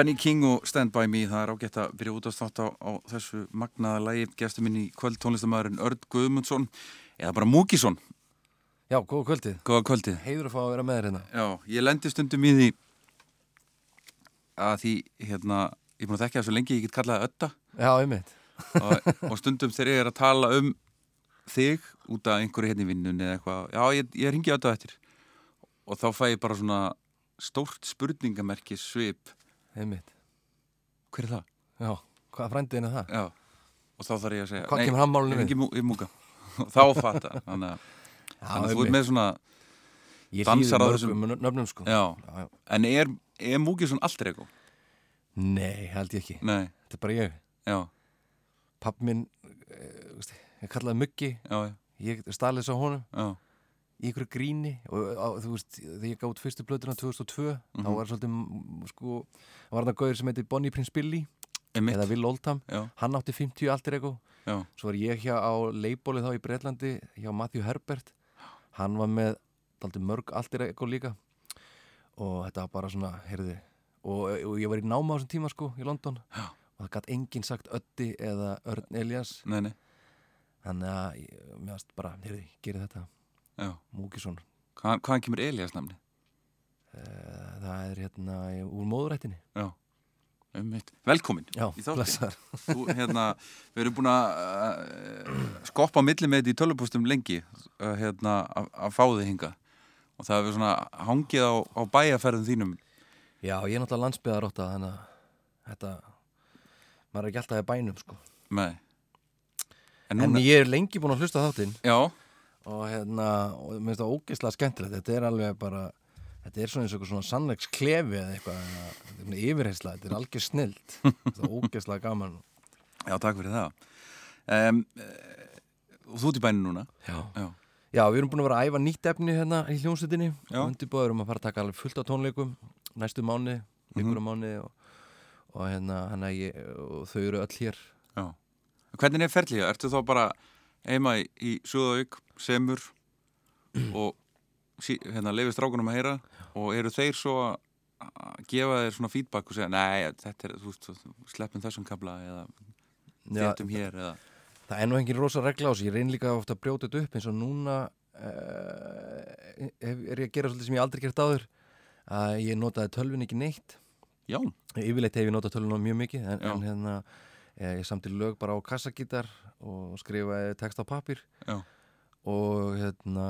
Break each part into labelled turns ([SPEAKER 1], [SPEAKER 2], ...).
[SPEAKER 1] Benny King og Stand By Me, það er ágætt að byrja út á þátt á, á þessu magnaða lægi gestur minn í kvöld tónlistamæðurinn Örd Guðmundsson eða bara Múkisson,
[SPEAKER 2] Já, góða kvöldið.
[SPEAKER 1] góða kvöldið
[SPEAKER 2] Heiður að fá að vera með þér hérna.
[SPEAKER 1] Já, ég lendi stundum í því að því, hérna ég er búin að þekka það svo lengi, ég get kallaði Ötta
[SPEAKER 2] Já, einmitt.
[SPEAKER 1] og, og stundum þegar ég er að tala um þig út af einhverju hérna í vinnunni eða eitthvað, já, ég, ég ringi Ötta eftir og þá fæ ég bara svona stórt spurningamerki svip
[SPEAKER 2] Einmitt.
[SPEAKER 1] hver er það?
[SPEAKER 2] Já, hvað frændiðin er það?
[SPEAKER 1] Já, og þá þarf ég að segja
[SPEAKER 2] Hvað kemur hann málinu
[SPEAKER 1] ég
[SPEAKER 2] við?
[SPEAKER 1] í múka þá fatta þannig að, þannig að þú ert með svona
[SPEAKER 2] Ég
[SPEAKER 1] dansar á þessum-
[SPEAKER 2] nöfnum, sko.
[SPEAKER 1] já,
[SPEAKER 2] Já, já.
[SPEAKER 1] en er, er múkið svona allt ego?
[SPEAKER 2] Nei, held ég ekki.
[SPEAKER 1] Nei,
[SPEAKER 2] Þetta er bara ég.
[SPEAKER 1] já,
[SPEAKER 2] Papp minn, eh, ég kallaði Muggi,
[SPEAKER 1] já, já,
[SPEAKER 2] ég stalið svo honum
[SPEAKER 1] já,
[SPEAKER 2] í ykkur gríni og á, þú veist, þegar ég gátt fyrstu blöðuna 2002, þá
[SPEAKER 1] Mhm.
[SPEAKER 2] var svolítið, mm, sko, var það gauður sem heiti Bonnie Prince Billy,
[SPEAKER 1] einmitt,
[SPEAKER 2] eða Will Oldham,
[SPEAKER 1] já,
[SPEAKER 2] hann átti 50 alter ego, svo var ég hjá á leibólið þá í Breitlandi hjá Matthew Herbert. Hann var með daldi mörg altir ego líka. Og þetta var bara svona, heyrði og, og ég var í náma á þessum tíma sko í London.
[SPEAKER 1] Já.
[SPEAKER 2] og það gætt enginn sagt Öddi eða Örn Elias
[SPEAKER 1] nei, nei,
[SPEAKER 2] þannig að ég- mér varst bara, heyrði, gerði þetta Múkisson,
[SPEAKER 1] Hvað, hvaðan kemur Elias namni?
[SPEAKER 2] Eh, það er hérna úr móðurættinni.
[SPEAKER 1] Já, einmitt, velkomin
[SPEAKER 2] Já, blessar
[SPEAKER 1] Þú, hérna, við erum búin að uh, skoppa á milli með þetta í tölvupústum lengi uh, hérna, að að fá þig hinga og það hefur svona hangið á, á bæjaferðum þínum.
[SPEAKER 2] Já, ég er náttúrulega landsbyðarótta þannig að þetta maður er ekki alltaf í bænum sko.
[SPEAKER 1] Með En
[SPEAKER 2] En
[SPEAKER 1] núna,
[SPEAKER 2] ég er lengi búin að hlusta þáttinn.
[SPEAKER 1] Já,
[SPEAKER 2] og hérna, og mér finnst það ógeðslega skemmtilegt. Þetta er alveg bara þetta er svona eins og svona sannleiks klefi eða eitthvað, þetta er svona yfirheysla þetta er algjör snild þetta er ógeðslega gaman.
[SPEAKER 1] Já, takk fyrir það. Um, Og þú ert í bænum núna?
[SPEAKER 2] Já.
[SPEAKER 1] Já,
[SPEAKER 2] já, við erum búin að vera að æfa nýtt efni hérna í hljómsveitinni. Og undirbúður um að fara að taka alveg fullt á tónleikum næstu mánu, vikur
[SPEAKER 1] Mhm.
[SPEAKER 2] á mánu og, og hérna, hérna ég, og þau eru öll hér.
[SPEAKER 1] Já. Hvernig er ferlið? Ertu þá bara heima í, í Súðavík, semur og sí, hérna, leifist strákunum að heyra og eru þeir svo að gefa þér svona feedback og segja nei, þetta er, þú veist, sleppum þessum kabla eða þéttum hér eða
[SPEAKER 2] það er nú engin rosa regla á þessu, ég reyn líka ofta að brjóta þetta upp eins og núna uh, er ég að gera svolítið sem ég aldrei gert áður að ég notaði tölvun ekki neitt.
[SPEAKER 1] Já,
[SPEAKER 2] yfirleitt hef ég notað tölvun mjög mikið en, en hérna eh, ég samti lög bara á kassagítar og skrifaði text á pappir
[SPEAKER 1] já.
[SPEAKER 2] Og hérna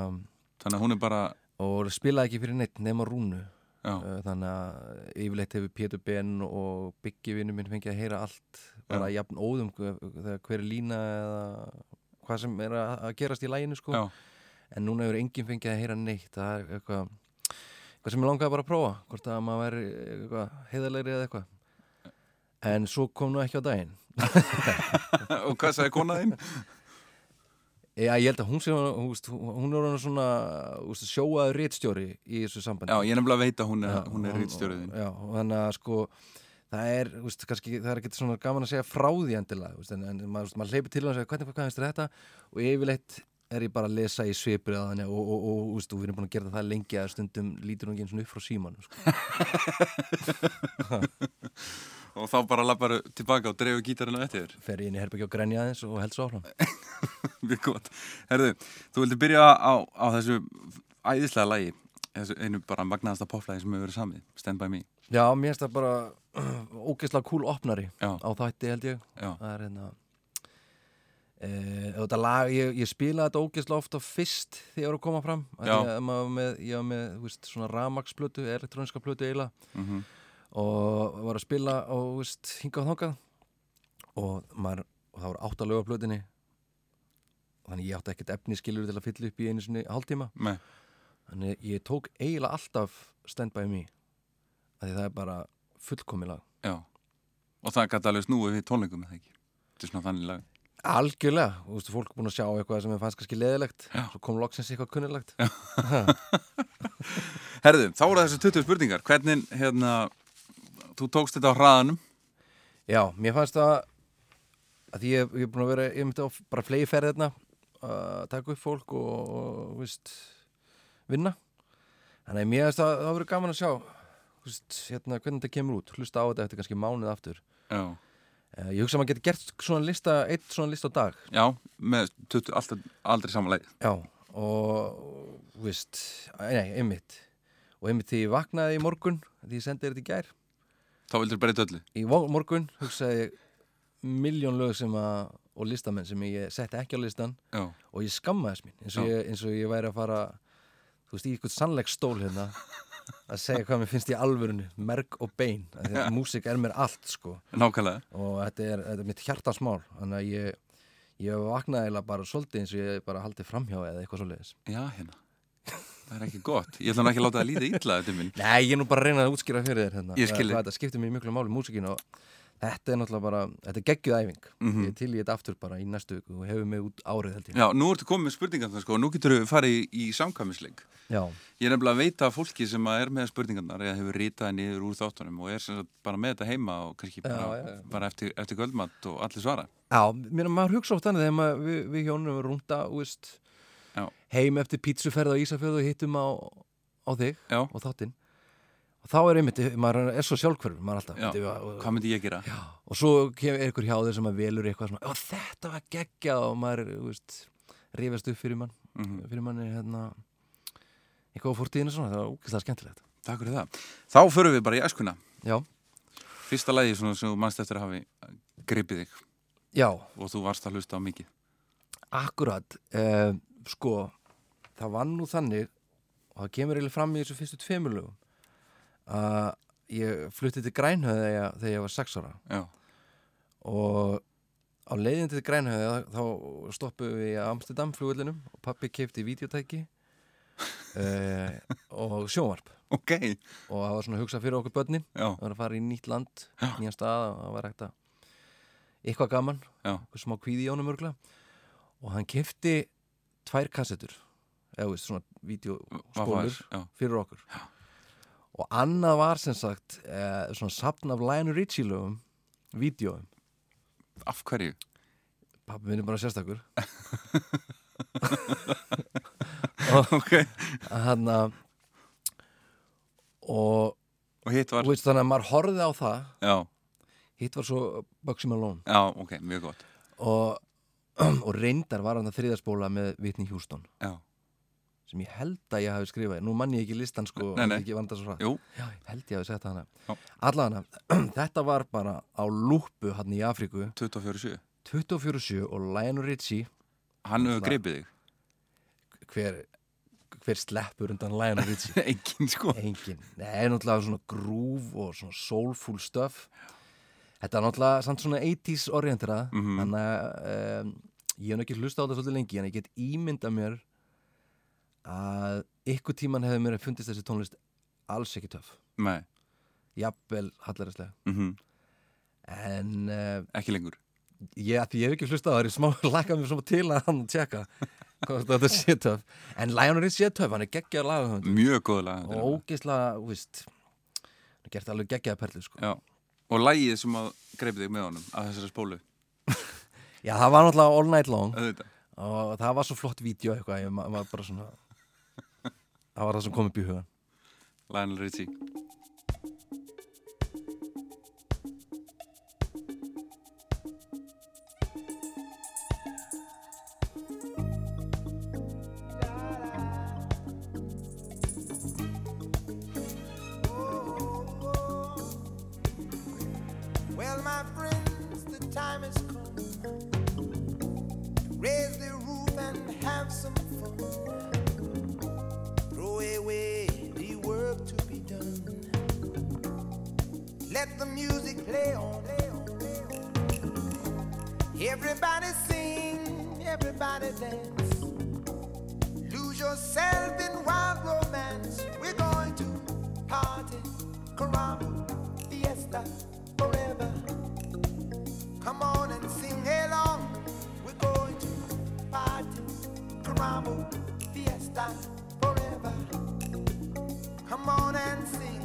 [SPEAKER 1] þannig að hún er bara,
[SPEAKER 2] og spilaði ekki fyrir neitt nema rúnu.
[SPEAKER 1] Já,
[SPEAKER 2] Uh, þannig að yfirleitt hefur Pétur Ben og Biggi vinnu minn fengið að heyra allt bara
[SPEAKER 1] Já.
[SPEAKER 2] jafn óðum þegar hver er lína eða hvað sem er að, gerast í læginu sko.
[SPEAKER 1] Já,
[SPEAKER 2] en núna hefur enginn fengið að heyra neitt. Það er eitthvað eitthvað sem ég langaði bara að prófa hvort að maður eitthvað heiðalegri eða eitthvað en svo kom nú ekki á daginn.
[SPEAKER 1] Og hvað sagði konaðinn?
[SPEAKER 2] Já, ég held að hún sé hún, hún er svona sjóaður réttstjóri í þessu sambandi.
[SPEAKER 1] Já, ég er nefnilega að veita að hún er, hún er rítstjóriðin
[SPEAKER 2] Já, þannig að sko það er, veist, kannski, það er ekkert svona gaman að segja frá því endilega, veist, en, en maður, maður hleypur til hann og segja hvernig hvað þér þetta? Og yfirleitt er ég bara að lesa í svipur og, og, og, og, og, veist, og við erum búin að gera það lengi að stundum lítur hún ekki eins og upp frá síman sko.
[SPEAKER 1] og þá bara lappar tilbaka og dreifur gítarinn á eftir
[SPEAKER 2] fer ég inn í herbyggja og grenja aðeins og held svo áfram.
[SPEAKER 1] Mjög gott. Herðu, þú vildi byrja á, á þessu æðislega lagi, þessu einu bara magnaðasta poplægi sem hefur verið samið, Stand By Me.
[SPEAKER 2] Já, mér finnst það bara ógeðslega cool opnari
[SPEAKER 1] Já,
[SPEAKER 2] á þætti held ég.
[SPEAKER 1] Já,
[SPEAKER 2] það er hérna e, lag, ég, ég spilaði þetta ógeðslega ofta fyrst þegar ég var að koma fram. Var með, ég var með svona ramagsplötu, elektróniska plötu eiginlega.
[SPEAKER 1] Mhm,
[SPEAKER 2] og var að spila og veist, hingað og þangað og, maður, og það voru átt að löga plötunni þannig ég átti ekkert efni skilur til að fylla upp í einu sinni hálftíma
[SPEAKER 1] með,
[SPEAKER 2] þannig ég tók eiginlega alltaf Stand By Me af því það er bara fullkomilag
[SPEAKER 1] já. Og það gæti alveg snúið við tónleikum, eða ekki? Þetta er svona þannig lag.
[SPEAKER 2] Algjörlega, þú veist, fólk er búin að sjá eitthvað sem er fannst kannski leðilegt,
[SPEAKER 1] Já.
[SPEAKER 2] svo kom loksins eitthvað kunnilegt.
[SPEAKER 1] Herðu, þá voru þessu 20 spurningar. Hvernig, hérna, þú tókst þetta á hraðanum?
[SPEAKER 2] Já, mér fannst það að því ég, er búin að vera, ég myndi á bara flegi ferð hérna að taka upp fólk og, og veist, vinna. Þannig að mér finnst það, það verið gaman að sjá, veist, hérna, hvernig þetta kemur út, hlusta á þetta eftir kannski mánuð aftur.
[SPEAKER 1] Já.
[SPEAKER 2] Uh, ég hugsa að maður getur gert svona lista, eitt svona lista á dag.
[SPEAKER 1] Já, með 20, alltaf, aldrei samanlega.
[SPEAKER 2] Já, og, veist, nei, einmitt. Og einmitt því ég vaknaði í morgun, því ég sendi þér þetta í gær,
[SPEAKER 1] Þá vildur breyta öllu.
[SPEAKER 2] í morgun hugsaði ég miljón lög sem að og listamenn sem ég setti ekki á listan
[SPEAKER 1] Já,
[SPEAKER 2] og ég skammaðis mín eins og, ég, eins og ég væri að fara þú veist, í eitthvað sannleiksstól hérna að segja hvað mér finnst í alvörunni merg og bein, því að músík er mér allt sko
[SPEAKER 1] nákvæmlega.
[SPEAKER 2] og þetta er, þetta er mitt hjartasmál þannig að ég, ég vaknaði bara svolítið eins og ég bara haldið framhjá eða eitthvað svoleiðis
[SPEAKER 1] Já, hérna. Það er ekki gott. Ég ætla nú ekki að láta það líða illa, þetta minn.
[SPEAKER 2] Nei, ég er nú bara að reyna að útskýra fyrir þér hérna.
[SPEAKER 1] Ég skil þig.
[SPEAKER 2] Hvað Þetta skiptir mér miklu máli músíkin og þetta er náttúrulega bara, þetta er geggjuð æfing
[SPEAKER 1] Mhm.
[SPEAKER 2] Ég til í þetta aftur bara í næstu viku og hefur mig út árið held ég
[SPEAKER 1] Já, nú ertu komið með spurningarnar sko og nú getur við farið í, í samkvæmisleik.
[SPEAKER 2] Já,
[SPEAKER 1] Ég er nefnilega að veita að fólki sem er með spurningarnar eða hefur ritaði niður úr þáttunum og er bara með þetta heima og kannski bara,
[SPEAKER 2] já, já.
[SPEAKER 1] bara eftir, eftir göldmatt og allir svara.
[SPEAKER 2] Já mér, maður hugsa oft þannig þegar við, við hjónum erum rúnda úst,
[SPEAKER 1] Já.
[SPEAKER 2] Heim eftir pítsuferð á Ísafjörðu og hittum á, á þig
[SPEAKER 1] Já,
[SPEAKER 2] og þáttinn og þá er einmitt, maður er svo sjálfhverfur maður er alltaf,
[SPEAKER 1] Já.
[SPEAKER 2] bíddu, og,
[SPEAKER 1] hvað myndi ég gera?
[SPEAKER 2] Já, og svo er ykkur hjá sem að velur eitthvað svona, þetta var geggja og maður, þú veist, rífast upp fyrir mann,
[SPEAKER 1] Mm
[SPEAKER 2] fyrir manni hérna, eitthvað á fórtíðinu svona, það var úkislega skemmtilegt.
[SPEAKER 1] Takk fyrir það. Þá förum við bara í æskuna.
[SPEAKER 2] Já,
[SPEAKER 1] Fyrsta lagi svona sem þú mannst eftir að hafi gripið þig
[SPEAKER 2] já,
[SPEAKER 1] og þú varst að hlusta á mikið.
[SPEAKER 2] akkurat, uh, sko, það var nú þannig, og það kemur eiginlega fram í þessu fyrstu tveimurlugum, að ég flutti til Grænhöði þegar, þegar ég var sex ára.
[SPEAKER 1] Já,
[SPEAKER 2] og á leiðin til Grænhöði þá stoppuðum við í Amsterdam flugvöldinum og pappi keipti videotæki uh, og sjónvarp.
[SPEAKER 1] Ok.
[SPEAKER 2] og það var svona að hugsa fyrir okkur börnin.
[SPEAKER 1] Já,
[SPEAKER 2] það var að fara í nýtt land, nýjan stað og það var ekkert að eitthvað gaman.
[SPEAKER 1] Já,
[SPEAKER 2] eitthvað smá kvíði í honum örgla og hann kefti tvær kassettur eða veist svona
[SPEAKER 1] já.
[SPEAKER 2] fyrir okkur. Og annað var sem sagt eh, svona sapn af Lionel Richie lögum vídeoum
[SPEAKER 1] Af hverju?
[SPEAKER 2] pappi minn er bara sérstakur.
[SPEAKER 1] Ok.
[SPEAKER 2] hann að og,
[SPEAKER 1] og hitt var?
[SPEAKER 2] og veist, þannig að maður horfði á það.
[SPEAKER 1] Já,
[SPEAKER 2] hitt var svo Bugsy Malone.
[SPEAKER 1] Já, ok, mjög gott.
[SPEAKER 2] Og, og reyndar var hann að þriðaspóla með Whitney Houston.
[SPEAKER 1] Já,
[SPEAKER 2] sem ég held að ég hafi skrifað. Nú mann ég ekki listan sko
[SPEAKER 1] Nei, nei. jú,
[SPEAKER 2] Já, ég held ég hafi sett hana. Allavega þetta var bara á lúpu hann í Afríku.
[SPEAKER 1] 24-7
[SPEAKER 2] 24-7 og Lionel Richie.
[SPEAKER 1] Hann hefur
[SPEAKER 2] Náttúrulega.
[SPEAKER 1] greipið þig.
[SPEAKER 2] Hver, hver sleppur undan Lionel Richie?
[SPEAKER 1] Engin sko.
[SPEAKER 2] Engin, nei, náttúrulega svona groove og svona soulful stuff. Þetta er náttúrulega samt svona 80s orientera
[SPEAKER 1] Mhm.
[SPEAKER 2] þannig að um, ég hef nú ekki hlusta á þetta svolítið lengi en ég get ímynda mér að ykkur tíman hefði mér fundist þessi tónlist alls ekki
[SPEAKER 1] nei,
[SPEAKER 2] jafnvel hallarislega
[SPEAKER 1] mm
[SPEAKER 2] en uh,
[SPEAKER 1] ekki lengur.
[SPEAKER 2] ég, ég hef ekki hlusta á það er smá laka mér svona til að hann tjekka hvað þetta sé töff. En Lionel er töff, hann er geggjaður lagahönd
[SPEAKER 1] mjög góðlega
[SPEAKER 2] og ógeðslega, þú veist hann er gert alveg geggjaða perlu sko.
[SPEAKER 1] og lægið sem að greipið þig með honum að þessari spólu.
[SPEAKER 2] Já, það var náttúrulega all night long.
[SPEAKER 1] Auðvitað.
[SPEAKER 2] Og það var svo flott vídeo eitthvað, ég maður bara svona það var það sem kom upp í hugan
[SPEAKER 1] Lionel Richie.
[SPEAKER 3] Well, my friends, the time has come. To raise the roof and have some fun. Throw away the work to be done. Let the music play on. Everybody sing, everybody dance. Lose yourself in wild romance. We're going to party, caramba, fiesta, forever. Come on and sing along. We're going to party, caramba, fiesta, sing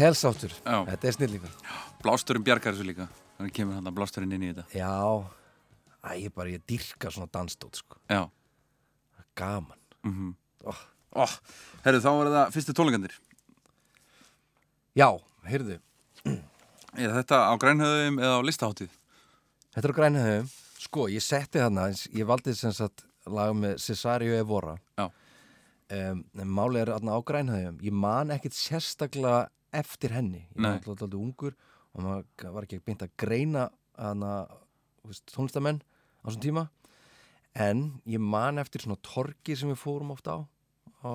[SPEAKER 2] helsáttur,
[SPEAKER 1] Já.
[SPEAKER 2] þetta er snillíkur
[SPEAKER 1] Blásturinn bjargar þessu líka. Þannig kemur hann að blásturinn inn í þetta.
[SPEAKER 2] Já, Æ, ég bara, ég dyrka svona danstótt sko.
[SPEAKER 1] Já.
[SPEAKER 2] Gaman.
[SPEAKER 1] Mm
[SPEAKER 2] oh.
[SPEAKER 1] oh, Herru, þá er það fyrstu tónleikandir
[SPEAKER 2] Já, heyrðu,
[SPEAKER 1] Er þetta á grænhöðum eða á listaháttíð?
[SPEAKER 2] þetta er á grænhöfum Sko, ég setti þarna, ég valdi sem sagt lag með Cesario Evora.
[SPEAKER 1] Já.
[SPEAKER 2] um, en Máli er þarna á grænhöfum Ég man ekkit sérstaklega eftir henni. Ég var alltaf alltaf ungur og maður var ekki beint að greina tónlistamenn á þessum tíma. En ég man eftir svona torki sem við fórum oft á á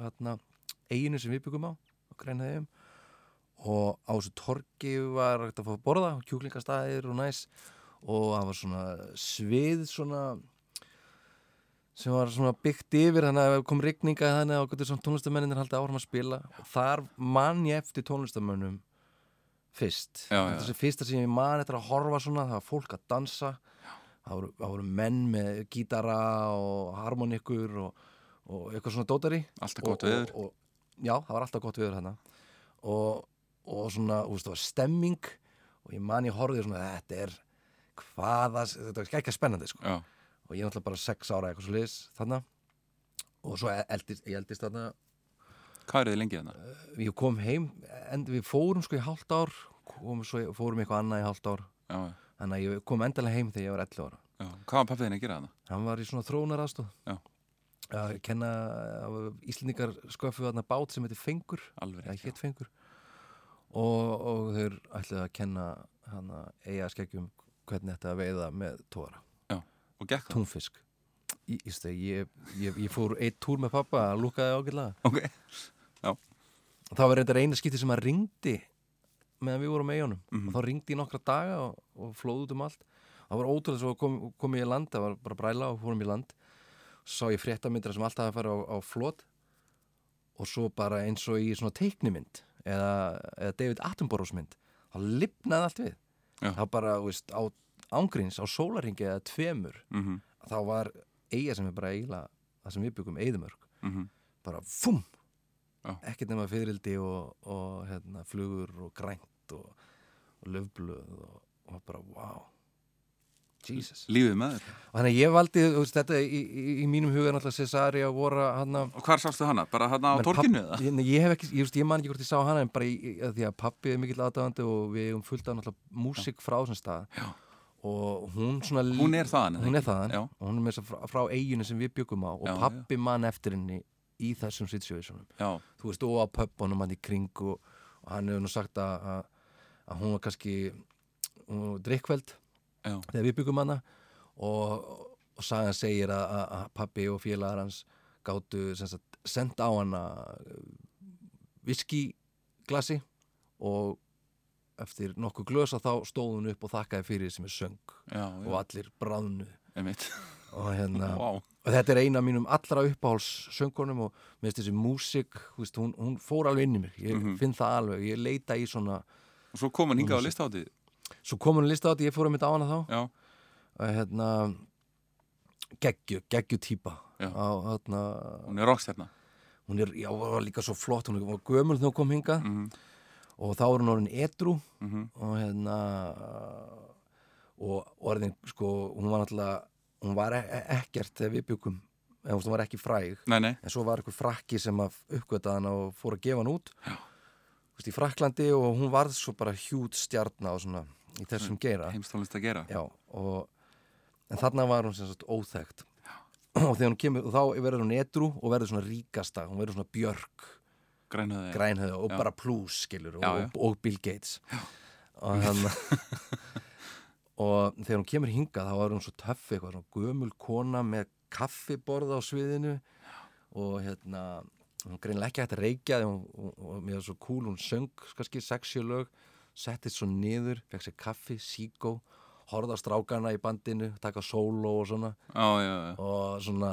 [SPEAKER 2] hérna, eiginu sem við byggum á á grænhöfum og á þessu torki var að fá að borða kjúklingastæðir og næs. Og það var svona svið svona sem var svona byggt yfir þannig að kom rigninga þannig að tónlistamennir haldið áfram að spila. Og þar man ég eftir tónlistamennum fyrst.
[SPEAKER 1] Já, já.
[SPEAKER 2] þessi fyrsta sem ég man eftir að horfa svona það var fólk að dansa. Það voru, það voru menn með gítara og harmonikur og, og eitthvað svona dótari.
[SPEAKER 1] Alltaf gott
[SPEAKER 2] og,
[SPEAKER 1] veður.
[SPEAKER 2] og, og, Já, það var alltaf gott veður hérna og, og svona, þú veist, það var stemming og ég man ég horfði svona þetta er hvaða, þetta var ekki spennandi sko.
[SPEAKER 1] Já,
[SPEAKER 2] og ég er náttúrulega bara sex ára eitthvað svo liðs þarna. Og svo eldist, ég eldist þarna.
[SPEAKER 1] Hvað er þið lengi þarna?
[SPEAKER 2] ég kom heim, en við fórum sko í hálft ár kom, svo, fórum eitthvað annað í hálft ár.
[SPEAKER 1] Já,
[SPEAKER 2] þannig að ég kom endalega heim þegar ég var 11 ára.
[SPEAKER 1] Já Hvað var pappið þinn að gera þarna?
[SPEAKER 2] hann var í svona þróunar aðstóð kenna Íslendingar sköffu þarna bát sem heitir Fengur.
[SPEAKER 1] Alveg
[SPEAKER 2] hétt fengur og, og þeir ætlaði að kenna eiga skeggjum hvernig þetta veiða með tóra,
[SPEAKER 1] Og gekk það?
[SPEAKER 2] túnfisk. Í, í steg, ég, ég, ég fór eitt túr með pappa að lúkaði ágætlega.
[SPEAKER 1] Ok.
[SPEAKER 2] Og það var reyndar eina skipti sem að ringdi meðan við vorum með eigunum
[SPEAKER 1] Mhm.
[SPEAKER 2] og þá ringdi í nokkra daga og, og flóð út um allt. Það var ótrúlega svo kom, kom ég í land það var bara bræla og fórum í land. Sá ég fréttamyndra sem alltaf að fara á, á flót og svo bara eins og í svona teiknimynd eða, eða David Attenboroughs mynd þá lifnaði allt við.
[SPEAKER 1] Já.
[SPEAKER 2] það bara, þú veist, á ángríns á sólaringi eða tveimur
[SPEAKER 1] mm
[SPEAKER 2] þá var eiga sem er bara eiginlega það sem við byggum eðumörk
[SPEAKER 1] -hmm.
[SPEAKER 2] bara fum
[SPEAKER 1] Já.
[SPEAKER 2] ekkert nema fyririldi og, og hérna, flugur og grænt og, og löfblöð og, og bara wow Jesus
[SPEAKER 1] Lífið með þér
[SPEAKER 2] og þannig að ég valdi veist, þetta í, í, í mínum huga náttúrulega Cesari að voru hann að
[SPEAKER 1] Og hvar sástu hana? Bara hana á torkinu eða?
[SPEAKER 2] ég, nei, ég hef ekki, ég, veist, ég man ekki hvort ég sá hana en bara í, að því að pappi er mikill aðdáðandi og við hefum fullt af náttúrulega músík frá þessum stað
[SPEAKER 1] Já.
[SPEAKER 2] Og hún svona
[SPEAKER 1] Hún er þaðan,
[SPEAKER 2] hún er þaðan.
[SPEAKER 1] Já.
[SPEAKER 2] og hún er með þess að frá, frá eiginu sem við byggum á og
[SPEAKER 1] Já,
[SPEAKER 2] pappi man eftir henni í þessum situationum
[SPEAKER 1] Já,
[SPEAKER 2] þú veist, og á pöppunum hann í kring og, og hann hefur nú sagt að, að, að hún var kannski hún var drikkveld
[SPEAKER 1] já,
[SPEAKER 2] þegar við byggum hana og, og sagan segir að, að, pappi og félagar hans sagt, senda á hana viskiglasi og eftir nokkuð glösa þá stóð hún upp og þakkaði fyrir sem er söng
[SPEAKER 1] já,
[SPEAKER 2] og
[SPEAKER 1] já,
[SPEAKER 2] allir bráðnu. Og hérna
[SPEAKER 1] Vá,
[SPEAKER 2] og þetta er eina mínum allra uppáhaldssöngunum og mér finnst þessi músík þú veist, hún, hún fór alveg inn í mig. Ég
[SPEAKER 1] Mhm.
[SPEAKER 2] finn það alveg, ég leita í svona
[SPEAKER 1] og svo kom hann hingað á
[SPEAKER 2] Hún
[SPEAKER 1] listáttið
[SPEAKER 2] svo kom hún lista á þetta, ég fór að mynda á hana þá.
[SPEAKER 1] Já,
[SPEAKER 2] og hérna geggju, geggju á, hérna,
[SPEAKER 1] hún er rockstjarna
[SPEAKER 2] hún er, já, var líka svo flott hún var gömul þegar hún kom hinga
[SPEAKER 1] mm
[SPEAKER 2] og þá er hún orðin edru
[SPEAKER 1] -hmm.
[SPEAKER 2] og hérna og orðin, sko, hún var náttúrulega hún var e ekkert þegar við byggum eða hún var ekki fræg.
[SPEAKER 1] Nei, nei,
[SPEAKER 2] en svo var eitthvað frakki sem að uppgöta hana og fór að gefa hann út. Veist, í Fraklandi og hún varð svo bara hjút stjarna og svona í þessum
[SPEAKER 1] að gera.
[SPEAKER 2] Já, og en þarna var hún sem sagt óþekkt. Og kemur, og þá verður hún edru og verður svona ríkasta, hún verður svona björk
[SPEAKER 1] Grænhöði
[SPEAKER 2] grænhöða og
[SPEAKER 1] Já.
[SPEAKER 2] bara plus skilur og,
[SPEAKER 1] Já,
[SPEAKER 2] og, og Bill Gates. Og hann og þegar hún kemur hingað þá er hún svo töff eitthvað, svona gömul kona með kaffiborð á sviðinu. Og hérna hún greinlega ekki hægt að reykja hún, og, og mér er svo cool, hún söng kannski sexjö lög, settist svo niður fekk sér kaffi, síkó horfða á strákana í bandinu, taka sóló og svona.
[SPEAKER 1] Já, já, já.
[SPEAKER 2] Og svona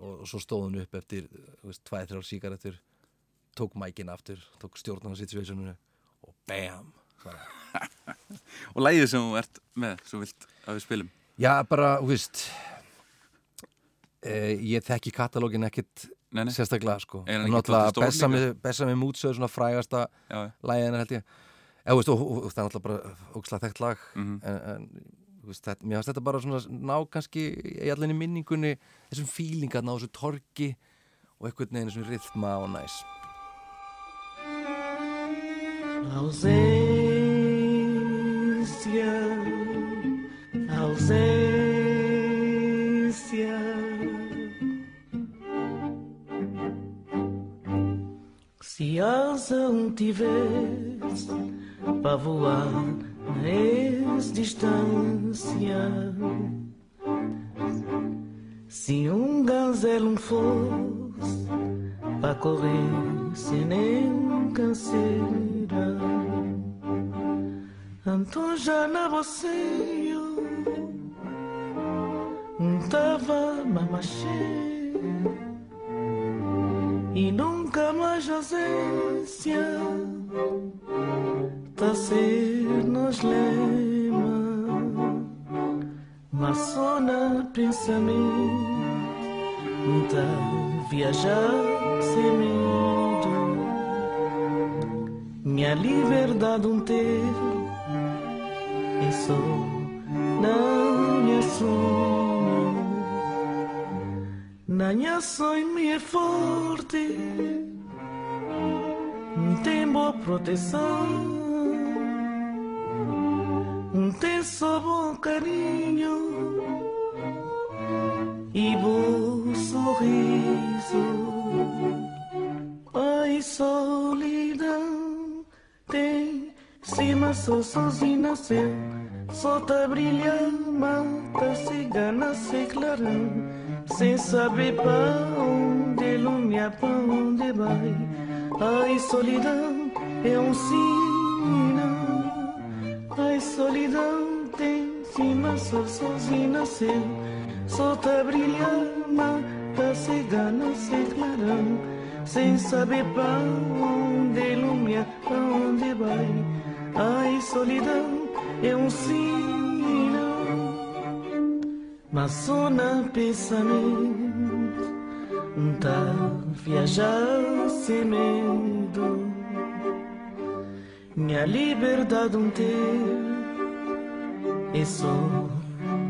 [SPEAKER 2] og svo stóð hún upp eftir þú veist, tvæ, þrjár síkaretur tók mækin aftur, tók stjórnana situationinu og bam.
[SPEAKER 1] Og lægið sem þú ert með, svo vilt að við spilum?
[SPEAKER 2] Já bara, þú veist eh, ég þekki katalógin ekkit
[SPEAKER 1] Nei, nei,
[SPEAKER 2] sérstaklega sko. En náttúrulega
[SPEAKER 1] dálítið stór
[SPEAKER 2] Bessami, Bessami Mútsöð svona frægasta
[SPEAKER 1] já,
[SPEAKER 2] lægina held ég. Eða, veist, og, og, og það er náttúrulega bara ógslag þekkt lag
[SPEAKER 1] mhm,
[SPEAKER 2] en, en þú veist, þetta, mér finnst þetta bara svona ná kannski í allinni minningunni þessum fílingarna á þessu torki og einhvern veginn þessum rithma og næs
[SPEAKER 4] Ausência, ausência. Se asa tivesse para voar na distância, se um gazelo fosse para correr sem nem canseira. Então já na você tava mamachê e nunca mais ausência tá ser nos lema mas só na pensamento viajar sem medo minha liberdade um ter é só na minha sonho na minha sonho me é forte tem boa proteção tem só bom carinho e bom sorriso. Ai solidão tem cima só sozinha nasceu. Só tá brilhando mata cigana se clarão sem saber pra onde lumia pra onde vai. Ai solidão é um sinal ai solidão tem cima só sozinha nasceu só tá brilhando mata cigana se clarão sem saber pra onde lumia pra onde vai. Ai solidão é um sinal. Mas só na pensamento tá viajar sem medo minha liberdade um ter é só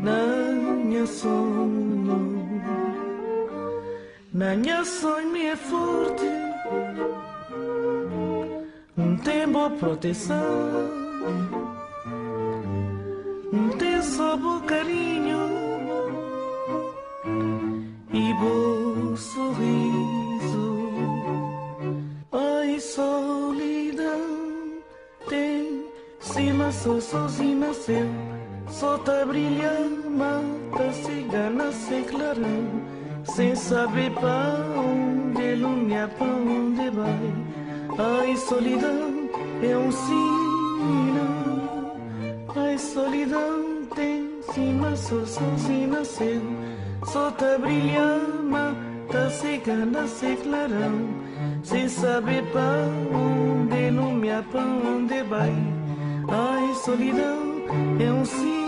[SPEAKER 4] na minha sonho na minha sonho é forte um tem boa proteção um bom carinho e bom sorriso. Ai solidão tem cima só sozinho nasceu só tá brilhando mata cigana sem clarão sem saber pra onde lumia pra onde vai. Ai solidão é um sinal ai solidão tem cima só nasceu. Só tá brilhando mata cigana sem clarão sem saber pra onde lumia pra onde vai. Ai solidão é um sinal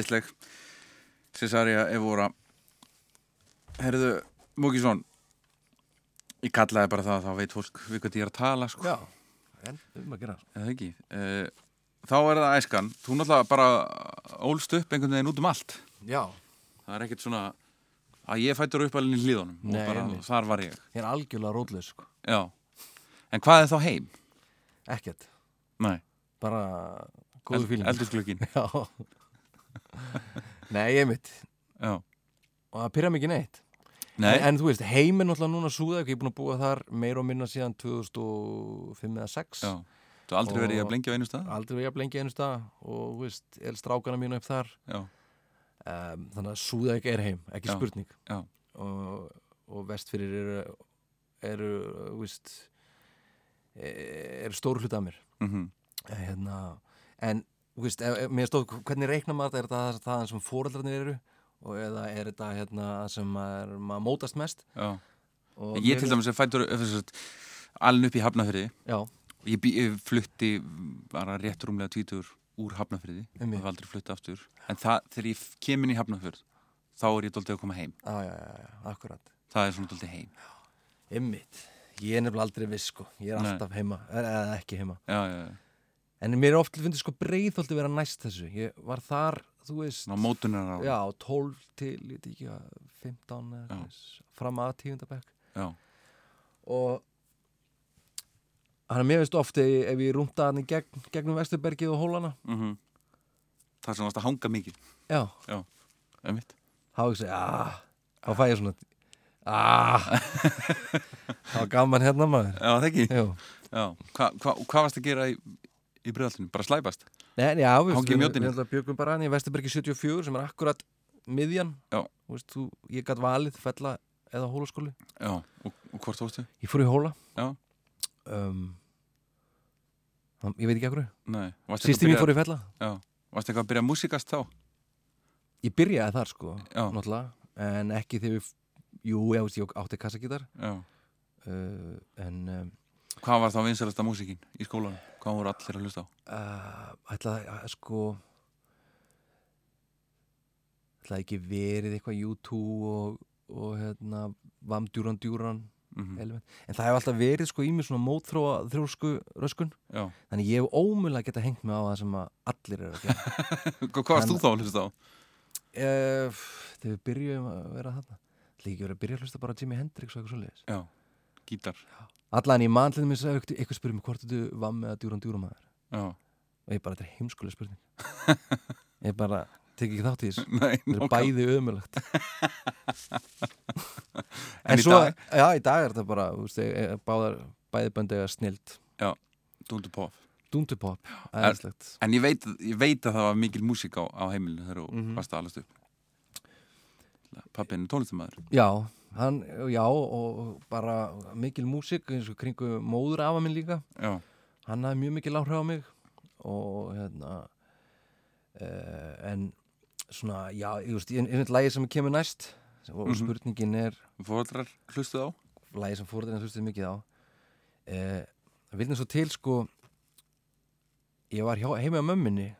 [SPEAKER 1] æðisleg Cesaria Evora. Herðu, Múkisson Ég kallaði bara það þá veit fólk við hvað ég er að tala sko.
[SPEAKER 2] Já, en um að gera
[SPEAKER 1] eða ekki? Uh, Þá er það æskan. Þú náttúrulega bara ólst upp einhvern veginn út um allt.
[SPEAKER 2] Já,
[SPEAKER 1] Það er ekkert svona að ég fættur upp alveg í hlýðunum
[SPEAKER 2] Nei,
[SPEAKER 1] bara þar var ég.
[SPEAKER 2] Ég er algjörlega rótlaus sko.
[SPEAKER 1] Já, en hvað er þá heim?
[SPEAKER 2] Ekkert,
[SPEAKER 1] Nei,
[SPEAKER 2] bara góðu fíling
[SPEAKER 1] Eldurglögin
[SPEAKER 2] Já Nei, ég mitt
[SPEAKER 1] Já,
[SPEAKER 2] Og það pyrra mikið neitt.
[SPEAKER 1] Nei,
[SPEAKER 2] en, en þú veist, heim er náttúrulega núna súða Ég er búin að búa þar meira og minna síðan 2005 eða 6
[SPEAKER 1] já. Þú har aldrei verið að blengja á einu stað?
[SPEAKER 2] Aldrei verið að lengi einu stað. Og þú veist, er strákana mínu upp þar. Um, Þannig að súða ekki er heim, ekki
[SPEAKER 1] Já.
[SPEAKER 2] spurning.
[SPEAKER 1] Já,
[SPEAKER 2] og, og vestfyrir eru, eru þú veist e- eru stór hluta af mér.
[SPEAKER 1] Mhm,
[SPEAKER 2] hérna, en veist, mér stóð, hvernig reikna maður þetta, er þetta það sem fóreldrarnir eru? Og eða er þetta hérna sem maður, maður mótast mest?
[SPEAKER 1] Ég til dæmis er fættur alveg upp í Hafnafyrði
[SPEAKER 2] Já,
[SPEAKER 1] Ég, ég flutti bara rétt rúmlega tvítur úr Hafnafyrði og hef aldrei flutti aftur. En það, þegar ég kem inn í Hafnafyrð þá er ég doldið að koma heim.
[SPEAKER 2] Já, já, já, já,
[SPEAKER 1] það er svona doldið heim.
[SPEAKER 2] Ymmit, ég er nefnilega aldrei viss sko. Ég er
[SPEAKER 1] Nei.
[SPEAKER 2] alltaf heima, eða ekki heima.
[SPEAKER 1] Já, já, já.
[SPEAKER 2] En mér er oft fundið sko breiðholti vera næst þessu. Ég var þar, þú veist
[SPEAKER 1] Ná, mótunar á
[SPEAKER 2] Já, 12 til, ég veit ekki að 15 eða
[SPEAKER 1] Já.
[SPEAKER 2] fram að 10. bekk.
[SPEAKER 1] Já,
[SPEAKER 2] og hann er mér veist ofti ef ég rúnta hann í gegn, gegnum Vesturbergið og Hólana.
[SPEAKER 1] Mm það sem varst að hanga mikið.
[SPEAKER 2] Já,
[SPEAKER 1] einmitt.
[SPEAKER 2] þá ekki segja aah, þá fæ ég svona aah þá var gaman hérna maður.
[SPEAKER 1] Já, það ekki? Já. Hva, hva, Hvað varst að gera í, í bregðaltinu? Bara slæpast?
[SPEAKER 2] Nei, já, við, við, við, við byggum bara hann í Vesturbergi 74 sem er akkurat miðjan
[SPEAKER 1] Já.
[SPEAKER 2] Veist, þú, ég gætt valið fella eða hólaskóli
[SPEAKER 1] Já, og, og hvort fórstu?
[SPEAKER 2] ég fór í hóla
[SPEAKER 1] Já.
[SPEAKER 2] um, ég veit ekki akkur sísti mín fór í fella
[SPEAKER 1] Já, varstu eitthvað að byrja músikast þá?
[SPEAKER 2] ég byrjaði þar sko,
[SPEAKER 1] Já.
[SPEAKER 2] en ekki þegar við jú, ég, veist, ég átti kassagítar
[SPEAKER 1] Já
[SPEAKER 2] uh, en um,
[SPEAKER 1] Hvað var þá vinsalasta músikinn í skólanum? Hvað voru allir að hlusta á?
[SPEAKER 2] uh, ætlaði að sko ætlaði ekki verið eitthvað U2 og, og hérna Vam Djúran
[SPEAKER 1] Mm
[SPEAKER 2] element. en það hefur alltaf verið sko í mig svona mótþróa þrjósku röskun.
[SPEAKER 1] Já,
[SPEAKER 2] þannig ég hef ómjögulega geta hengt mig á það sem að allir eru að gera.
[SPEAKER 1] Hva- hvað varst þú þá að hlusta á?
[SPEAKER 2] uh, þegar við byrjuðum að vera þarna. Ætlaði ekki verið að byrja að hlusta bara Jimi Hendrix og eitthvað svoleiðis?
[SPEAKER 1] Já, gítar.
[SPEAKER 2] Allan í mannlinn minn sagði eitthvað spyrir mig hvort þú var með að djúran maður
[SPEAKER 1] Já,
[SPEAKER 2] og ég bara, þetta er heimskulega spurning. Ég bara, tek ekki þátt í þessu. Þetta er bæði ömulegt
[SPEAKER 1] En í
[SPEAKER 2] svo,
[SPEAKER 1] dag?
[SPEAKER 2] já, í dag er þetta bara veist, báðar, bæði böndi eða snild
[SPEAKER 1] Dúndu pop.
[SPEAKER 2] Dúndupop, æðislegt
[SPEAKER 1] En ég veit, ég veit að það var mikil músík á, á heimilinu þegar þú
[SPEAKER 2] Mhm.
[SPEAKER 1] varst að alast upp. Pappin er tónlistamæður
[SPEAKER 2] Já, hann, já og bara mikil músík eins og kringu móður afa minn líka.
[SPEAKER 1] Já,
[SPEAKER 2] hann hafði mjög mikil áhrif á mig og hérna uh, en svona, já, ég veist, einmitt lagi sem kemur næst og
[SPEAKER 1] Mhm.
[SPEAKER 2] spurningin er
[SPEAKER 1] fóreldrar hlustuð á?
[SPEAKER 2] Lagi sem fórðin hlustuði mikið á. Uh, vilja svo til sko ég var hjá, heima á mömminni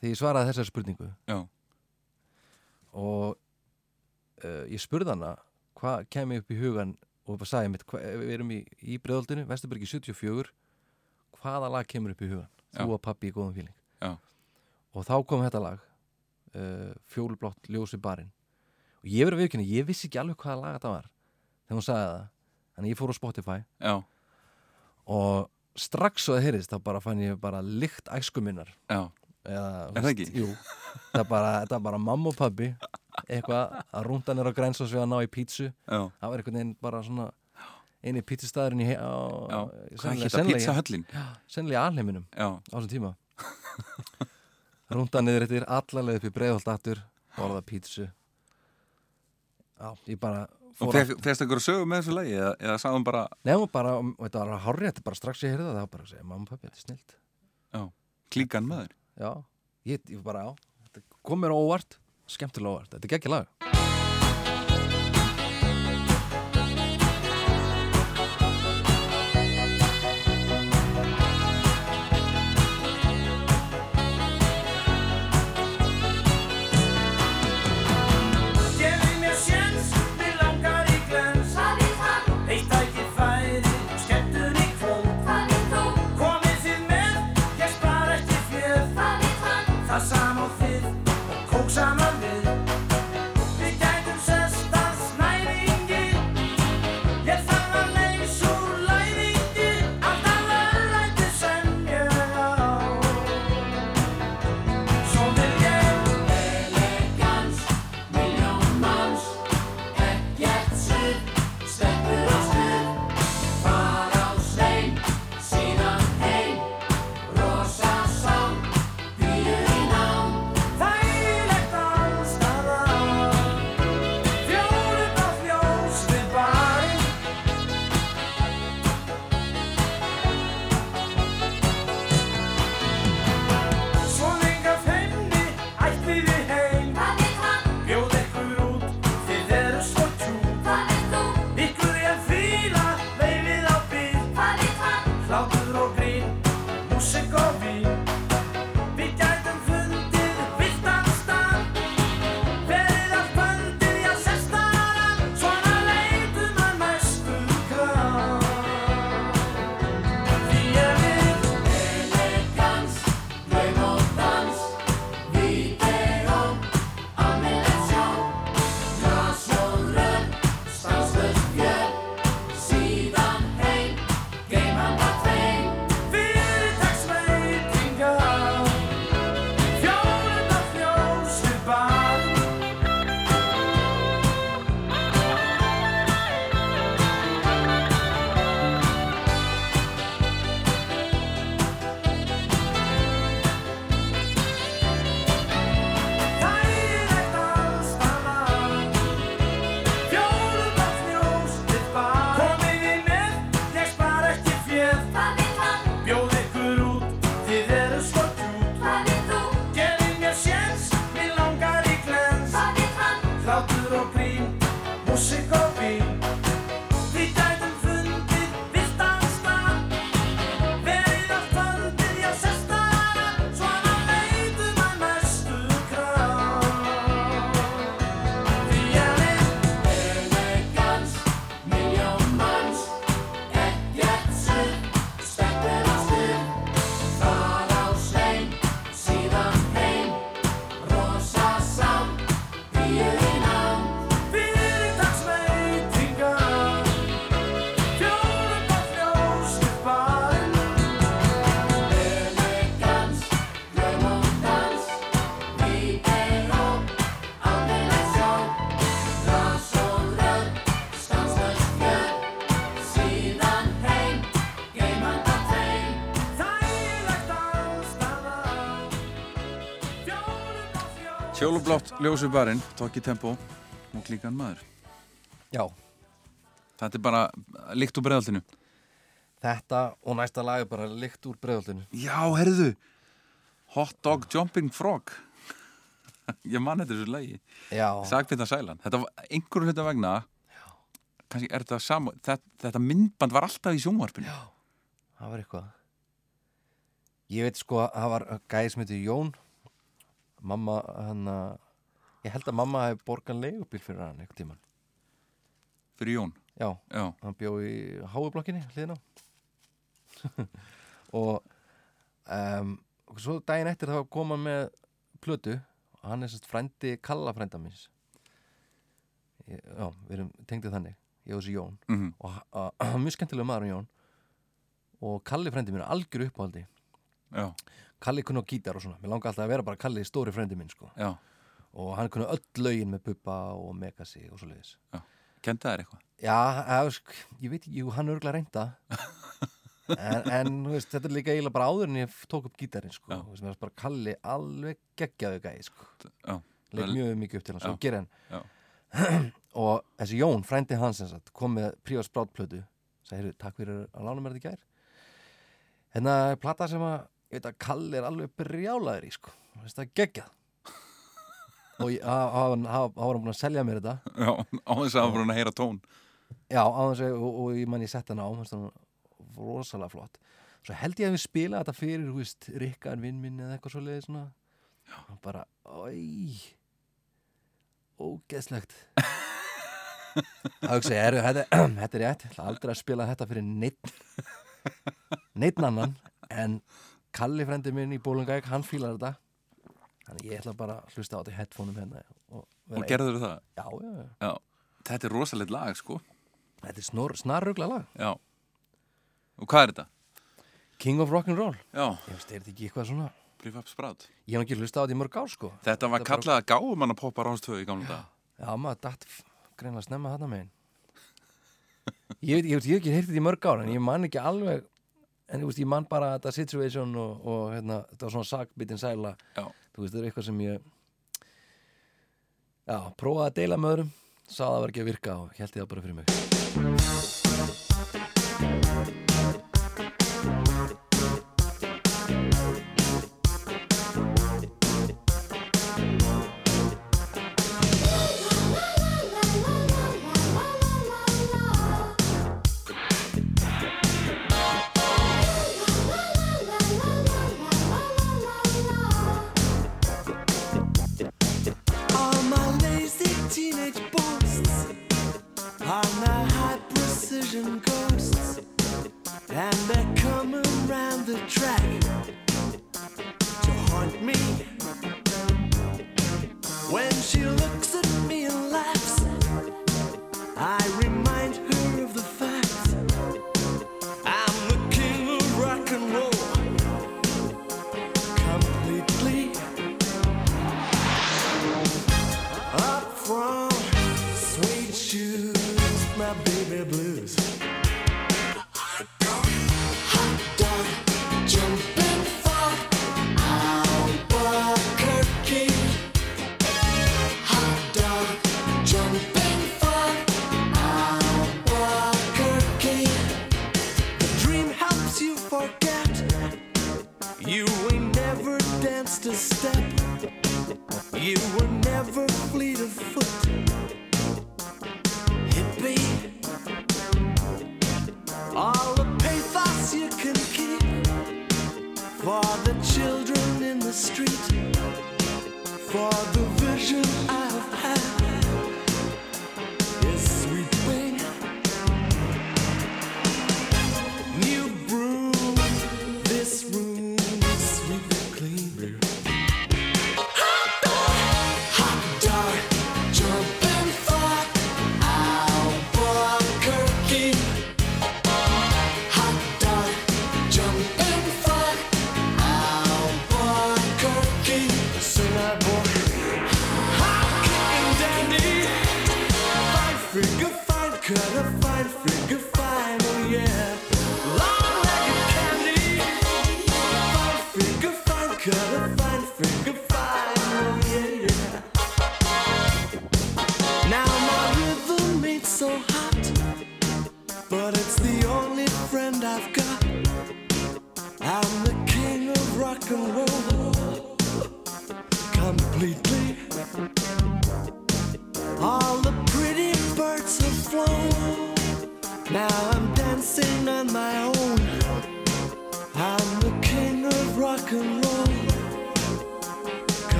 [SPEAKER 2] þegar ég svaraði þessar spurningu.
[SPEAKER 1] Já,
[SPEAKER 2] og uh, ég spurði hana hvað kemur upp í hugan og bara sagði hva, við erum í, í breðaldinu Vesturbergi 74 hvaða lag kemur upp í hugan þú
[SPEAKER 1] Já.
[SPEAKER 2] og pappi í góðum fíling
[SPEAKER 1] Já.
[SPEAKER 2] og þá kom þetta lag uh, fjólublátt ljósi barinn. Og ég verið viðkynni, ég vissi ekki alveg hvaða lag þetta var þegar hún sagði það þannig ég fór á Spotify.
[SPEAKER 1] Já,
[SPEAKER 2] og strax svo það heyrðist þá bara fann ég bara lykt æsku minnar.
[SPEAKER 1] Já.
[SPEAKER 2] Eða,
[SPEAKER 1] Er það ekki?
[SPEAKER 2] Jú, það er bara, bara mamma og pabbi eitthvað að rúnda nýra á græns og svo að ná í pítsu.
[SPEAKER 1] Já,
[SPEAKER 2] það var einhvern veginn bara svona eini pítsustæðurinn í
[SPEAKER 1] já.
[SPEAKER 2] Sennilega í alheiminum
[SPEAKER 1] Já,
[SPEAKER 2] á þessum tíma. Rúnda niður eftir allalega upp í breiðholt aftur borða pítsu. Já, ég bara
[SPEAKER 1] og fegst fegst ykkur að sögu með þessu lagi eða, eða sagðum bara,
[SPEAKER 2] nefnum bara, og þetta var hárrétt bara strax ég heyrði það, það var bara að segja mamma pabbi, þetta er snilt
[SPEAKER 1] klíkan maður.
[SPEAKER 2] Já, ég, ég bara, já þetta kom mér óvart, skemmtilega óvart. Þetta er geggja lag
[SPEAKER 1] Fjólublátt ljósu barinn, Tokki Tempo og klíkan maður.
[SPEAKER 2] Já,
[SPEAKER 1] Þetta er bara líkt úr bregðaltinu.
[SPEAKER 2] þetta og næsta lag er bara lykt úr bregðaldinu.
[SPEAKER 1] Já, herðu, Hot Dog Jumping Frog. Ég man þetta þessu lagi.
[SPEAKER 2] Já,
[SPEAKER 1] Sagfinna Sælan. Þetta var einhverju hluta vegna, kannski er þetta sama, þetta, þetta myndband var alltaf í sjónvarpinu. Já.
[SPEAKER 2] það var eitthvað. Ég veit sko að það var gæði sem heitir Jón. Mamma, hann að, ég held að mamma hefði borgað leigubíl fyrir hann einhvern tíman.
[SPEAKER 1] Fyrir Jón.
[SPEAKER 2] Já,
[SPEAKER 1] Já.
[SPEAKER 2] hann bjó í háublokkinni hliðina og um, og svo daginn eftir þá kom hann með plötu og hann er sérst frændi Kalla frænda minns ég, já, við erum tengdið þannig ég og þessi Jón
[SPEAKER 1] Mm
[SPEAKER 2] og uh, uh, mjög skemmtilega maður Jón og Kalli frændi minn er algjör uppáhaldi
[SPEAKER 1] Já.
[SPEAKER 2] Kalli kunni á gítar og svona mér langar alltaf að vera bara Kalli stóri frændi minn sko.
[SPEAKER 1] Já.
[SPEAKER 2] Og hann kunni öll lögin með Bubba og Megasi og svo leiðis
[SPEAKER 1] Kenda þær eitthvað?
[SPEAKER 2] Já, ég veit ekki, hann er örgulega reynda. En, en veist, þetta er líka eiginlega bara áður en ég tók upp gítarinn sko. Mér varst bara Kalli alveg geggjaðu gæði sko. Leik mjög mikið upp til hans og gera
[SPEAKER 1] Já.
[SPEAKER 2] hann. Og þessi Jón, frændi hans sem sagt, kom með Prívar Sprátplötu. Sagði, heyrðu, takk fyrir að lána mér þetta í gær. Hérna er plata sem að ég veit að Kalli er alveg brjálaður í sko, það er geggjað og hann hann- hann- hann var hann búin að selja mér þetta.
[SPEAKER 1] Já, á þess að hafa búin að heyra tón.
[SPEAKER 2] Já, á þess að, og, og ég man ég sett hann á rosalega flott. Svo held ég að við spila þetta fyrir hú veist, Rikkan vinn minn eða eitthvað svo leiði svona. Já. og bara, oi ógeðslegt. Það er, þetta, er rétt aldrei að spila þetta fyrir neitt neitt annan en Kalli frendi minn í Bólungæk hann fílar þetta þannig ég ætla bara að hlusta á þetta í headphoneum hérna og,
[SPEAKER 1] Og gerður það?
[SPEAKER 2] einn. Já, já, já,
[SPEAKER 1] Já. Þetta er rosalegt lag, sko.
[SPEAKER 2] þetta er snor, snarrugla lag
[SPEAKER 1] Já. Og hvað er þetta?
[SPEAKER 2] King of Rock'n'Roll
[SPEAKER 1] Já,
[SPEAKER 2] Ég veist, er þetta ekki eitthvað svona
[SPEAKER 1] Prefab Sprát.
[SPEAKER 2] Ég hef ekki hlusta á þetta í mörg ár sko
[SPEAKER 1] Þetta var
[SPEAKER 2] bara-
[SPEAKER 1] kallað að gáum hann að poppa rástöðu í gamla dag.
[SPEAKER 2] Já, maður datt f- greinlega snemma þarna megin Ég veit, ég hef ekki heyrt þetta í mörg ár en ég man ekki alveg en veist, ég man bara þetta situation og, og hérna, þetta var svona sakbitin sæla
[SPEAKER 1] Já.
[SPEAKER 2] þú veist, þetta er eitthvað sem ég já, prófaði að deila með öðrum sá það var ekki að virka og held ég það bara fyrir mig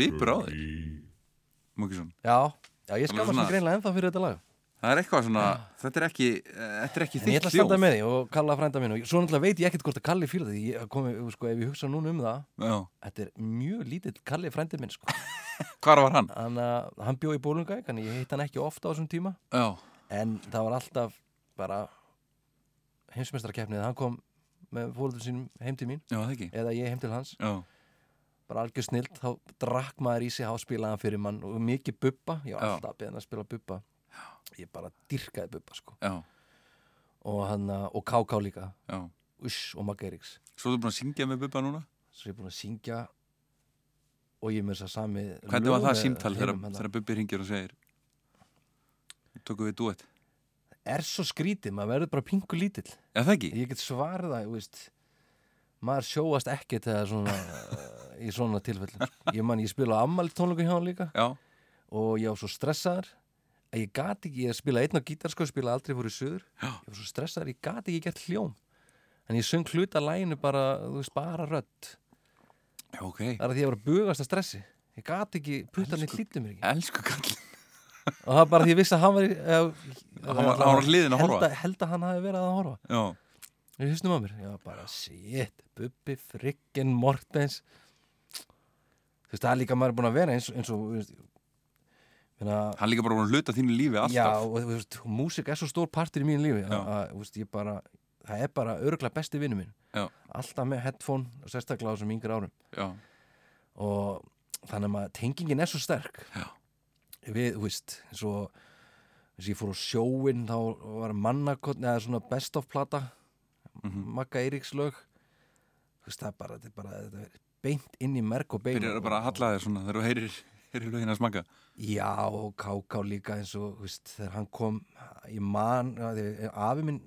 [SPEAKER 1] svipur á þig. Múkisson
[SPEAKER 2] Já, já ég skammast
[SPEAKER 1] svona-
[SPEAKER 2] greinlega ennþá fyrir þetta lag.
[SPEAKER 1] Það er eitthvað svona, þetta er ekki, eh, þetta er ekki
[SPEAKER 2] En ég
[SPEAKER 1] þitt
[SPEAKER 2] ætla að standa
[SPEAKER 1] hljóð
[SPEAKER 2] með því og kalla frænda minn og svo náttúrulega veit ég ekkert hvort að Kalli fyrir því ég komi, sko, ef ég hugsa núna um það
[SPEAKER 1] Já.
[SPEAKER 2] þetta er mjög lítill Kalli frændi minn sko.
[SPEAKER 1] Hvar var hann?
[SPEAKER 2] hann, uh, hann bjó í Bólungæk en ég hitt hann ekki ofta á þessum tíma.
[SPEAKER 1] Já,
[SPEAKER 2] en það var alltaf bara heimsmeistarakeppnið hann kom með fóröldur sínum heim til mín.
[SPEAKER 1] Já það ekki.
[SPEAKER 2] Eða ég heim til hans.
[SPEAKER 1] Já,
[SPEAKER 2] bara algjör snilt, þá drakk maður í sig hann fyrir mann og mikið bubba ég var
[SPEAKER 1] Já.
[SPEAKER 2] alltaf beðin að spila bubba. Ég bara dyrkaði bubba sko.
[SPEAKER 1] Já,
[SPEAKER 2] og hann, uh, og KK líka.
[SPEAKER 1] Já.
[SPEAKER 2] Uss og Magga Eiríks.
[SPEAKER 1] Svo þú búin að syngja með Bubba núna?
[SPEAKER 2] svo ég er búin að syngja og ég með þess að sami
[SPEAKER 1] Hvernig var það símtal þegar,
[SPEAKER 2] hérna.
[SPEAKER 1] Bubbi ringir og segir Tökum við duett
[SPEAKER 2] er svo skrítið, maður verður bara pingu lítill.
[SPEAKER 1] Já það ekki?
[SPEAKER 2] ég get svarið það, þú veist maður sjóast ekkert eða svona í svona tilfellum. Ég man, ég spila ammali tónleikum hjá hann líka.
[SPEAKER 1] Já,
[SPEAKER 2] og ég var svo stressaður að ég gat ekki, ég spila einn á gítar sko, spila aldrei fór í söður
[SPEAKER 1] Já.
[SPEAKER 2] ég var svo stressaður, ég gat ekki gert hljóm. En ég söng hluta læginu bara, þú veist, bara rödd.
[SPEAKER 1] Já ok.
[SPEAKER 2] Það er að ég var að bugast að stressi. Ég gat ekki, puttan í
[SPEAKER 1] Elsku-
[SPEAKER 2] hlýttu mér ekki.
[SPEAKER 1] Elsku kall
[SPEAKER 2] og það bara því ég vissi að hann var í- eh,
[SPEAKER 1] Hann var- hann var
[SPEAKER 2] held
[SPEAKER 1] horfa.
[SPEAKER 2] að, held að hann hafi verið að horfa.
[SPEAKER 1] Já,
[SPEAKER 2] ég hysnum að mér, var bara shit, Bubbi, Frikkin, Mortens. Þú veist, það er líka maður búin að vera eins, eins og þú veist, minna,
[SPEAKER 1] hann líka bara búin að hluta þínu lífi alltaf.
[SPEAKER 2] Já, og þú veist, músik er svo stór partur í mínu lífi að,
[SPEAKER 1] Já.
[SPEAKER 2] að, veist, ég bara það er bara örgulega besti vinnu minn.
[SPEAKER 1] Já.
[SPEAKER 2] alltaf með headphone, sérstaklega á þessum yngri árum.
[SPEAKER 1] Já,
[SPEAKER 2] og þannig að tengingin er svo sterk.
[SPEAKER 1] Já.
[SPEAKER 2] við, þú veist eins og þess að ég fór á sjóin þá var mannakotn eða svona best of plata
[SPEAKER 1] Mhm.
[SPEAKER 2] Magga Eiríks lög. Þú veist það bara, þetta er bara þetta er beint inn í merg og bein.
[SPEAKER 1] Byrjar að bara að halla þér svona þegar þú heyrir, heyrir lögin að smaka
[SPEAKER 2] já og Káká líka eins og veist, þegar hann kom í man, ja, þegar afi minn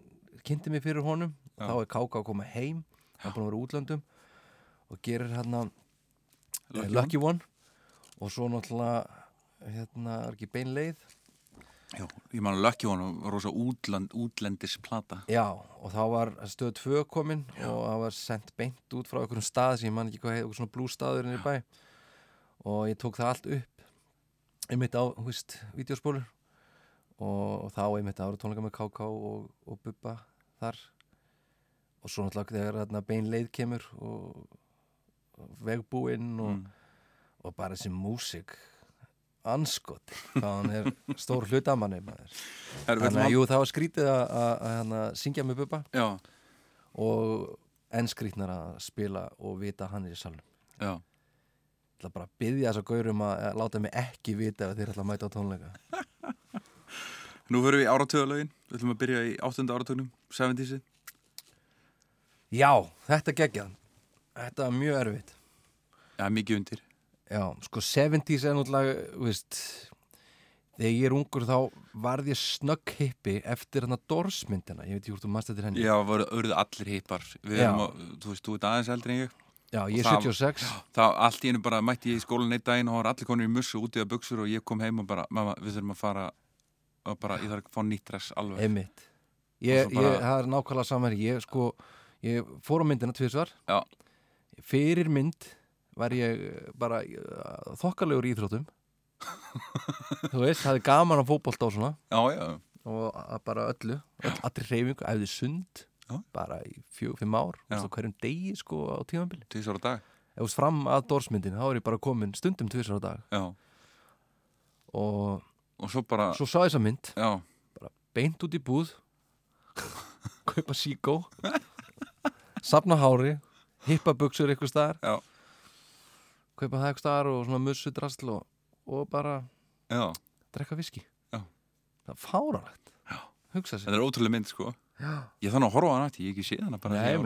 [SPEAKER 2] kynnti mig fyrir honum
[SPEAKER 1] Já.
[SPEAKER 2] þá er Káká að koma heim hann er búin að vera útlöndum og gerir hérna
[SPEAKER 1] Lucky
[SPEAKER 2] Lucky, One. Og svo náttúrulega hérna er ekki bein leið
[SPEAKER 1] Já, ég man að One var rosa útland, útlendis plata
[SPEAKER 2] já og þá var stöð 2 komin og það var sendt beint út frá einhverjum stað sem ég man ekki hvað heit, einhver svona blústaður inn í bæ. Og ég tók það allt upp einmitt á, hú veist, vídeospólur og, og þá einmitt ára tónleika með KK og, og Bubba þar. Og svo náttúrulega þegar þarna bein leið kemur og, og vegbúinn og,
[SPEAKER 1] mm.
[SPEAKER 2] og bara þessi músik anskot hvað hann er stór hlutamanni þannig að jú það var skrítið að, að syngja með Bubba.
[SPEAKER 1] Já,
[SPEAKER 2] og enn skrítnar að spila og vita hann er í salnum.
[SPEAKER 1] Já.
[SPEAKER 2] Ég ætla bara að byggja þess að gaurum að, láta mig ekki vita ef þeir ætla að mæta á tónleika.
[SPEAKER 1] Nú förum við í áratöðalögin Við ætlum að byrja í áttunda áratugnum 70-sið
[SPEAKER 2] Já, þetta geggjað. Þetta var mjög erfitt.
[SPEAKER 1] Já, mikið undir
[SPEAKER 2] Já, sko 70s er náttúrulega, veist Þegar ég er ungur þá varð ég snögg hippi eftir hann að Dorsmyndina Ég veit ekki hvort þú mannst eftir henni.
[SPEAKER 1] Já, voru auðvitað allir hippar. Við
[SPEAKER 2] Já.
[SPEAKER 1] erum, á, þú veist, þú ert aðeins eldri en ég.
[SPEAKER 2] Já, ég er
[SPEAKER 1] það-
[SPEAKER 2] 76
[SPEAKER 1] þá allt í einu bara mætti ég í skólan einn daginn og það var allir konur í mussu úti að buksur og ég kom heim og bara, mamma, við þurfum að fara og bara, ég þarf að fá nýtt dress alveg.
[SPEAKER 2] Einmitt. Ég,
[SPEAKER 1] bara-
[SPEAKER 2] ég, það er nákvæmlega saman Ég sko, ég fór á myndina tvisvar.
[SPEAKER 1] Já.
[SPEAKER 2] Fyrir mynd var ég eh, bara uh, þokkalegur í íþróttum. Þú veist, hafði gaman að fótbolta og svona.
[SPEAKER 1] Já, já,
[SPEAKER 2] og bara öllu, öll, allir reyfingu æfði sund
[SPEAKER 1] Já.
[SPEAKER 2] bara í fjög, fimm ár og hverjum degi sko á tímabili.
[SPEAKER 1] Tvisar á dag.
[SPEAKER 2] Veist fram að dórsmyndin þá er ég bara komin stundum tvisar á dag. Og
[SPEAKER 1] og svo bara,
[SPEAKER 2] svo sá þessa mynd.
[SPEAKER 1] Já,
[SPEAKER 2] beint út í búð. Kaupa síkó safna hári. Hippa buksur eitthvað staðar.
[SPEAKER 1] Já.
[SPEAKER 2] Kaupa það eitthvað staðar og svona mussu drasl og, og bara
[SPEAKER 1] já.
[SPEAKER 2] drekka viski.
[SPEAKER 1] Já.
[SPEAKER 2] það er fáralegt hugsa sér.
[SPEAKER 1] Þetta er ótrúlega mynd, sko. Ég þannig að horfa á hana eftir, ég ekki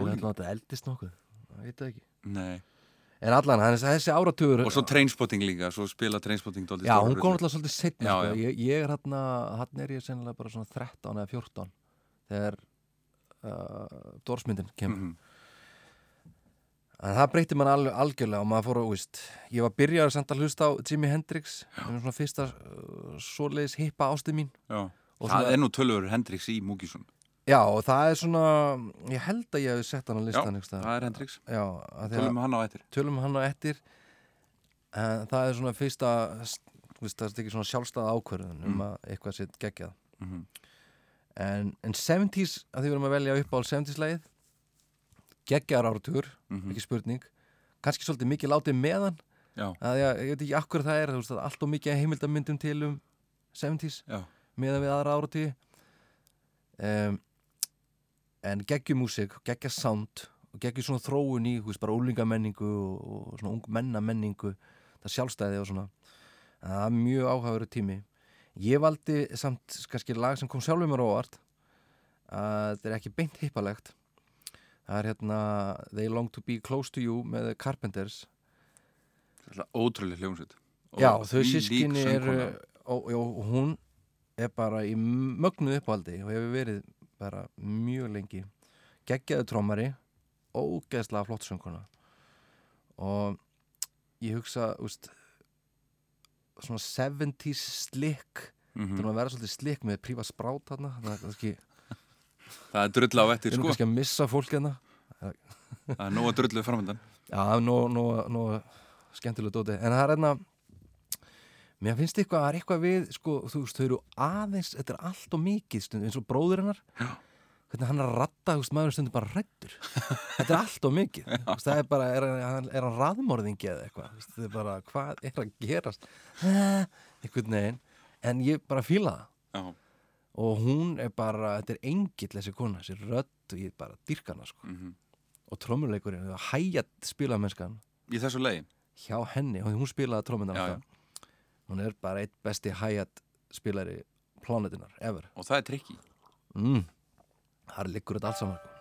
[SPEAKER 2] menn
[SPEAKER 1] var
[SPEAKER 2] þetta eldist nokkuð. Það veit það ekki.
[SPEAKER 1] Nei.
[SPEAKER 2] en allan, hann, þessi áratugur
[SPEAKER 1] og svo trainspotting líka, svo spila trainspotting
[SPEAKER 2] Já, hún kom alltaf svolítið setna
[SPEAKER 1] Já,
[SPEAKER 2] sko.
[SPEAKER 1] já.
[SPEAKER 2] Ég, ég er hérna, hann er ég sennilega bara svona 13 eða 14 þegar uh, dórsmyndin kemur.
[SPEAKER 1] Mhm.
[SPEAKER 2] En það breytti mann alveg algjörlega og maður fór að, víst, ég var byrjaður samt að hlusta á Jimi Hendrix það er svona fyrsta uh, svoleiðis hippa ástu mín.
[SPEAKER 1] Já. Það
[SPEAKER 2] svona-
[SPEAKER 1] er nú tölvur Hendrix í Múkisson
[SPEAKER 2] Já, og það er svona ég held að ég hef sett hann á listan já,
[SPEAKER 1] það er Hendrix,
[SPEAKER 2] já,
[SPEAKER 1] tölum hann á eftir.
[SPEAKER 2] Tölum hann á ettir en það er svona fyrsta veist, það er ekki svona sjálfstæða ákvörðun um
[SPEAKER 1] Mm.
[SPEAKER 2] að eitthvað sétt geggjað.
[SPEAKER 1] Mhm.
[SPEAKER 2] en, en 70s, að því við erum að velja upp á 70s leið geggjar áratugur,
[SPEAKER 1] Mhm.
[SPEAKER 2] ekki spurning. Kannski svolítið mikið látið meðan.
[SPEAKER 1] Já,
[SPEAKER 2] að ég, ég veit ekki akkur það er veist, allt og mikið heimildamyndum til um 70s
[SPEAKER 1] já,
[SPEAKER 2] meðan við aðra áratíði um, en geggjumúsik, geggja sound og geggju svona þróun í veist, bara úlingamenningu og, og svona ung mennamenningu það sjálfstæði og svona. Það er mjög áhugaveru tími. Ég valdi samt kannski lag sem kom sjálfur mér óvart. Að þetta er ekki beint hippalegt það er hérna They Long To Be Close To You með Carpenters.
[SPEAKER 1] Það er ótrúlega hljómsveit.
[SPEAKER 2] Já, þau sískinni
[SPEAKER 1] söngkona.
[SPEAKER 2] og, og hún er bara í mögnuð uppáldi og hefur verið bara mjög lengi. Geggjaðu trómari ógeðslega flott söngkona. Og ég hugsa úst, svona 70s slick. Það er nú að vera svolítið slick með prífa sprát þarna? Það er kannski,
[SPEAKER 1] það er drull á eftir
[SPEAKER 2] við erum
[SPEAKER 1] sko.
[SPEAKER 2] kannski að missa fólk hérna.
[SPEAKER 1] Það er nóga drullu framöndan
[SPEAKER 2] Já, það er nú skemmtilega dóti. En það er hérna Mér finnst eitthvað, það er eitthvað við sko, þú veist, þau eru aðeins, þetta er allt og mikið stund, eins og bróður hennar.
[SPEAKER 1] Já.
[SPEAKER 2] hvernig hann er að ratta, þú veist, maður stundur bara rættur þetta er allt og mikið. Veist, það er bara, er, hann- er hann raðmorðingi eða eitthvað, þetta er bara, hvað er að gerast? Eh, einhvern veginn. En ég bara fíla það.
[SPEAKER 1] Já,
[SPEAKER 2] og hún er bara, þetta er engill þessi kona, þessi rödd og ég bara dýrka hana sko.
[SPEAKER 1] mhm.
[SPEAKER 2] og trommuleikurinn, hægjat spilamennskan
[SPEAKER 1] í þessu lagi?
[SPEAKER 2] Hjá henni, og hún spilaði alltaf. Hún er bara eitt besti hi-hat spilari plánetinar, ever.
[SPEAKER 1] Og það er trikki
[SPEAKER 2] mm. þar liggur þetta allt saman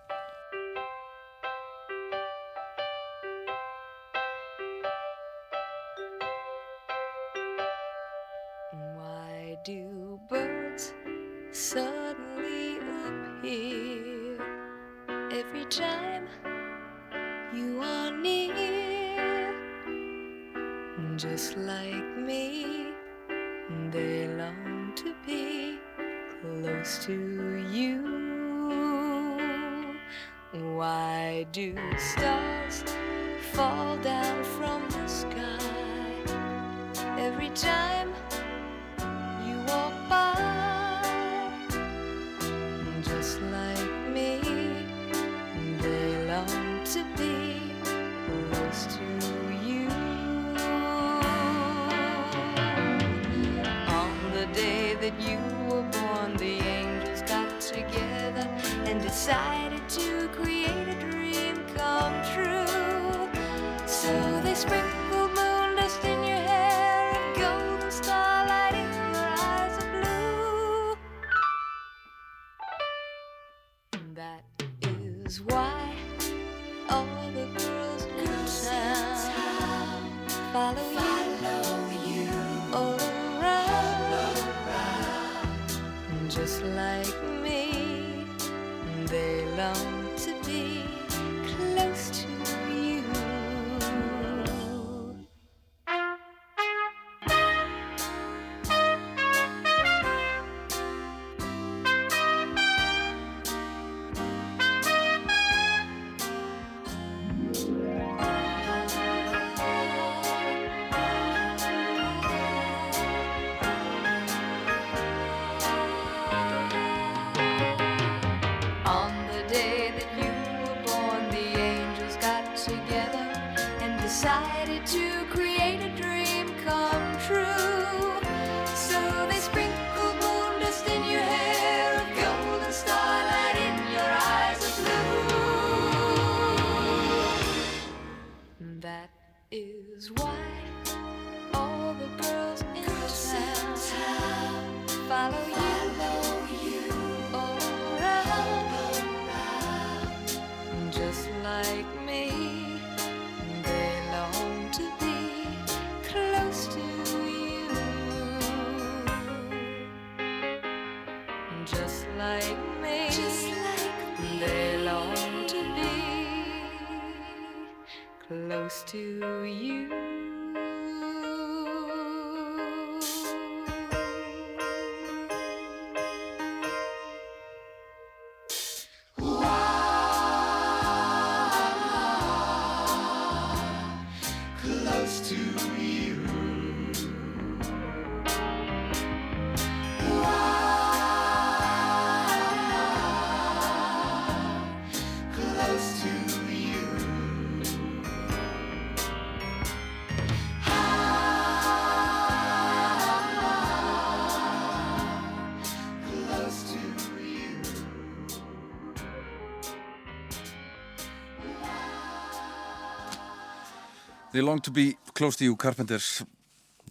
[SPEAKER 5] They long to be close to you,
[SPEAKER 1] Carpenters.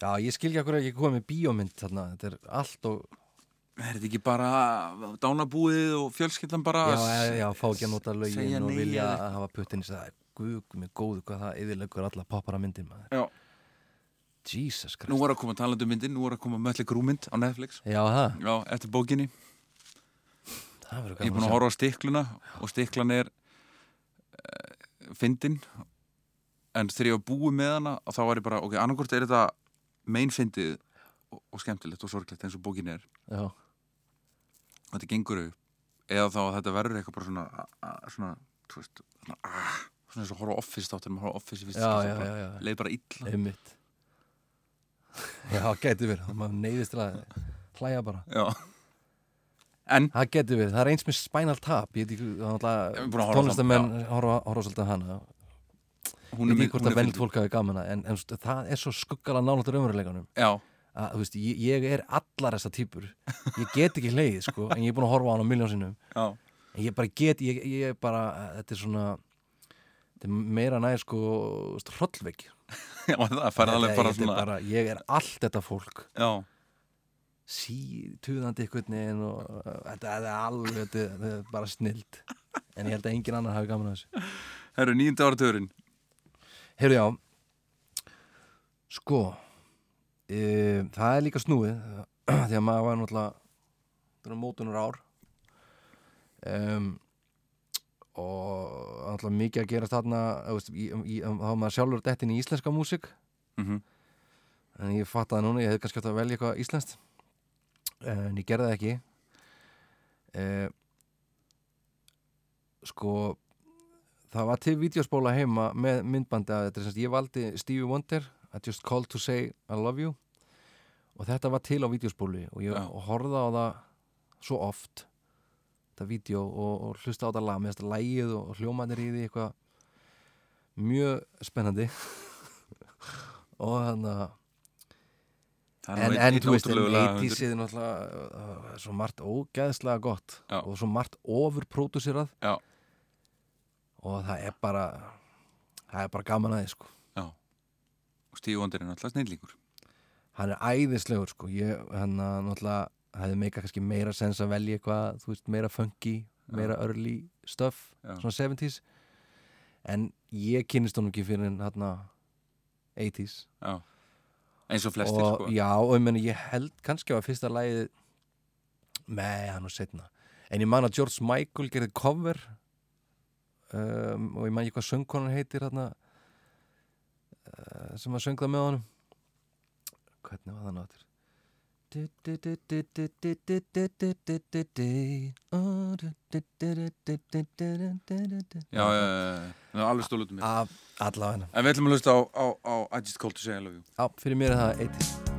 [SPEAKER 2] Já, ég skil ekki að hverju ekki komið með bíómynd þarna, þetta er allt og
[SPEAKER 1] Er þetta ekki bara dánabúið og fjölskyldan bara
[SPEAKER 2] já, já, fá ekki að nota lögin og vilja
[SPEAKER 1] eða-
[SPEAKER 2] hafa puttin í það. Guð með góðu hvað það yfirleikur alla poppara myndir maður.
[SPEAKER 1] Já.
[SPEAKER 2] Jesus Christ.
[SPEAKER 1] Nú var að koma talandu myndin, nú var að koma Mötli Grúmynd á Netflix.
[SPEAKER 2] Já, það,
[SPEAKER 1] Já, eftir bókinni. Ég er búin að horfa á stikluna og stiklan er uh, fyndin en þegar ég var búið með hana þá var ég bara, ok, annarkort er þetta meinfyndið og, og skemmtilegt og sorglegt eins og bókin er.
[SPEAKER 2] Já,
[SPEAKER 1] og þetta gengur upp. Eða þá að þetta verður eitthvað bara svona a- a- svona, þú veist svona, ah, svona eins og horfa office þáttur maður horfa office í
[SPEAKER 2] já.
[SPEAKER 1] leið bara illa.
[SPEAKER 2] Einmitt. Já, gæti verið, það maður neyðist til að hlæja bara.
[SPEAKER 1] Já. en
[SPEAKER 2] Það geti verið, það er eins með Spinal Tap. Ég veit ekki,
[SPEAKER 1] að
[SPEAKER 2] náttúrulega tónlistamenn horfa, svolítið hana Ég veit ekki hvort að
[SPEAKER 1] fyndin.
[SPEAKER 2] fólk hafi gaman að en, en það er svo skuggala náláttur umveruleikanum
[SPEAKER 1] já,
[SPEAKER 2] að þú veist, ég, ég er allar þessa típur Ég get ekki hleið, sko en ég er búin að horfa á hana miljón sinnum.
[SPEAKER 1] Já,
[SPEAKER 2] en ég bara get, ég, ég er bara þetta er svona þetta er meira næði sko
[SPEAKER 1] bara,
[SPEAKER 2] ég er allt þetta fólk.
[SPEAKER 1] Já,
[SPEAKER 2] sítuðandi ykkur og þetta er alveg, þetta, er- bara snild en ég held að engin annar hafi gaman að þessu.
[SPEAKER 1] Það eru nýjunda áratugurinn
[SPEAKER 2] Heyrðu já. Sko e, það er líka snúið því að maður var náttúrulega mótunar ár um, og náttúrulega mikið að gera þarna þá maður sjálfur dettin í íslenska músík.
[SPEAKER 1] Mm
[SPEAKER 2] en ég fatt að núna, ég hefði kannski átt að velja eitthvað íslenskt en ég gerði það ekki. Eh, sko það var til vídeospóla heima með myndbandi að þetta er semst, ég valdi Stevie Wonder I just called to say I love you og þetta var til á vídeospóli og ég
[SPEAKER 1] Já.
[SPEAKER 2] horfði á það svo oft þetta vídeo og, og hlusta á þetta lag með þetta lægið og, hljómanir í því eitthvað mjög spennandi og þannig að en, en þú veist, en
[SPEAKER 1] ótrúlegur lagahöfundur.
[SPEAKER 2] 80s er náttúrulega uh, svo margt ógæðslega gott
[SPEAKER 1] Já.
[SPEAKER 2] og svo margt ofurpródúsirað
[SPEAKER 1] Já
[SPEAKER 2] og það er bara það er bara gaman aðeins sko.
[SPEAKER 1] Já, og Steve Wonder er náttúrulega snillíkur
[SPEAKER 2] Hann er æðislegur sko. Ég, hann eh, náttúrulega, það hefði meika kannski meira sens að velja eitthvað, þú veist, meira funky meira Já. early stuff
[SPEAKER 1] Já.
[SPEAKER 2] svona 70's
[SPEAKER 3] en ég kynist honum ekki fyrir hann 80's
[SPEAKER 1] Já. Eins og flestir
[SPEAKER 3] og,
[SPEAKER 1] sko.
[SPEAKER 3] já og ég, meni, ég held kannski á að fyrsta lægi með hann og setna en ég man að George Michael gerði cover um, og ég mæ ekki hvað söngkonan heitir hérna sem að söngða með honum hvernig var það náttúr
[SPEAKER 1] Já, það er alveg stólutum
[SPEAKER 3] Allavega
[SPEAKER 1] En við ætlum að hlusta á I just called to say I love you
[SPEAKER 3] Já, fyrir mér er það 80's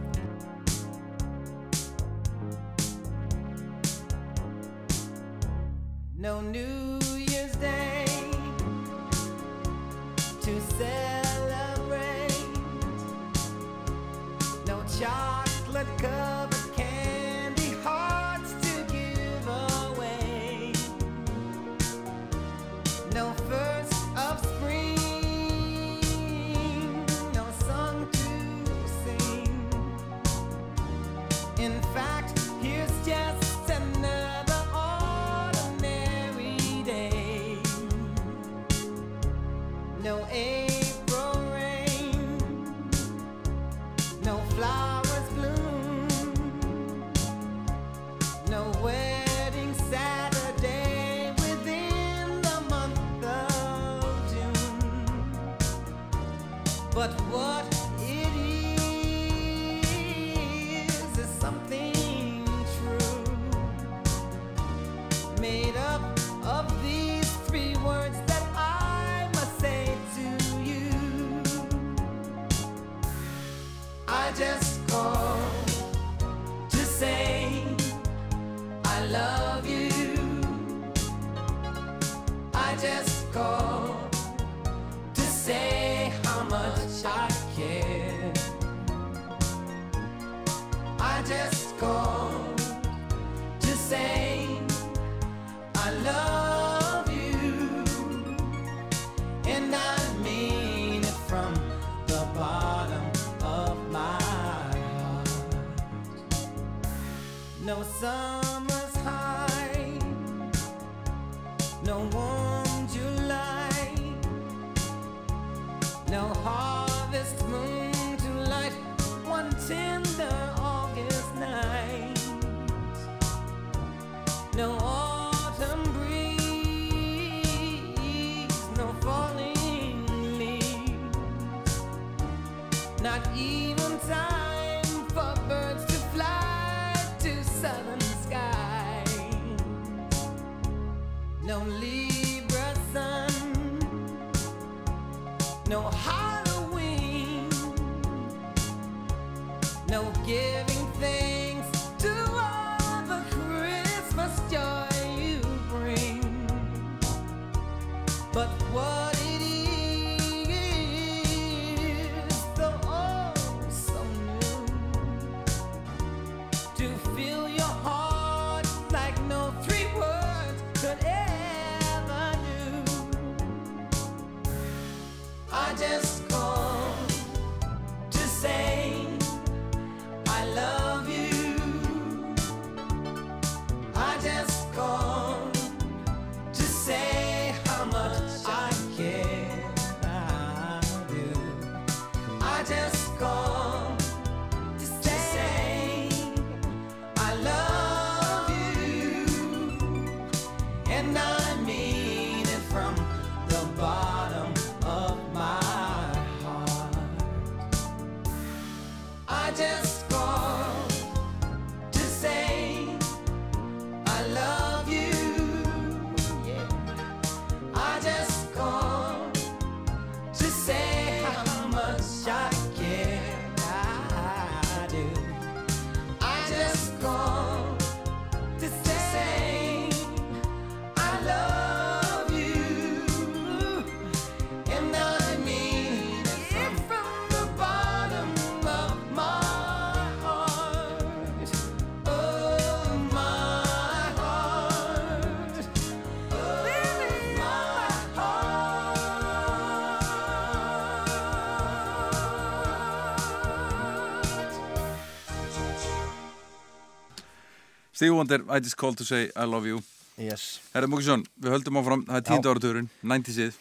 [SPEAKER 1] Steve Wonder, I just called to say I love you.
[SPEAKER 3] Yes.
[SPEAKER 1] Herri Mókisson, við höldum áfram. Það er tínda áratúrun, 90'sið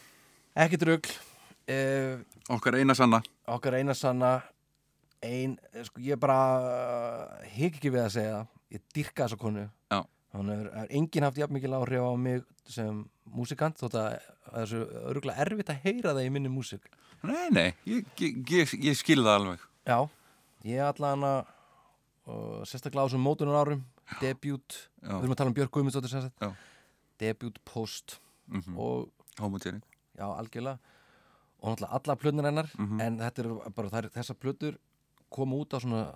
[SPEAKER 2] Ekkert rugg uh, eh,
[SPEAKER 1] Okkar eina sanna.
[SPEAKER 2] Okkar eina sanna. Ein, eh, sko, Ég bara eh, uh, higg ekki við að segja ég dyrka þessa konu.
[SPEAKER 1] Já.
[SPEAKER 2] þannig að enginn haft jafn mikið lágrið á mig sem músikant þótt að það er svo öruglega erfitt að heyra það í minni músik
[SPEAKER 1] Nei, nei, ég, ég, ég, ég skilði það alveg.
[SPEAKER 2] Já, ég er allan að uh, sérstaklega á þessum mótunar árum debut,
[SPEAKER 1] Já.
[SPEAKER 2] við erum að tala um Björk Guðmundsdóttir debut, post.
[SPEAKER 1] Mm
[SPEAKER 2] og
[SPEAKER 1] Homotering
[SPEAKER 2] já, algjörlega. Og náttúrulega alla plötnir hennar
[SPEAKER 1] Mhm.
[SPEAKER 2] en þetta er bara, þær, þessar plötur koma út á svona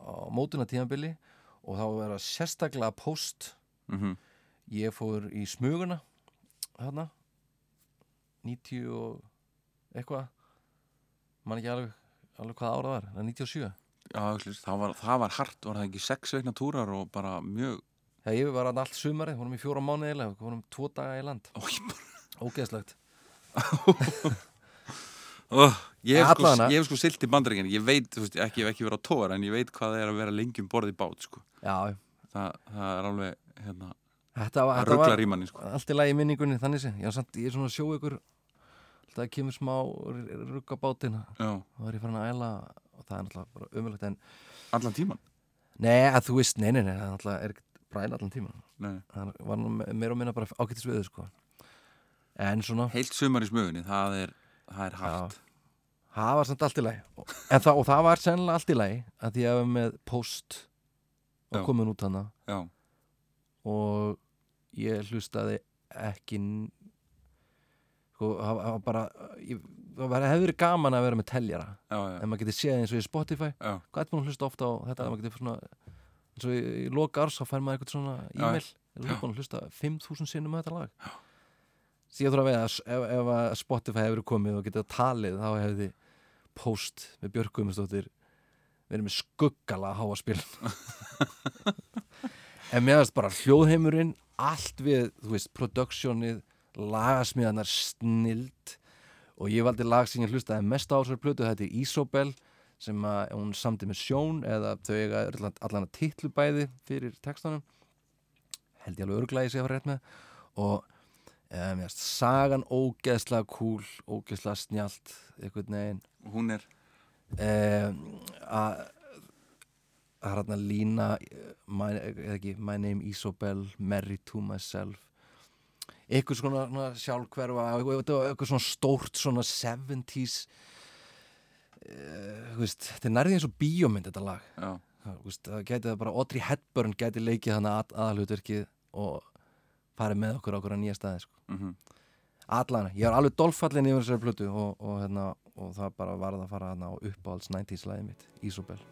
[SPEAKER 2] á mótuna tímabili og þá vera sérstaklega post.
[SPEAKER 1] Mm
[SPEAKER 2] ég fór í smuguna þarna. 90 og eitthvað. Man ekki alveg, alveg hvað ára var, það er 97
[SPEAKER 1] Já, það, var, það var hart, var það ekki sex veikna túrar og bara mjög
[SPEAKER 2] þegar ég var þarna allt sumarið, vorum í fjóra mánuði eða vorum tvo daga í land,
[SPEAKER 1] Ó, ég, bara,
[SPEAKER 2] ógeðslegt.
[SPEAKER 1] Ó, ég, hef sko, sko silt í bandaríkinn Ég veit, þú veist, ekki, ekki verið á tóar En ég veit hvað það er að vera lengi um borð í bát sko.
[SPEAKER 2] já,
[SPEAKER 1] það, það er alveg hérna,
[SPEAKER 2] þetta var,
[SPEAKER 1] að
[SPEAKER 2] þetta
[SPEAKER 1] ruggla
[SPEAKER 2] var
[SPEAKER 1] rýmanni sko.
[SPEAKER 2] allt í lagi í minningunni þannig ég er, samt, ég er svona að sjó ykkur alltaf kemur smá rugga bátina
[SPEAKER 1] Já,
[SPEAKER 2] þá er ég farin að æla og það er náttúrulega bara umöðlegt en
[SPEAKER 1] allan tíman
[SPEAKER 2] nei, að þú veist, nei, nei, nei, það náttúrulega er ekkert bræla allan tíman
[SPEAKER 1] Nei.
[SPEAKER 2] það var meira og minna bara ágættis við sko. en svona
[SPEAKER 1] Heilt sumar í smugunni, það er, það er hart.
[SPEAKER 2] Það var samt allt í lagi. Og, það, og það var sennilega allt í lagi að því að við með post og komin út hana.
[SPEAKER 1] Já,
[SPEAKER 2] og ég hlustaði ekki sko, bara ég, það verið gaman að vera með teljara
[SPEAKER 1] já, já,
[SPEAKER 2] en maður getur séð eins og í Spotify.
[SPEAKER 1] Já,
[SPEAKER 2] hvað er búin að hlusta ofta á þetta? Maður getur svona eins og í, loka árs þá fær maður eitthvað svona e-mail. Er þú búin að hlusta 5.000 sinnum með þetta lag. Síðan þurfa að veða ef, ef að Spotify hefur komið og getið talið þá hefði post með Guðmundsdóttir verið með skuggala háa spil. En meðast bara hljóðheimurinn allt við, þú veist, productionið lagasmíðanar snild og ég valdi lag sem ég hlustaði mest á þessar plötu, þetta er Isobel sem að hún samdi með Sjón eða þau eiga allan, að titlu bæði fyrir textanum. Held ég alveg ég sé að fara rétt með. Og um, jast, sagan ógeðslega cool ógeðslega snjált einhvern veginn.
[SPEAKER 1] Hún er?
[SPEAKER 2] Um, að það er hérna lína eh, my, ekki, my name Isobel married to myself eitthvað svona, svona sjálfhverfa eitthvað svona stórt svona 70s uh, veist, þetta er nærði eins og bíómynd þetta lag. Það, veist, það gæti það bara Audrey Hepburn gæti leikið þannig að, aðalhutverkið og farið með okkur á okkur á nýja staði sko.
[SPEAKER 1] mm
[SPEAKER 2] allan, ég var alveg dolfallin yfir þessari plötu og, og, hérna, og það bara varð að fara hérna á uppáhalds 90s lagið mitt, Isobel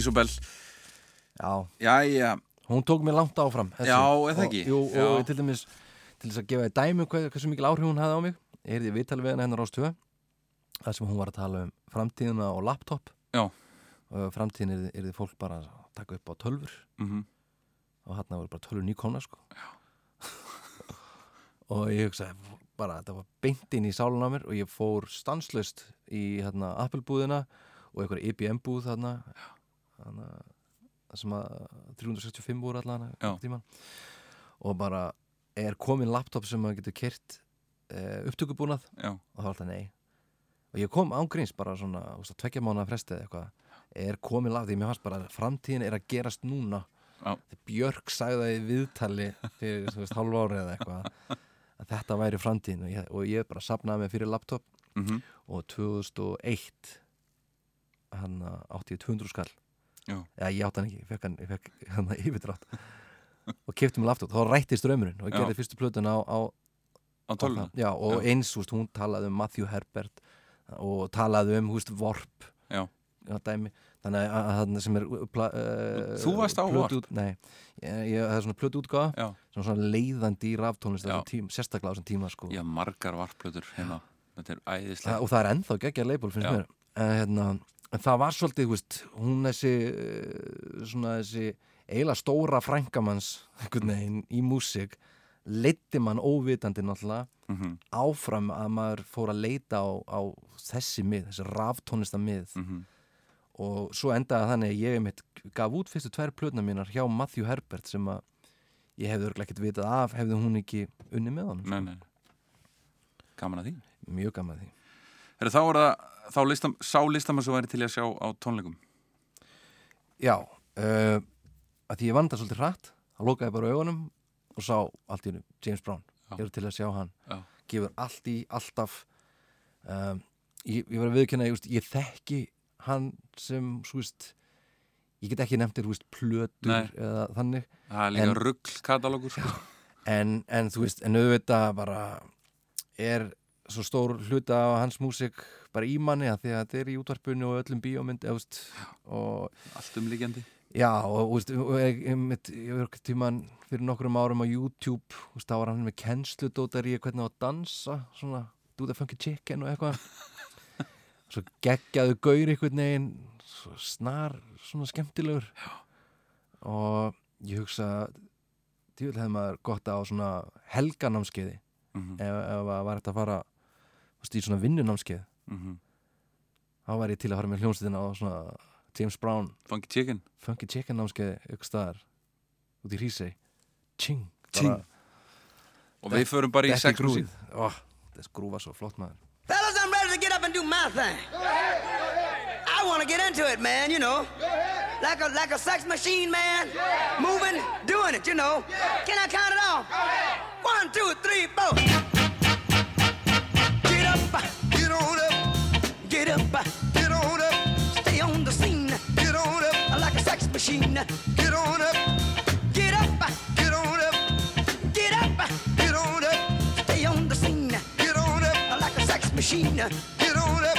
[SPEAKER 1] Ísobel
[SPEAKER 2] Já,
[SPEAKER 1] Jæja,
[SPEAKER 2] hún tók mér langt áfram þessi.
[SPEAKER 1] Já, er það
[SPEAKER 2] Og-
[SPEAKER 1] ekki?
[SPEAKER 2] Jú,
[SPEAKER 1] Já.
[SPEAKER 2] og til dæmis til þess að gefa þið dæmi um hvað, hversu mikil áhrif hún hafði á mig er því viðtalið við hennar hennar ástöð þar sem hún var að tala um framtíðina og laptop
[SPEAKER 1] Já.
[SPEAKER 2] og framtíðin er, er því fólk bara að taka upp á tölfur
[SPEAKER 1] mhm,
[SPEAKER 2] og hann voru bara tölfur nýkomna sko. og ég hugsaði bara þetta var beint inn í sálun á mér og ég fór stanslust í hérna, Apple búðina og einhver IBM búð þarna, sem að 365 voru allan og bara er komin laptop sem maður getur kyrt e, upptökubúnað?
[SPEAKER 1] Já,
[SPEAKER 2] og það var alltaf nei. Og ég kom ángríns bara svona tvekja mánu að fresti eða eitthvað. Er komin laptop, því mér fannst bara framtíðin er að gerast núna. Þegar Björk sagði það í viðtali fyrir veist, hálf ári eða eitthvað að þetta væri framtíðin. Og ég, og ég bara sapnaði mig fyrir laptop.
[SPEAKER 1] Mhm,
[SPEAKER 2] og 2001 hann átti ég 200 skall
[SPEAKER 1] Já.
[SPEAKER 2] Ég átti hann ekki, ég fekk hann, ég fekk hann yfirdrátt. Og kefti mig laptop, þá rættist draumurinn og ég gerði fyrstu plötun á, á,
[SPEAKER 1] á tölvuna?
[SPEAKER 2] Já, og
[SPEAKER 1] Já.
[SPEAKER 2] eins, húst, hún talaði um Matthew Herbert og talaði um, húst, Vorp.
[SPEAKER 1] Já.
[SPEAKER 2] dæmi, þannig að það sem er pla, uh,
[SPEAKER 1] Þú varst á
[SPEAKER 2] plötu út- Nei, ég, ég, það er svona plötu útgáfa
[SPEAKER 1] Já,
[SPEAKER 2] svona, svona leiðandi í tím, sérstaklega á þessum tíma sko.
[SPEAKER 1] já, margar varplötur hérna. Þetta er æðislega
[SPEAKER 2] og það er ennþá geggja leifból finnst
[SPEAKER 1] Já.
[SPEAKER 2] mér. En, hérna, en það var svolítið, veist, hún þessi eh, svona þessi eiginlega stóra frængamanns veginn í músík leiddi mann óvitandi náttúrulega
[SPEAKER 1] mhm,
[SPEAKER 2] áfram að maður fór að leita á, á þessi mið, þessi raftónlista mið.
[SPEAKER 1] Mhm,
[SPEAKER 2] og svo endaði þannig að ég mitt gaf út fyrstu tvær plötna mínar hjá Matthew Herbert sem að ég hefði örglega ekkert vitað af hefði hún ekki unni með
[SPEAKER 1] Nei, nei. Gaman að því.
[SPEAKER 2] Sko. mjög gaman að því.
[SPEAKER 1] Heru, Þá er það, þá listam, sá listamann sem væri til að sjá á tónleikum
[SPEAKER 2] Já, uh, að því ég vanda svolítið hratt lokaði ég bara augunum og sá allt í hennu, James Brown ég er til að sjá hann
[SPEAKER 1] Já.
[SPEAKER 2] gefur allt í, alltaf um, ég, ég var að viðkynna ég, ég þekki hann sem svo veist, ég get ekki nefndir þú veist, plötur
[SPEAKER 1] Nei.
[SPEAKER 2] eða þannig
[SPEAKER 1] Það er líka katalógur sko.
[SPEAKER 2] en, en þú veist, en auðvitað bara er svo stór hluta af hans músík bara í manni að því að þetta er í útvarpinu og öllum bíómynd veist, og
[SPEAKER 1] Allt umlíkjandi
[SPEAKER 2] Já, og ég, ekki tíman fyrir nokkrum árum á YouTube, þá var hann með kennsludótar í hvernig á að dansa, svona, do the funky chicken og eitthvað. Svo geggjaðu gaur einhvern veginn, svo snar, svona skemmtilegur. Og ég hugsa, tífell hefði maður gott á svona helganámskeiði,
[SPEAKER 1] mhm,
[SPEAKER 2] ef, ef að var þetta að fara, í svona vinnunámskeið.
[SPEAKER 1] mhm.
[SPEAKER 2] Þá var ég til að fara með hljómsveitina á svona James Brown
[SPEAKER 1] Funky Chicken
[SPEAKER 2] funky chicken námskeið ykkur staðar út í Hrísey Ching
[SPEAKER 1] Ching. Og við förum bara í sex
[SPEAKER 2] grúið
[SPEAKER 1] músík
[SPEAKER 2] oh, Það skrúfa svo flott maður
[SPEAKER 6] Fellas, I'm ready to get up and do my thing. I want to get into it, man, you know. Like a like a sex machine, man. Moving, doing it, you know. Can I count it off? One, two, three, four. Up,
[SPEAKER 7] get on up,
[SPEAKER 6] stay on the scene.
[SPEAKER 7] get on up,
[SPEAKER 6] Like a sex machine.
[SPEAKER 7] get on up,
[SPEAKER 6] Get up,
[SPEAKER 7] get on up,
[SPEAKER 6] get up,
[SPEAKER 7] get on up,
[SPEAKER 6] stay on the scene.
[SPEAKER 7] get on up,
[SPEAKER 6] Like a sex machine.
[SPEAKER 7] get on up,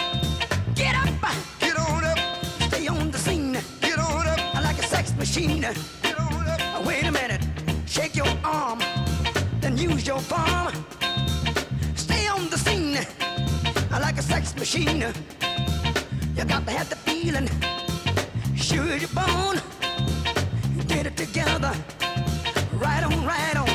[SPEAKER 6] Get up,
[SPEAKER 7] get on up,
[SPEAKER 6] stay on the scene.
[SPEAKER 7] get on up,
[SPEAKER 6] Like a sex machine.
[SPEAKER 7] get on up.
[SPEAKER 6] Wait a minute. Shake your arm, then use your palm. Machine. You got to have the feeling. Sure you're born. Get it together. Right on, right on.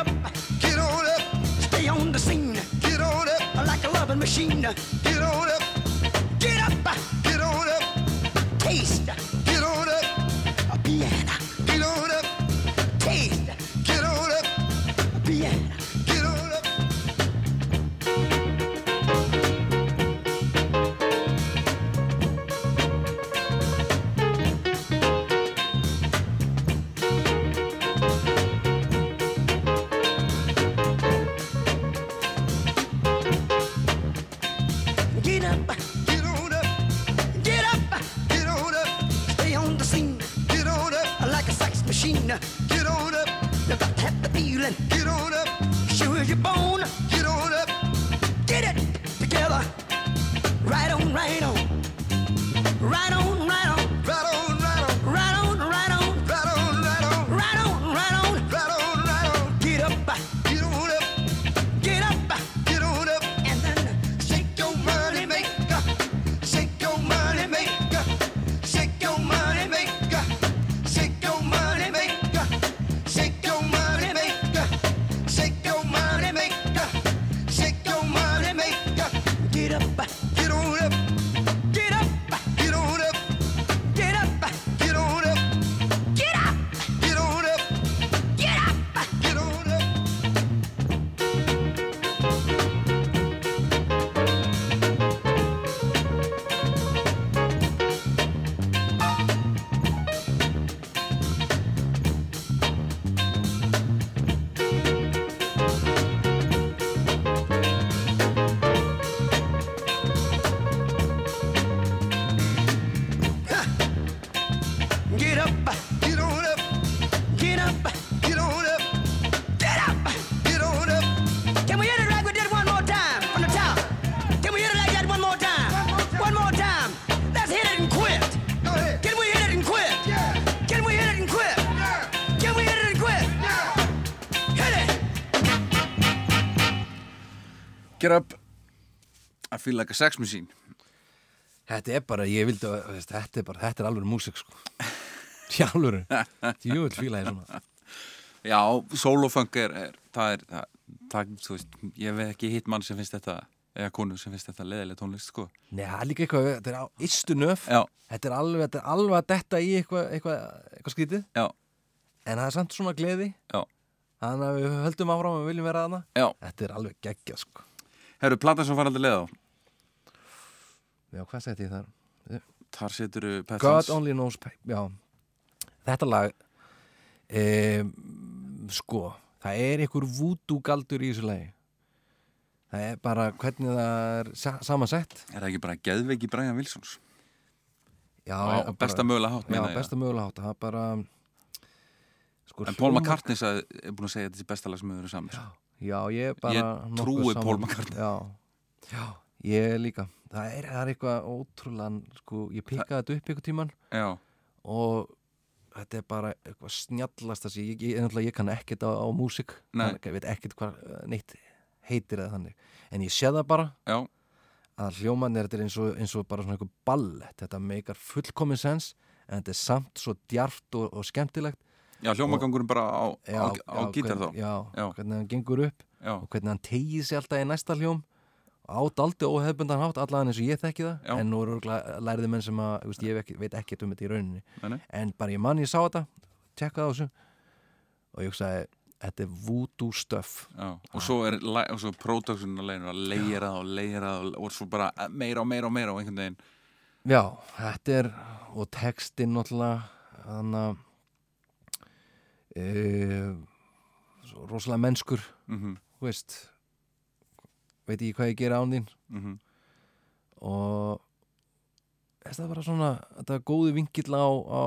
[SPEAKER 6] Up.
[SPEAKER 7] Get on up.
[SPEAKER 6] Stay on the scene. Get on up. Like a loving machine.
[SPEAKER 1] I feel like a sex machine
[SPEAKER 2] Þetta er bara, ég vildi að, veist, þetta er bara, þetta er alveg músik, sko. Sjálfur. Ég vil fíla því svona.
[SPEAKER 1] Já, solofunk er, er það er, það, það, þú veist ég veit ekki hitt mann sem finnst þetta eða konu sem finnst þetta leðileg tónlist, sko
[SPEAKER 2] Nei, það er líka eitthvað, þetta er á ystu nöf.
[SPEAKER 1] Já,
[SPEAKER 2] Þetta er alveg, þetta er alveg að detta í eitthvað, eitthvað, eitthvað skrítið.
[SPEAKER 1] já,
[SPEAKER 2] En það er samt svona gleði.
[SPEAKER 1] já,
[SPEAKER 2] Þannig að við höldum áfram og viljum vera aðna.
[SPEAKER 1] já
[SPEAKER 2] Þetta er alveg geggjað, sko.
[SPEAKER 1] Herru, platan sem var aldrei leið á
[SPEAKER 2] Já, hvað seti ég þar?
[SPEAKER 1] Þar setur þú Pet
[SPEAKER 2] God
[SPEAKER 1] Sounds
[SPEAKER 2] Only Knows já þetta lag e, sko það er einhver voodoo galdur í þessu lagi það er bara hvernig það er sa samansett
[SPEAKER 1] Er það ekki bara geðveiki Brian Wilsons?
[SPEAKER 2] já,
[SPEAKER 1] Á besta mögulega hátt,
[SPEAKER 2] já, besta mögulega hátt það er bara sko,
[SPEAKER 1] En Paul McCartney er búin að segja þetta er besta lag sem hefur verið saman
[SPEAKER 2] já, já, ég bara
[SPEAKER 1] Ég trúi. Paul McCartney.
[SPEAKER 2] já, já, ég líka það er, það er eitthvað ótrúlega sko, ég pikkaði þetta upp einhver tíman
[SPEAKER 1] Já,
[SPEAKER 2] og þetta er bara eitthvað snjallast þessi, ég, ég, ég, ég kann ekkert á, á músík,
[SPEAKER 1] Nei.
[SPEAKER 2] ég veit ekkert hvað eh, neitt heitir eða þannig. En ég sé það bara
[SPEAKER 1] já,
[SPEAKER 2] að hljómanir þetta er eins og, eins og bara svona eitthvað ballett, þetta meikar fullkomin sens en þetta er samt svo djarft og, og skemmtilegt.
[SPEAKER 1] Já hljómagangurinn bara á,
[SPEAKER 2] já,
[SPEAKER 1] á, á gítar þá.
[SPEAKER 2] hvernig, já,
[SPEAKER 1] Já.
[SPEAKER 2] hvernig hann gengur upp
[SPEAKER 1] Já,
[SPEAKER 2] og hvernig hann tegið sér alltaf í næsta hljóm át aldrei óhefbundan hátt allavega eins og ég þekki það
[SPEAKER 1] Já.
[SPEAKER 2] en nú eru lærði menn sem að veist, ég ekki, veit ekkert um þetta í rauninni.
[SPEAKER 1] Nei, nei.
[SPEAKER 2] En bara ég mann ég sá þetta tjekkaði á þessu og ég hugsaði, þetta er voodoo stuff.
[SPEAKER 1] Já, og svo er svo production að leira og leira og, svo bara meira og meira og meira og einhvern veginn.
[SPEAKER 2] Já, þetta er og textin náttúrulega þannig að e, rosalega mennskur
[SPEAKER 1] mm
[SPEAKER 2] þú veist veit ekki hvað ég gera án þín mm
[SPEAKER 1] -hmm.
[SPEAKER 2] og það var svona þetta var góði vingill á, á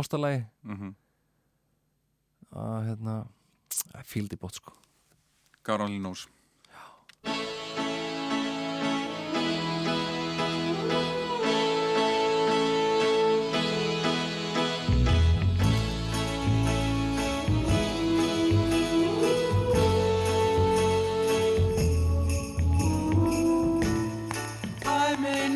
[SPEAKER 2] ástalægi
[SPEAKER 1] mm -hmm.
[SPEAKER 2] að hérna fíldi bótt sko
[SPEAKER 7] Gáranlín Ós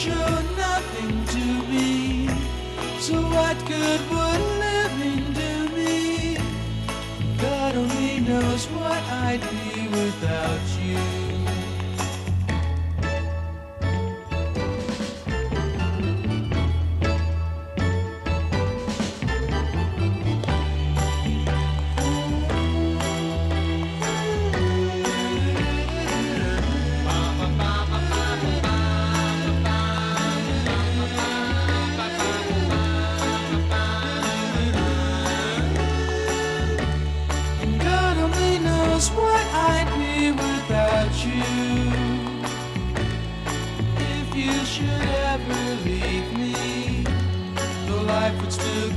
[SPEAKER 7] show nothing to me. So what good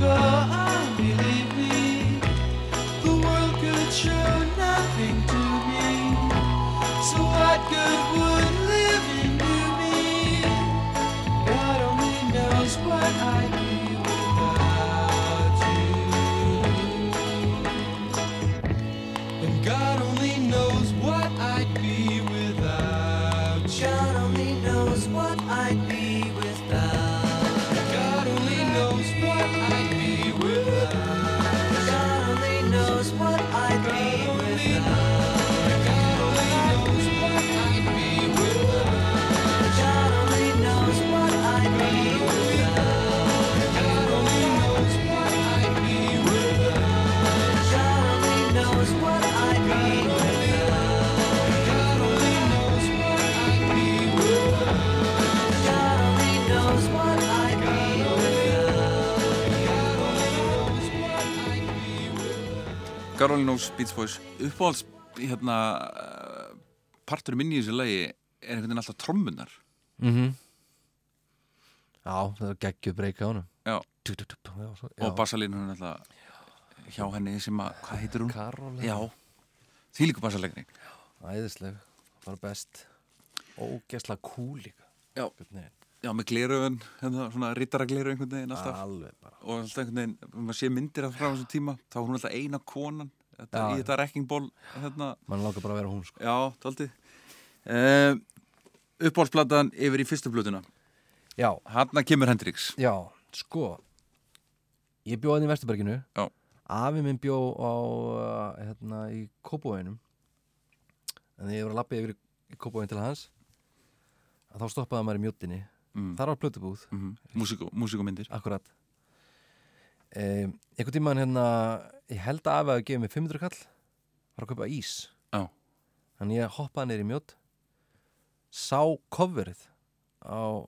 [SPEAKER 7] go
[SPEAKER 1] Gáran Linós, Beach Boys. Uppáhalds hérna uh, partur minni í þessu lagi er einhvern veginn alltaf trommunar.
[SPEAKER 2] Mm Já, það var geggjuð breyka á svo,
[SPEAKER 1] og bassalínun er alltaf hjá henni sem að, hvað heitir hún?
[SPEAKER 2] Karol
[SPEAKER 1] Já, því líka bassalegni
[SPEAKER 2] Æðisleg, bara best. Ógesla kúl líka.
[SPEAKER 1] Já. Já, með gleröfun, hérna, svona rittara gleröfun einhvern veginn alltaf.
[SPEAKER 2] Alveg bara.
[SPEAKER 1] Og alltaf einhvern veginn, maður sé myndir af frá þessum tíma, þá er hún alltaf eina konan þetta, í þetta rekkinból hérna,
[SPEAKER 2] Man langar bara að vera hún sko.
[SPEAKER 1] Já, daldi uh, uppáhaldsplatan yfir í fyrstu blötuna
[SPEAKER 2] Já,
[SPEAKER 1] Hanna kemur Hendrix.
[SPEAKER 2] Já, sko. Ég bjó hann í Vesturberginu
[SPEAKER 1] Já.
[SPEAKER 2] Afi minn bjó á uh, hérna í Kópavóinum En þegar ég var að lappa yfir í Kópavóin til hans þá stoppaði maður í mjóttinni
[SPEAKER 1] mm.
[SPEAKER 2] Þar var plötubúð.
[SPEAKER 1] Mm -hmm. músikumyndir
[SPEAKER 2] Akkurat Einhvern tímann hérna Ég held að afi að gefa mig 500 kall Var að kaupa ís
[SPEAKER 1] Já.
[SPEAKER 2] Þannig ég hoppaði neyri mjótt Sá coverið á,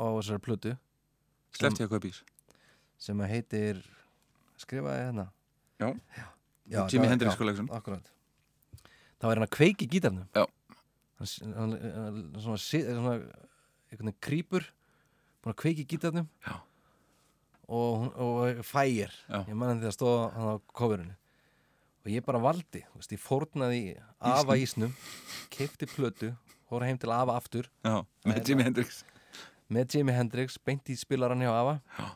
[SPEAKER 2] á þessari plötu
[SPEAKER 1] Slefti að kaupa ís
[SPEAKER 2] sem að heitir skrifaði hérna
[SPEAKER 1] Já.
[SPEAKER 2] já það-
[SPEAKER 1] Hendrix Collection
[SPEAKER 2] Akkurat Það var hann að kveiki gítarnum. Hann, hann, hann svona, si- svona einhvern veginn krýpur að kveiki gítarnum
[SPEAKER 1] Já.
[SPEAKER 2] Og, og fægir. Ég mann að stóða hann á coverinu og ég bara valdi veist, ég fórnaði afa ísnum keipti plötu, hóra heim til afa aftur.
[SPEAKER 1] Já, með Jimi
[SPEAKER 2] það.
[SPEAKER 1] Hendrix.
[SPEAKER 2] með Jimi Hendrix, beint í spilaran hjá afa.
[SPEAKER 1] Já.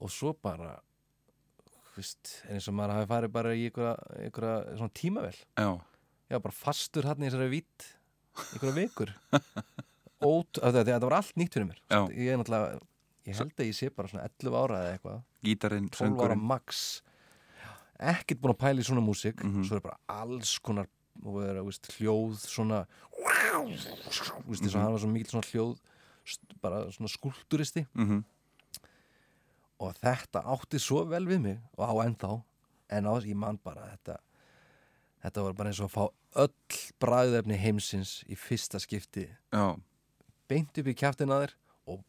[SPEAKER 2] og svo bara veist, eins og maður hafi farið bara í einhverja, tímavel
[SPEAKER 1] Já,
[SPEAKER 2] já, bara fastur hann í þessari vitt einhverja vikur. Ót, þetta, var allt nýtt fyrir mér. Ég er náttúrulega, ég held að ég sé bara svona 11 ára eða eitthvað,
[SPEAKER 1] gítarinn,
[SPEAKER 2] 12 ára max. Ekkert búin að pæla í svona músík.
[SPEAKER 1] Mhm.
[SPEAKER 2] svo er bara alls konar vera veist, hljóð svona veist, þess að hann var svo mikil svona hljóð bara svona skúlturisti
[SPEAKER 8] mm
[SPEAKER 2] og þetta átti svo vel við mig og á ennþá en á, ég man bara þetta þetta var bara eins og að fá öll bræðefni heimsins í fyrsta skipti.
[SPEAKER 8] Já,
[SPEAKER 2] beint upp í kjaftin að þér og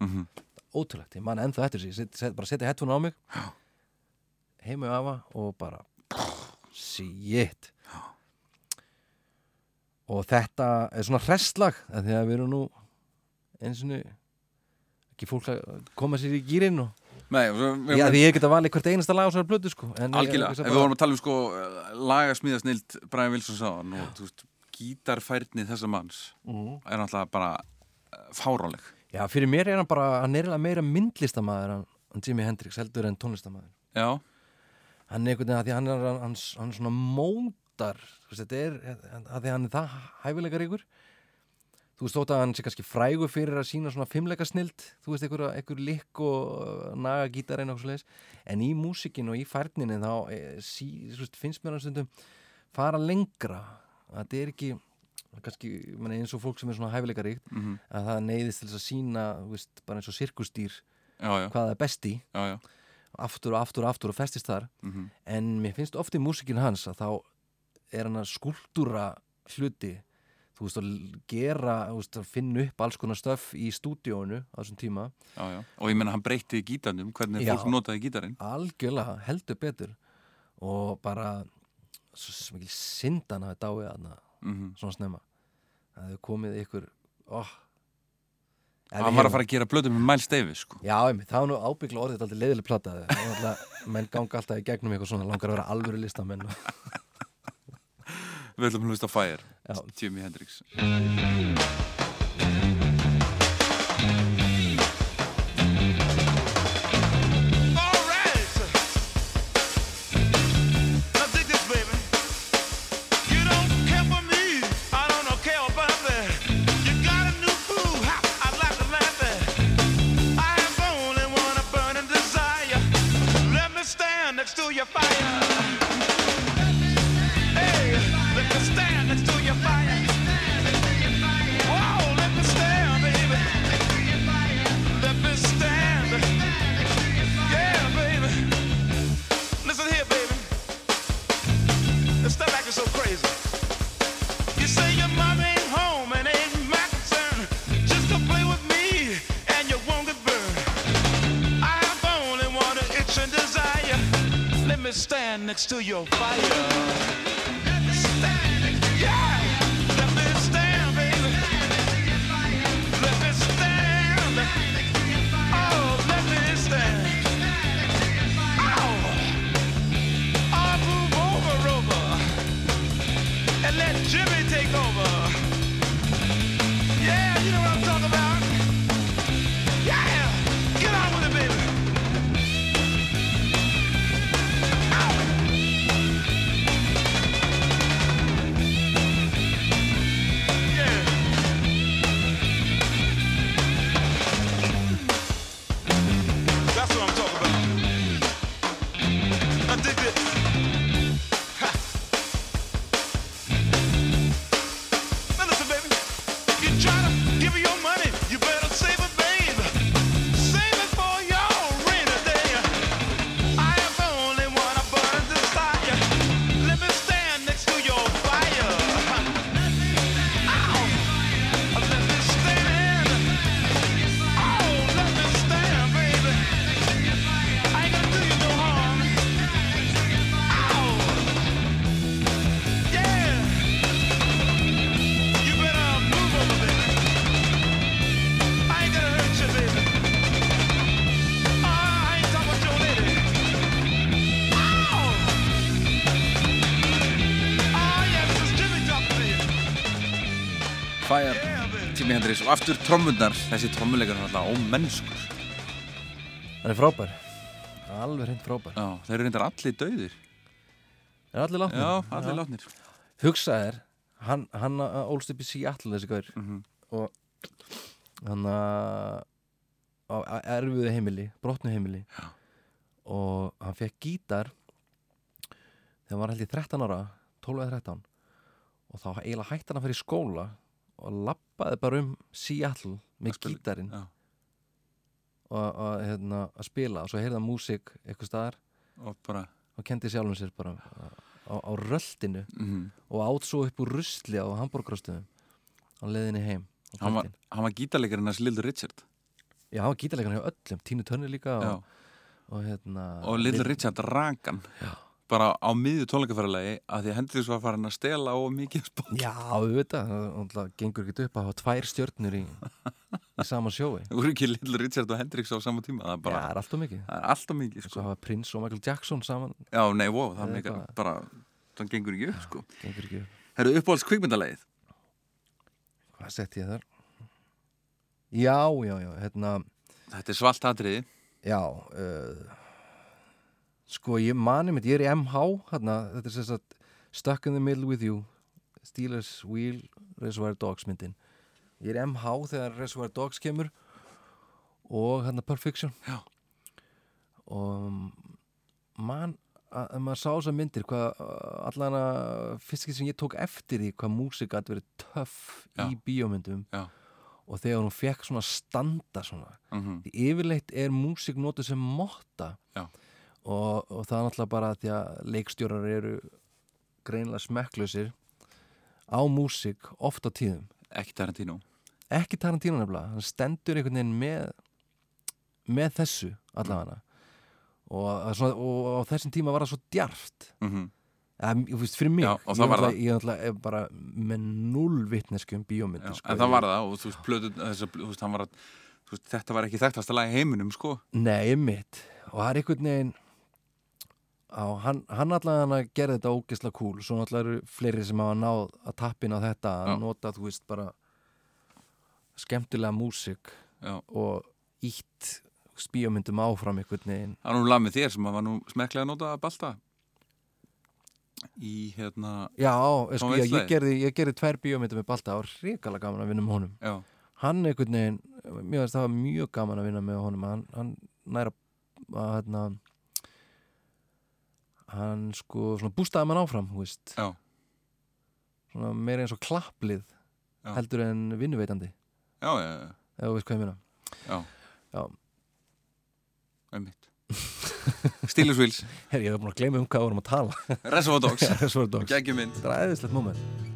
[SPEAKER 2] búm
[SPEAKER 8] mhm,
[SPEAKER 2] ótrúlegt, ég man ennþá eftir þessi set, set, bara setja hettuna á mig. Heima í afa og bara shit. Og þetta er svona hresslag því að við erum nú eins og ekki fólk að koma sér í gýrin og
[SPEAKER 8] Nei, við,
[SPEAKER 2] Já, því ég get að valið hvert einasta lag á svona blödu sko.
[SPEAKER 8] Algjörlega, ef við vorum að tala um sko lagasmíðasnild Brian Wilson og veist, gítarfærni þessa manns
[SPEAKER 2] Mhm.
[SPEAKER 8] er náttúrulega bara uh, fáráleg
[SPEAKER 2] Já, fyrir mér er hann bara, hann er meira myndlistamæður hann Jimi Hendrix heldur en tónlistamæður
[SPEAKER 8] Já,
[SPEAKER 2] hann er einhvern veginn að því hann er hann, hann svona mótar þú veist, þetta er, að því hann er það hæfileika ríkur. Þú veist þótt að hann sé kannski frægur fyrir að sína svona fimmleika snild, þú veist einhver, einhver likk og naga gítarinn og svo leiðis en í músikin og í færninni þá e, sí, þú veist, finnst mér hann stundum fara lengra. Að þetta er ekki kannski meni, eins og fólk sem er svona hæfileika ríkt
[SPEAKER 8] mhm,
[SPEAKER 2] að það neyðist til að sína veist, bara eins og sirkustýr hvað það er besti.
[SPEAKER 8] Já, já.
[SPEAKER 2] aftur og aftur og aftur og festist þar.
[SPEAKER 8] Mhm,
[SPEAKER 2] en mér finnst oft í músikin hans að þá er hann að skúltúra hluti þú veist að gera, veist að finna upp alls konar stöf í stúdíónu á þessum tíma,
[SPEAKER 8] já. Og ég menna hann breytti gítarnum, hvernig fólk notaði gítarinn.
[SPEAKER 2] Algjörlega heldur betur. Og bara svo sem ekki sindan hafi dáið þarna
[SPEAKER 8] mhm.
[SPEAKER 2] svona snemma það hefur komið ykkur oh.
[SPEAKER 8] Hann var að fara að gera blödu með Miles Davis sko.
[SPEAKER 2] Já, einmitt, það var nú ábyggla orðið alltaf leiðileg plattaði menn ganga alltaf í gegnum eitthvað svona langar að vera alvöru listamenn
[SPEAKER 8] Við ætlum að hlusta á Fire. Jimi Hendrix og aftur trommundar, þessi trommuleikar er alltaf ómennskur.
[SPEAKER 2] Hann er frábær. Alveg hreint frábær.
[SPEAKER 8] Já, þeir eru reyndar allir dauðir.
[SPEAKER 2] Er allir látnir?
[SPEAKER 8] Já, allir látnir.
[SPEAKER 2] Hugsa þér hann, hann uh, ólst upp í Seattle þessi gaur.
[SPEAKER 8] Mhm.
[SPEAKER 2] og hann uh, á erfiðu heimili, brotnu heimili.
[SPEAKER 8] Já.
[SPEAKER 2] og hann fekk gítar þegar hann var held ég 13 ára 12 eða 13 og þá eiginlega hætti hann að fara í skóla og lappaði bara um Seattle með gítarinn.
[SPEAKER 1] já.
[SPEAKER 2] og, og hérna, að spila og svo heyrði hann músík eitthvað staðar.
[SPEAKER 1] Og bara
[SPEAKER 2] og kendi sjálfum sér bara á, á röldinu
[SPEAKER 1] mm
[SPEAKER 2] og átt svo upp úr rusli á hambúrgrástöðum á leiðinni heim
[SPEAKER 1] hann, var, hann var gítarleikarinn hans Lil Richard.
[SPEAKER 2] Já, hann var gítarleikarinn hjá öllum, Tínu Törni líka
[SPEAKER 1] já.
[SPEAKER 2] og, og hérna
[SPEAKER 1] og Lil Richard rakan bara á miðju tónleikaferðalegi að því að Hendrix var farin að stela og mikið spók
[SPEAKER 2] Já, við veit það, það gengur ekki upp að hafa tvær stjörnur í, í sama sjói
[SPEAKER 1] Það voru ekki Lil Richard og Hendrix á sama tíma það er
[SPEAKER 2] Já,
[SPEAKER 1] bara,
[SPEAKER 2] það er alltaf mikið
[SPEAKER 1] það er alltaf mikið sko.
[SPEAKER 2] hafa Prince og Michael Jackson saman
[SPEAKER 1] já, nei, wow, það er mikið
[SPEAKER 2] eitthvað.
[SPEAKER 1] bara, það gengur ekki upp sko.
[SPEAKER 2] gengur ekki upp
[SPEAKER 1] Herru, uppáhalds kvikmyndalegið
[SPEAKER 2] Hvað sett ég þar? Já, já, já, hérna
[SPEAKER 1] Þetta er svalt atriði
[SPEAKER 2] Já uh, Sko, ég mani mitt, ég er í MH hérna, þetta er sem sagt Stuck in the Middle with You Steelers Wheel, Reservoir Dogs myndin Ég er í MH þegar Reservoir Dogs kemur og hérna Perfection
[SPEAKER 1] Já.
[SPEAKER 2] og man að að maður sá þessar myndir hvað allan að fyrst sem ég tók eftir því hvað músika að verið töff
[SPEAKER 1] Já.
[SPEAKER 2] í bíómyndum
[SPEAKER 1] Já.
[SPEAKER 2] og þegar hún fekk svona standa svona
[SPEAKER 1] mm
[SPEAKER 2] Því yfirleitt er músík notuð sem motta
[SPEAKER 1] Já.
[SPEAKER 2] Og, og það er náttúrulega bara því að leikstjórar eru greinilega smekklausir á músík oft á tíðum.
[SPEAKER 1] Ekki Tarantino.
[SPEAKER 2] Ekki Tarantino nefnilega, hann stendur einhvern veginn með með þessu allavega. Og, að svona, og á þessum tíma var það svo djarft.
[SPEAKER 1] Mm
[SPEAKER 2] Eða, ég veist, fyrir mig,
[SPEAKER 1] Já, og
[SPEAKER 2] ég,
[SPEAKER 1] það var
[SPEAKER 2] náttúrulega- bara með null vitnesku um bíómyndir sko.
[SPEAKER 1] En það var það og þú veist, plötu, þessa, þú veist, var að þú veist, þetta var ekki þekktasta lag í heiminum sko.
[SPEAKER 2] Nei, mitt og það er einhvern veginn á, hann, hann allavega gera þetta ógeðslega cool. Svo náttúrulega eru fleiri sem hafa náð að tappina þetta að nota, þú veist, bara skemmtilega músík
[SPEAKER 1] Já.
[SPEAKER 2] og ítt spíómyndum áfram einhvern veginn.
[SPEAKER 1] Það er nú lag með þér sem var nú smekklega að nota að balta. Í hérna
[SPEAKER 2] Já, sko, já, ég, gerði, ég gerði tvær bíómyndum með Balta. Og ríkala gaman að vinna með honum.
[SPEAKER 1] Já,
[SPEAKER 2] hann einhvern veginn, finnst það var mjög gaman að vinna með honum. Hann, hann næra að hérna hann sko svona bústaði mann áfram þú veist,
[SPEAKER 1] já,
[SPEAKER 2] svona meira eins og klapplið
[SPEAKER 1] Já.
[SPEAKER 2] heldur en vinnuveitandi
[SPEAKER 1] já, já, já,
[SPEAKER 2] ef þú veist hvað ég meina
[SPEAKER 1] já.
[SPEAKER 2] Já.
[SPEAKER 1] Einmitt. Wheels,
[SPEAKER 2] Herri, ég hef búin að gleyma um hvað við vorum að tala
[SPEAKER 1] Reservoir Dogs,
[SPEAKER 2] Reservoir Dogs.
[SPEAKER 1] mynd.
[SPEAKER 2] Þetta er æðislegt moment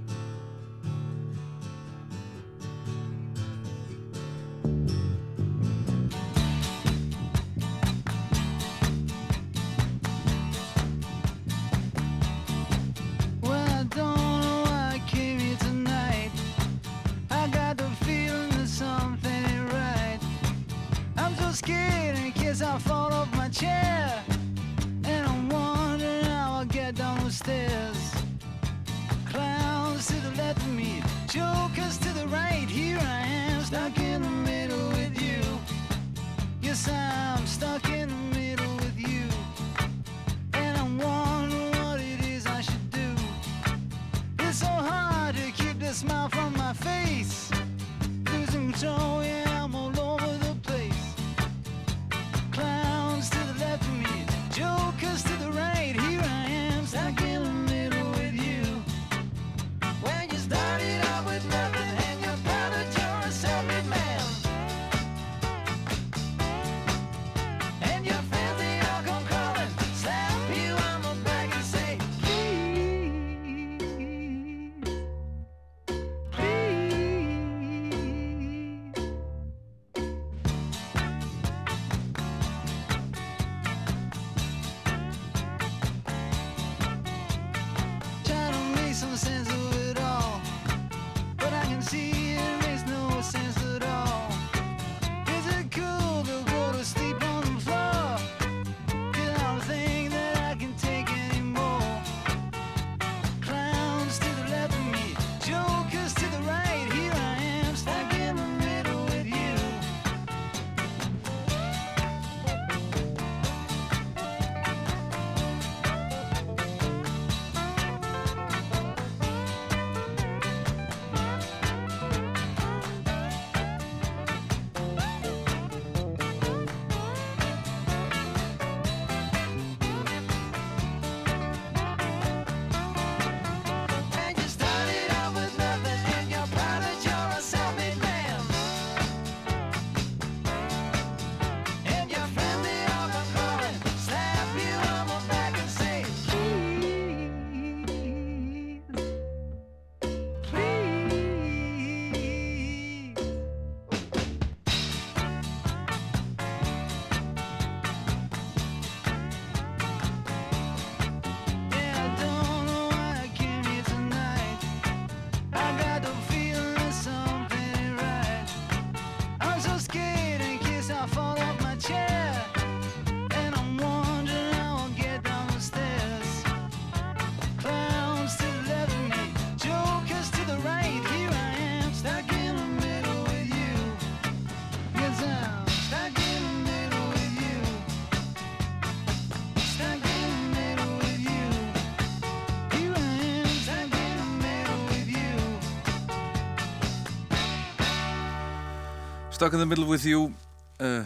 [SPEAKER 9] Stuck in the middle with you
[SPEAKER 1] uh,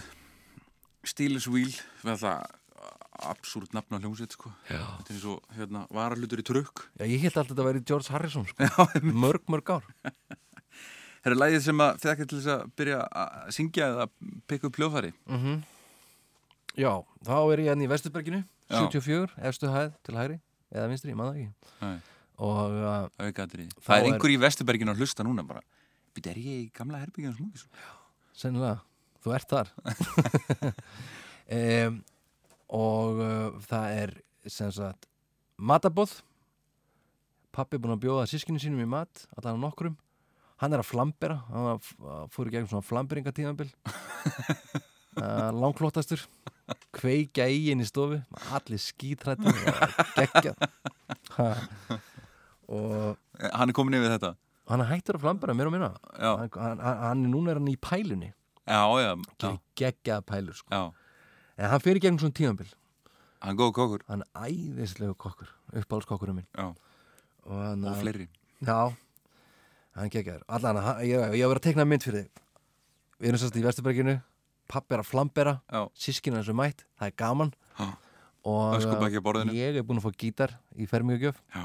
[SPEAKER 1] Steelers Wheel við það absúrt nafn á hljómsveit sko.
[SPEAKER 2] Já.
[SPEAKER 1] þetta er eins og hérna, varahlutur í trukk
[SPEAKER 2] Já, ég held alltaf að þetta væri George Harrison sko.
[SPEAKER 1] Já,
[SPEAKER 2] Mörg, mörg ár
[SPEAKER 1] Það er lagið sem að þið ekki til þess að byrja að syngja eða pikka upp hljóðfæri
[SPEAKER 2] Já, þá er ég enn í Vesturberginu
[SPEAKER 1] Já.
[SPEAKER 2] 74, efstu hæð til hægri eða vinstri, maður ekki og uh,
[SPEAKER 1] Það er
[SPEAKER 2] er-
[SPEAKER 1] einhver í Vesturberginu að hlusta núna bara er ég í gamla herbygginu smúkis?
[SPEAKER 2] Sennilega, þú ert þar. Um, og uh, það er sem sagt matabóð pappi er búin að bjóða sískinu sínum í mat allan á nokkrum. Hann er að flambera hann fór í gegnum svona flamberingatíðanbil uh, langklóttastur kveikja í inn í stofu. Allir skítrættir geggja. Og
[SPEAKER 1] Hann er komin yfir þetta
[SPEAKER 2] hann er hættur að flambera mér og minna.
[SPEAKER 1] Já,
[SPEAKER 2] hann, hann, hann er núna er hann í pælunni.
[SPEAKER 1] Já, já, já,
[SPEAKER 2] geggjað pælur sko.
[SPEAKER 1] já.
[SPEAKER 2] en hann fyrir gegnum svona tíðanbil
[SPEAKER 1] Hann er góð kokkur.
[SPEAKER 2] Hann er æðislegu kokkur uppáhaldskokkurinn minn.
[SPEAKER 1] Já,
[SPEAKER 2] og hann
[SPEAKER 1] og fleiri.
[SPEAKER 2] Já, hann geggjaður. Allan, ég, ég var að tekna mynd fyrir þig. Við erum sérst í Vesturberginu pappi er að flambera,
[SPEAKER 1] Já,
[SPEAKER 2] sískina þessu mætt. Það er gaman.
[SPEAKER 1] Ha.
[SPEAKER 2] og
[SPEAKER 1] borðinu.
[SPEAKER 2] ég er búin að fá gítar í fermingugjöf
[SPEAKER 1] já,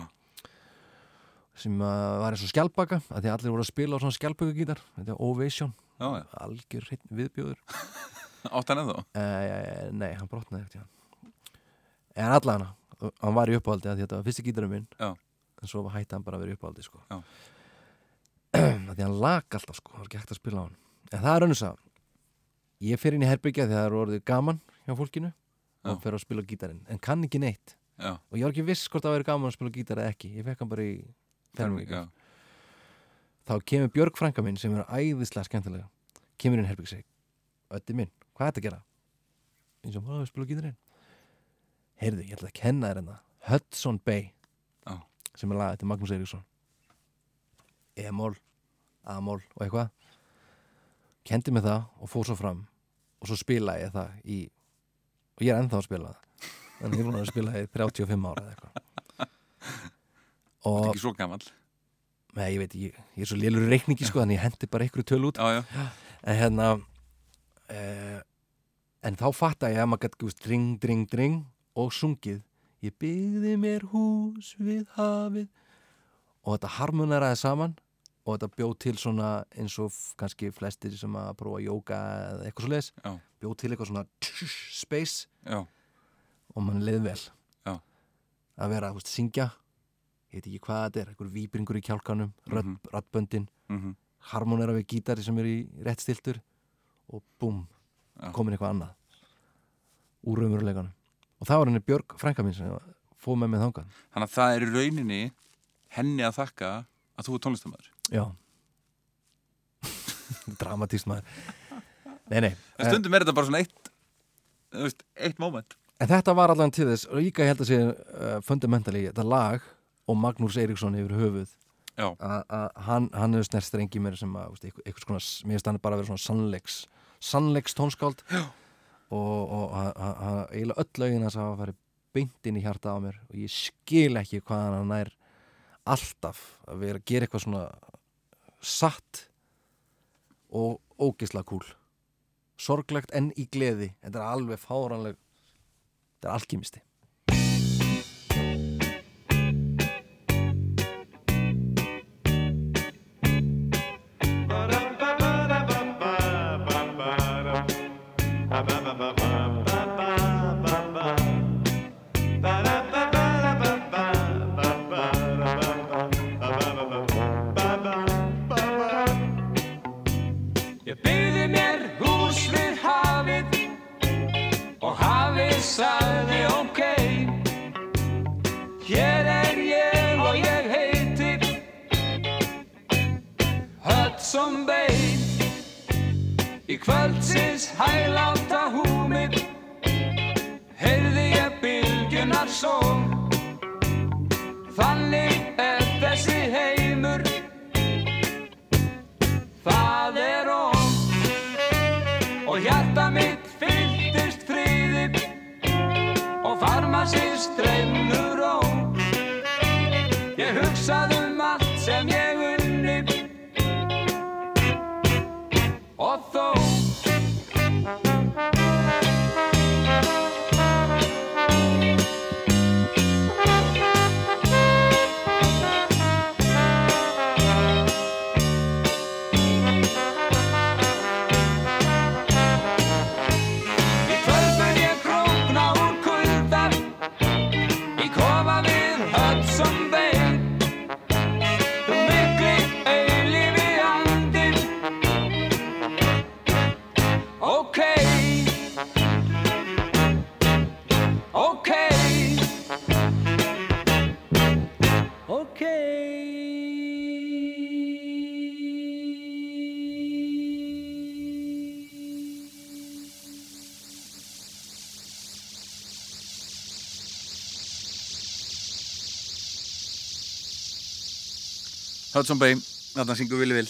[SPEAKER 2] sem uh, var eins og skjálpaka að því að allir voru að spila á svona skjálpakagítar þetta er Ovation,
[SPEAKER 1] já, já.
[SPEAKER 2] algjör viðbjóður.
[SPEAKER 1] Átt hann eða
[SPEAKER 2] uh, nei, hann brotnaði eftir hann. En allan hann var í uppáhaldi að því að þetta var fyrsti gítarinn minn.
[SPEAKER 1] Já.
[SPEAKER 2] en svo hætti hann bara að vera í uppáhaldi sko. Að því hann lag alltaf sko, það var ekki hægt að spila á hann. En það er önnus að ég fer inn í herbyggja þegar það er orðið gaman hjá fólkinu og fer að spila gítarinn. En kann ekki neitt. Og ég var ekki viss hvort það væri gaman að spila gítar eða ekki. Ég fekk hann bara í fermingu
[SPEAKER 1] já,
[SPEAKER 2] þá kemur Björg frænka minn sem er æðislega skemmtilega kemur inn í herbyggja sig ötti minn, hvað er þetta að gera? eins og maður spila á gítarinn? Heyrðu, ég ætla að kenna þér hérna. Hudson Bay
[SPEAKER 1] Já.
[SPEAKER 2] sem er lagað til Magnús Eiríksson. E-mól, A-mól og eitthvað. Kendi mig það og fór svo fram og svo spilaði ég það í og ég er ennþá að spila það. En ég er búin að spila það í 35 ára eða eitthvað
[SPEAKER 1] Þetta er ekki svo gamall?
[SPEAKER 2] Nei, ég veit, ég, ég er svo lélur reikningi sko, þannig ég hendi bara einhverju töl út.
[SPEAKER 1] Já, já,
[SPEAKER 2] en hérna eh, en þá fatta ég að maður gæti gúst dring, dring, dring og sungið ég byggði mér hús við hafið. Og þetta harmoneraði saman og þetta bjóð til svona eins og kannski flestir sem að prófa jóka eða eitthvað svo leis
[SPEAKER 1] já,
[SPEAKER 2] bjóð til eitthvað svona tsh, space
[SPEAKER 1] já,
[SPEAKER 2] og mann leið vel.
[SPEAKER 1] Já.
[SPEAKER 2] að vera, þú veist, syngja ég veit ekki hvað þetta er, einhver víbringur í kjálkanum rödd,
[SPEAKER 1] Mhm.
[SPEAKER 2] röddböndin
[SPEAKER 1] mhm,
[SPEAKER 2] harmonera við gítari sem er í rétt stiltur og búm,
[SPEAKER 1] Já.
[SPEAKER 2] komin eitthvað annað úr raumurleikanum og það var henni Björg frænka mín sem fóð með mig þangað.
[SPEAKER 1] Þannig að það er í rauninni henni að þakka að þú er tónlistamæður
[SPEAKER 2] já. Dramatískt maður. Nei, nei,
[SPEAKER 1] En stundum er þetta bara svona eitt eitt moment.
[SPEAKER 2] En þetta var allan til þess og líka ég held að sé uh, fundamentally þetta lag og Magnús Eiríksson yfir höfuð. Að að hann, hann hefur snert strengi mér sem að, veist, eitthvað, eitthvað skona, mér finnst hann bara að vera svona sannleiks sannleiks tónskáld. Já. og, og eiginlega öll lögin hans hafa farið beint inn í hjarta á mér og ég skil ekki hvað hann nær alltaf að vera að gera eitthvað svona satt og ógisla kúl. Sorglegt en í gleði. Þetta er alveg fáranleg þetta er alkimisti
[SPEAKER 4] Hudson Bay,
[SPEAKER 10] þarna syngur Vili Vil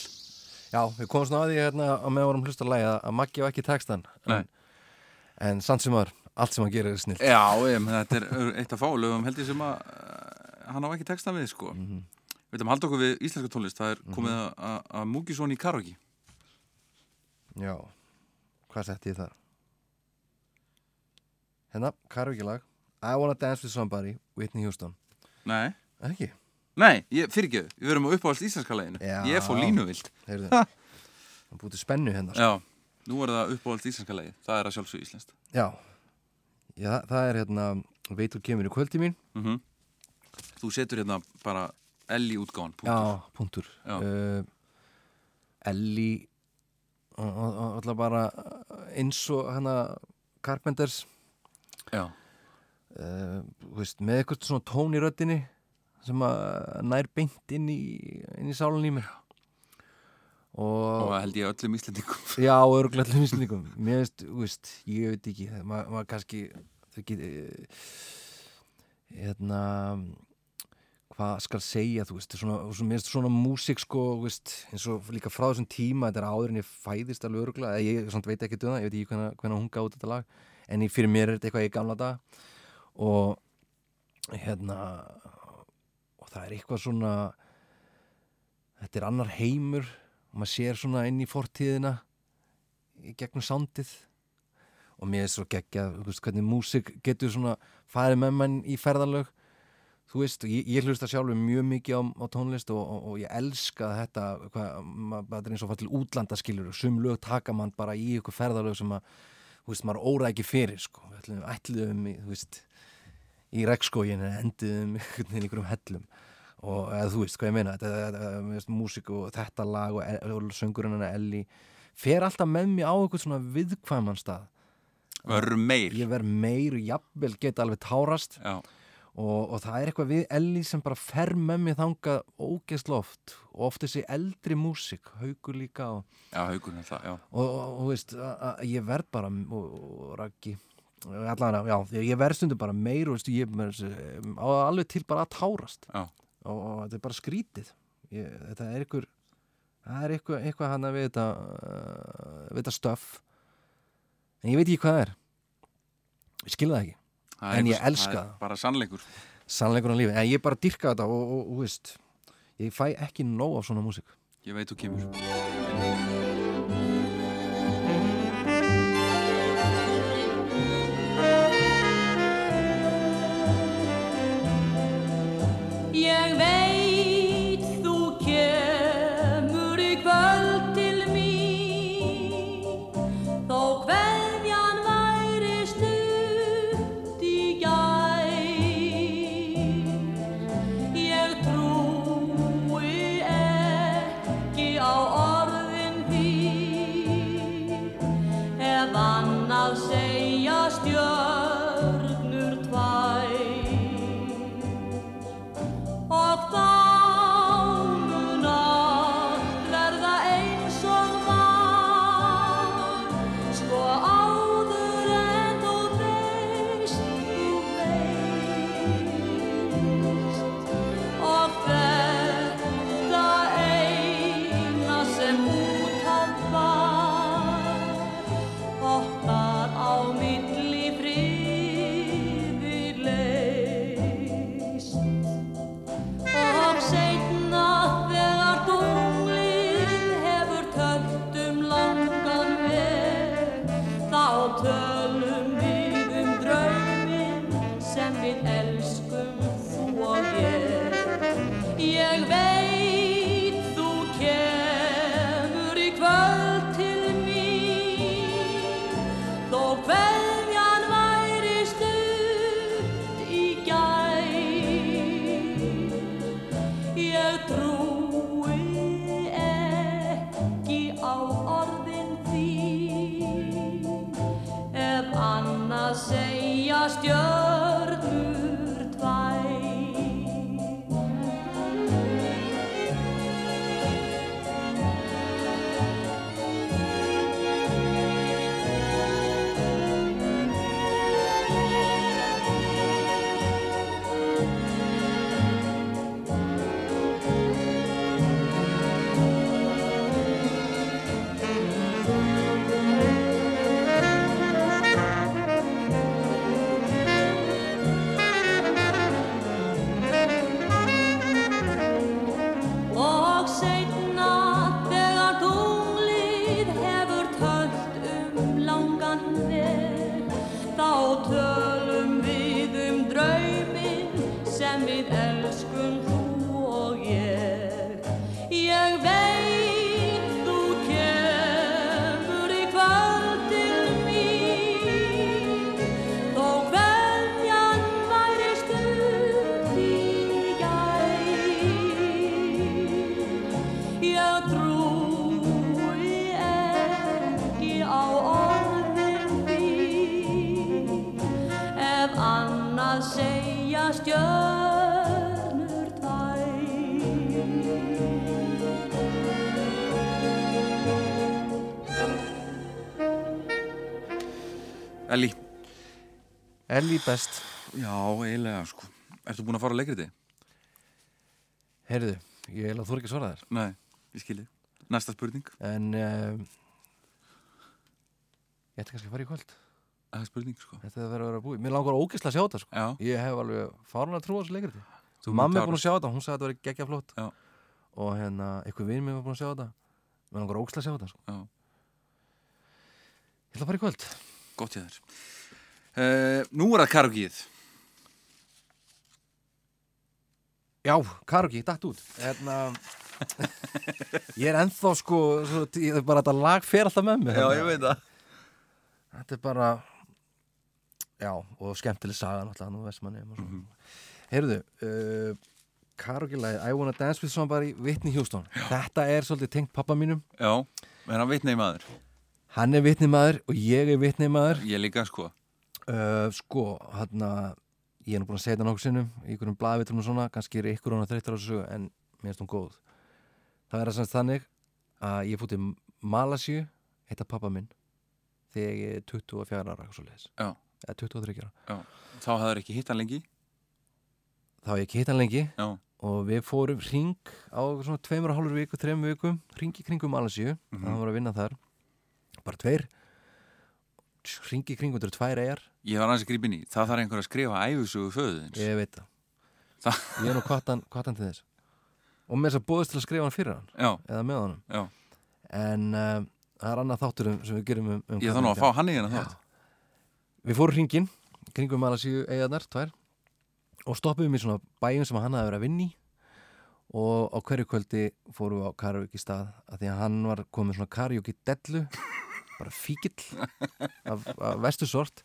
[SPEAKER 2] Já, við komum svona að því hérna að með vorum hlusta að læga að Maggi var ekki textan en, en samt sem var, allt sem hann gerir er snill
[SPEAKER 10] Já, menn, þetta er eitt af fálugum held ég sem að uh, hann á ekki texta við sko.
[SPEAKER 2] Mhm.
[SPEAKER 10] Við veitum halda okkur við íslenska tónlist það er komið að, að, að Múkisson í karaoke.
[SPEAKER 2] Já, hvað setti ég þar? Hérna, karaoke lag. I Wanna Dance With Somebody, Whitney Houston.
[SPEAKER 10] Nei,
[SPEAKER 2] Ekki,
[SPEAKER 10] nei, ég, fyrirgeðu, við verum á uppáhald íslenska leginu. Ég fór línuvild
[SPEAKER 2] Það búið til spennu hérna sko.
[SPEAKER 10] Já, nú er það uppáhald íslenska legi Það er að sjálfsög íslenskt.
[SPEAKER 2] Já, Já það, það er hérna Veitur kemur í kvöldi mín.
[SPEAKER 10] Mm Þú setur hérna bara Elli útgáðan
[SPEAKER 2] Já, punktur.
[SPEAKER 10] Já.
[SPEAKER 2] uh, Elli og- og- og alltaf bara eins og hana Carpenters.
[SPEAKER 10] Já,
[SPEAKER 2] uh, veist, með eitthvað svona tón í röddinni sem að nær beint inn í, inn í sálun í mér.
[SPEAKER 10] Og
[SPEAKER 2] og,
[SPEAKER 10] held ég öllum íslendingum.
[SPEAKER 2] Já, allir mislingum mér veist, veist, ég veit ekki maður ma kannski þau get, eh, hérna hvað skal segja, þú veist svona, svona, mér veist svona músík sko, veist, eins og líka frá þessum tíma þetta er áður en ég fæðist alveg örgulega ég samt, veit ekki um það, ég veit ekki hvernig, hvernig hún gáði þetta lag en fyrir mér er þetta eitthvað í gamla dag og hérna og það er eitthvað svona þetta er annar heimur og maður sér svona inn í fortíðina í gegnum sándið og mér er svo geggja veist, hvernig músík getur svona farið með mann í ferðalög. Þú veist, ég, ég hlusta sjálfur mjög mikið á, á tónlist og, og, og ég elska þetta hvað, maður þetta er eins og fara til útlanda skilur sum lög taka mann bara í ykkur ferðalög sem að, þú veist, maður óra ekki fyrir sko, ætluðum þú veist í rekskógin en enduðum einhvern veginn hellum. Og eða, þú veist hvað ég meina þetta, músík og þetta lag og, söngurinn hennar Elli fer alltaf með mér á eitthvað svona viðkvæman stað.
[SPEAKER 10] Verður meir.
[SPEAKER 2] Ég verð meir og jafnvel geta alveg tárast. Og, og það er eitthvað við Elli sem bara fer með mér þangað ógeðslega oft. Og oft þessi eldri músík haugur líka og,
[SPEAKER 10] já, haugun er það,
[SPEAKER 2] og, og, veist, að, að ég verð bara og, og raggi allavega, já, ég verð stundum bara meir og ég er þessi- á alveg til bara að tárast. Og, og þetta er bara skrítið. Ég, þetta er einhver það er eitthvað, eitthvað hann við þetta uh, við þetta stöff. En ég veit ekki hvað það er. Ég skilða það ekki.
[SPEAKER 10] Það
[SPEAKER 2] En ég elska
[SPEAKER 10] það. Bara sannleikur.
[SPEAKER 2] Sannleikur á lífi, en ég bara dyrka þetta og, og, og veist, ég fæ ekki nóg af svona músík.
[SPEAKER 10] Ég veit þú kemur
[SPEAKER 2] Ellie best.
[SPEAKER 1] Já, eiginlega sko. Ertu búin að fara á leikriti?
[SPEAKER 2] Heyrðu, ég að þú ekki að svara þér.
[SPEAKER 1] Nei, ég skilji. Næsta spurning.
[SPEAKER 2] En um, Ég ætti kannski að fara í kvöld.
[SPEAKER 1] Það er spurning sko.
[SPEAKER 2] Þetta er að vera að búið. Mér langar ógislega að sjá þetta sko.
[SPEAKER 1] Já,
[SPEAKER 2] Ég hef alveg farin að trúa þessu leikriti
[SPEAKER 1] Þú
[SPEAKER 2] Mamma er búin að sjá þetta, hún sagði að þetta var geggja flott.
[SPEAKER 1] Já.
[SPEAKER 2] Og hérna, eitthvað vinn mér var búin að sjá þetta. Mér langar ógislega að sjá þetta sko. Ég ætla að fara í kvöld.
[SPEAKER 1] Gott ég þér uh, Nú er það karugíð
[SPEAKER 2] Já, Karuki, dætt út. Hérna, Ég er ennþá sko svo, ég, bara þetta lag fer alltaf með mig hérna.
[SPEAKER 1] veit það.
[SPEAKER 2] Þetta er bara Já, og skemmtileg saga náttúrulega nú Vestmanni mm
[SPEAKER 1] Mhm.
[SPEAKER 2] -hmm. Heyrðu uh, Karuki-lagið I Wanna Dance With Somebody Whitney Houston. Þetta er svolítið tengt pappa mínum.
[SPEAKER 1] Já, er hann vitnei maður?
[SPEAKER 2] Hann er Whitney maður og ég er Whitney maður.
[SPEAKER 1] Ég líka sko
[SPEAKER 2] uh, Sko, hann Ég er nú búin að segja þetta nokkuð sinnum í einhverjum blaðvitrum og svona, kannski er ykkur að þreyttar á þessu en mér finnst hún góð. Það er að semst þannig að ég fótt í Malasíu heita pappa minn þegar ég er 24 ára
[SPEAKER 1] Já.
[SPEAKER 2] eða 23 ára.
[SPEAKER 1] Þá hafður ekki hitt hann lengi?
[SPEAKER 2] Þá hef ég ekki hitt hann lengi.
[SPEAKER 1] Já.
[SPEAKER 2] og við fórum ring á svona tveimur og hálfur viku, þreim vikum ring í kringum Malasíu,
[SPEAKER 1] Mhm.
[SPEAKER 2] hann var að vinna þar. Bara tveir ring í kringum, þetta eru tvær eigar
[SPEAKER 1] Ég var aðeins að grípa inn í Það þarf einhver að skrifa æfisugu föðuðins
[SPEAKER 2] ég veit það.
[SPEAKER 1] Það-
[SPEAKER 2] ég er nú kvartan, kvartan til þess. Og með þess að búðist til að skrifa hann fyrir hann
[SPEAKER 1] Já,
[SPEAKER 2] eða með honum.
[SPEAKER 1] Já.
[SPEAKER 2] En uh, það er annað þátturum sem við gerum um, um
[SPEAKER 1] Ég þarf nú að fá hann í hérna þátt.
[SPEAKER 2] Við fórum hringin, kringum Malasíu eigarnar, tvær og stoppuðum í svona bæjum sem hann hafði verið að vinni og á hverju kvöldi fórum við á karaoke stað að því að hann var komið svona karaoke dellu bara fíkill af, af vestu sort.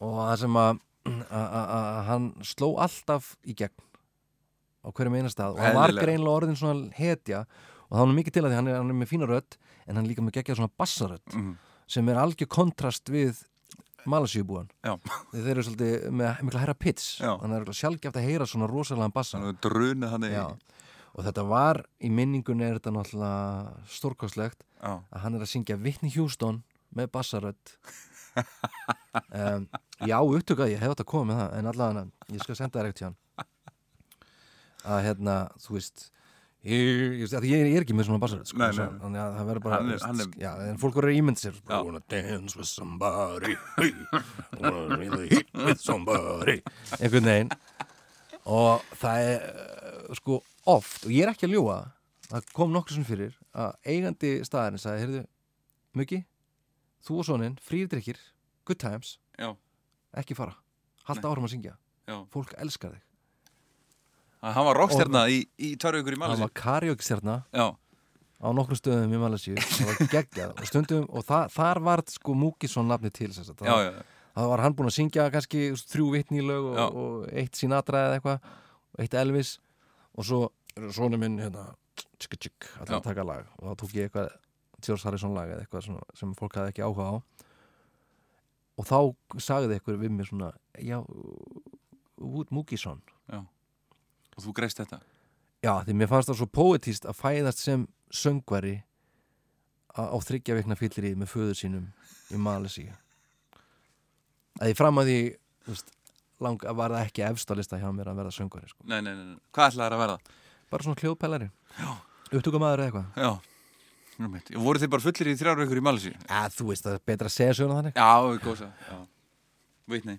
[SPEAKER 2] Og það sem að, að, að, að hann sló alltaf í gegn á hverjum eina stað. Og hann var greinlega orðin svona hetja. Og það var mikið til að því hann er, hann er með fína rödd en hann líka með geggjað svona bassarödd
[SPEAKER 1] Mhm.
[SPEAKER 2] sem er algjör kontrast við Malasíubúan. Þeir eru svolítið með mikla herra pits þannig er sjálfgeft að heyra svona rosalega bassa
[SPEAKER 1] að drunið hann
[SPEAKER 2] Já. og þetta var í minningunni er þetta náttúrulega stórkostlegt
[SPEAKER 1] Já.
[SPEAKER 2] að hann er að syngja Whitney Houston með bassarödd um, já, upptökað, ég hef þetta komið með það en allavega, ég skal senda það reykt hjá hann að hérna, þú veist ég, ég, ég, ég er ekki með svona bassarödd sko, þannig að það verður bara
[SPEAKER 1] Hann er- hann er-
[SPEAKER 2] já, en fólk verður ímynd sér
[SPEAKER 1] Já.
[SPEAKER 2] I wanna dance with somebody I wanna really hit with somebody einhvern veginn og það er uh, sko oft, og ég er ekki að ljúa það kom nokkur sem fyrir að eigandi staðarinn sagði, heyrðu Muggi, þú og soninn, frýrdrykkir good times,
[SPEAKER 1] Já.
[SPEAKER 2] ekki fara. Halda árum að syngja,
[SPEAKER 1] Já.
[SPEAKER 2] fólk elskar þig.
[SPEAKER 1] Að Hann var rockstjarna í, í tvær vikur í
[SPEAKER 2] það
[SPEAKER 1] Malasi
[SPEAKER 2] var karaoke-stjarna
[SPEAKER 1] Já,
[SPEAKER 2] á nokkrum stöðum í Malasíu. Það var geggjað. Og stundum og það, þar var sko Múkisson nafni til þess að
[SPEAKER 1] já,
[SPEAKER 2] það var hann búinn að syngja kannski þrjú vitni í lög og, og eitt Sinatra eða eitthvað eitt Elvis. Og svo er svona minn hérna tsk tsk,
[SPEAKER 1] Já.
[SPEAKER 2] alltaf að taka lag. Og þá tók ég eitthvað George Harrison lag eða eitthvað svona, sem fólk hafði ekki áhuga á. Og þá sagði eitthvað við mér svona já, Wood Múkisson
[SPEAKER 1] og þú greist þetta?
[SPEAKER 2] Já, því mér fannst það svo poetíst að fæðast sem söngvari á, þryggja vikna fyllir með föður sínum í Malasíu. Að ég fram að því veist, lang, var það ekki efst á lista hjá mér að verða söngvari sko.
[SPEAKER 1] Nei, nei, nei, hvað ætlaði að verða?
[SPEAKER 2] Bara svona hljóðpælari upptökumæður eða eitthvað?
[SPEAKER 1] Já, Einmitt. voru þið bara fullir í þrjár vikur í Malasi?
[SPEAKER 2] að þú veist það er betra að segja söguna þannig.
[SPEAKER 1] Já, við gósa. Já, Whitney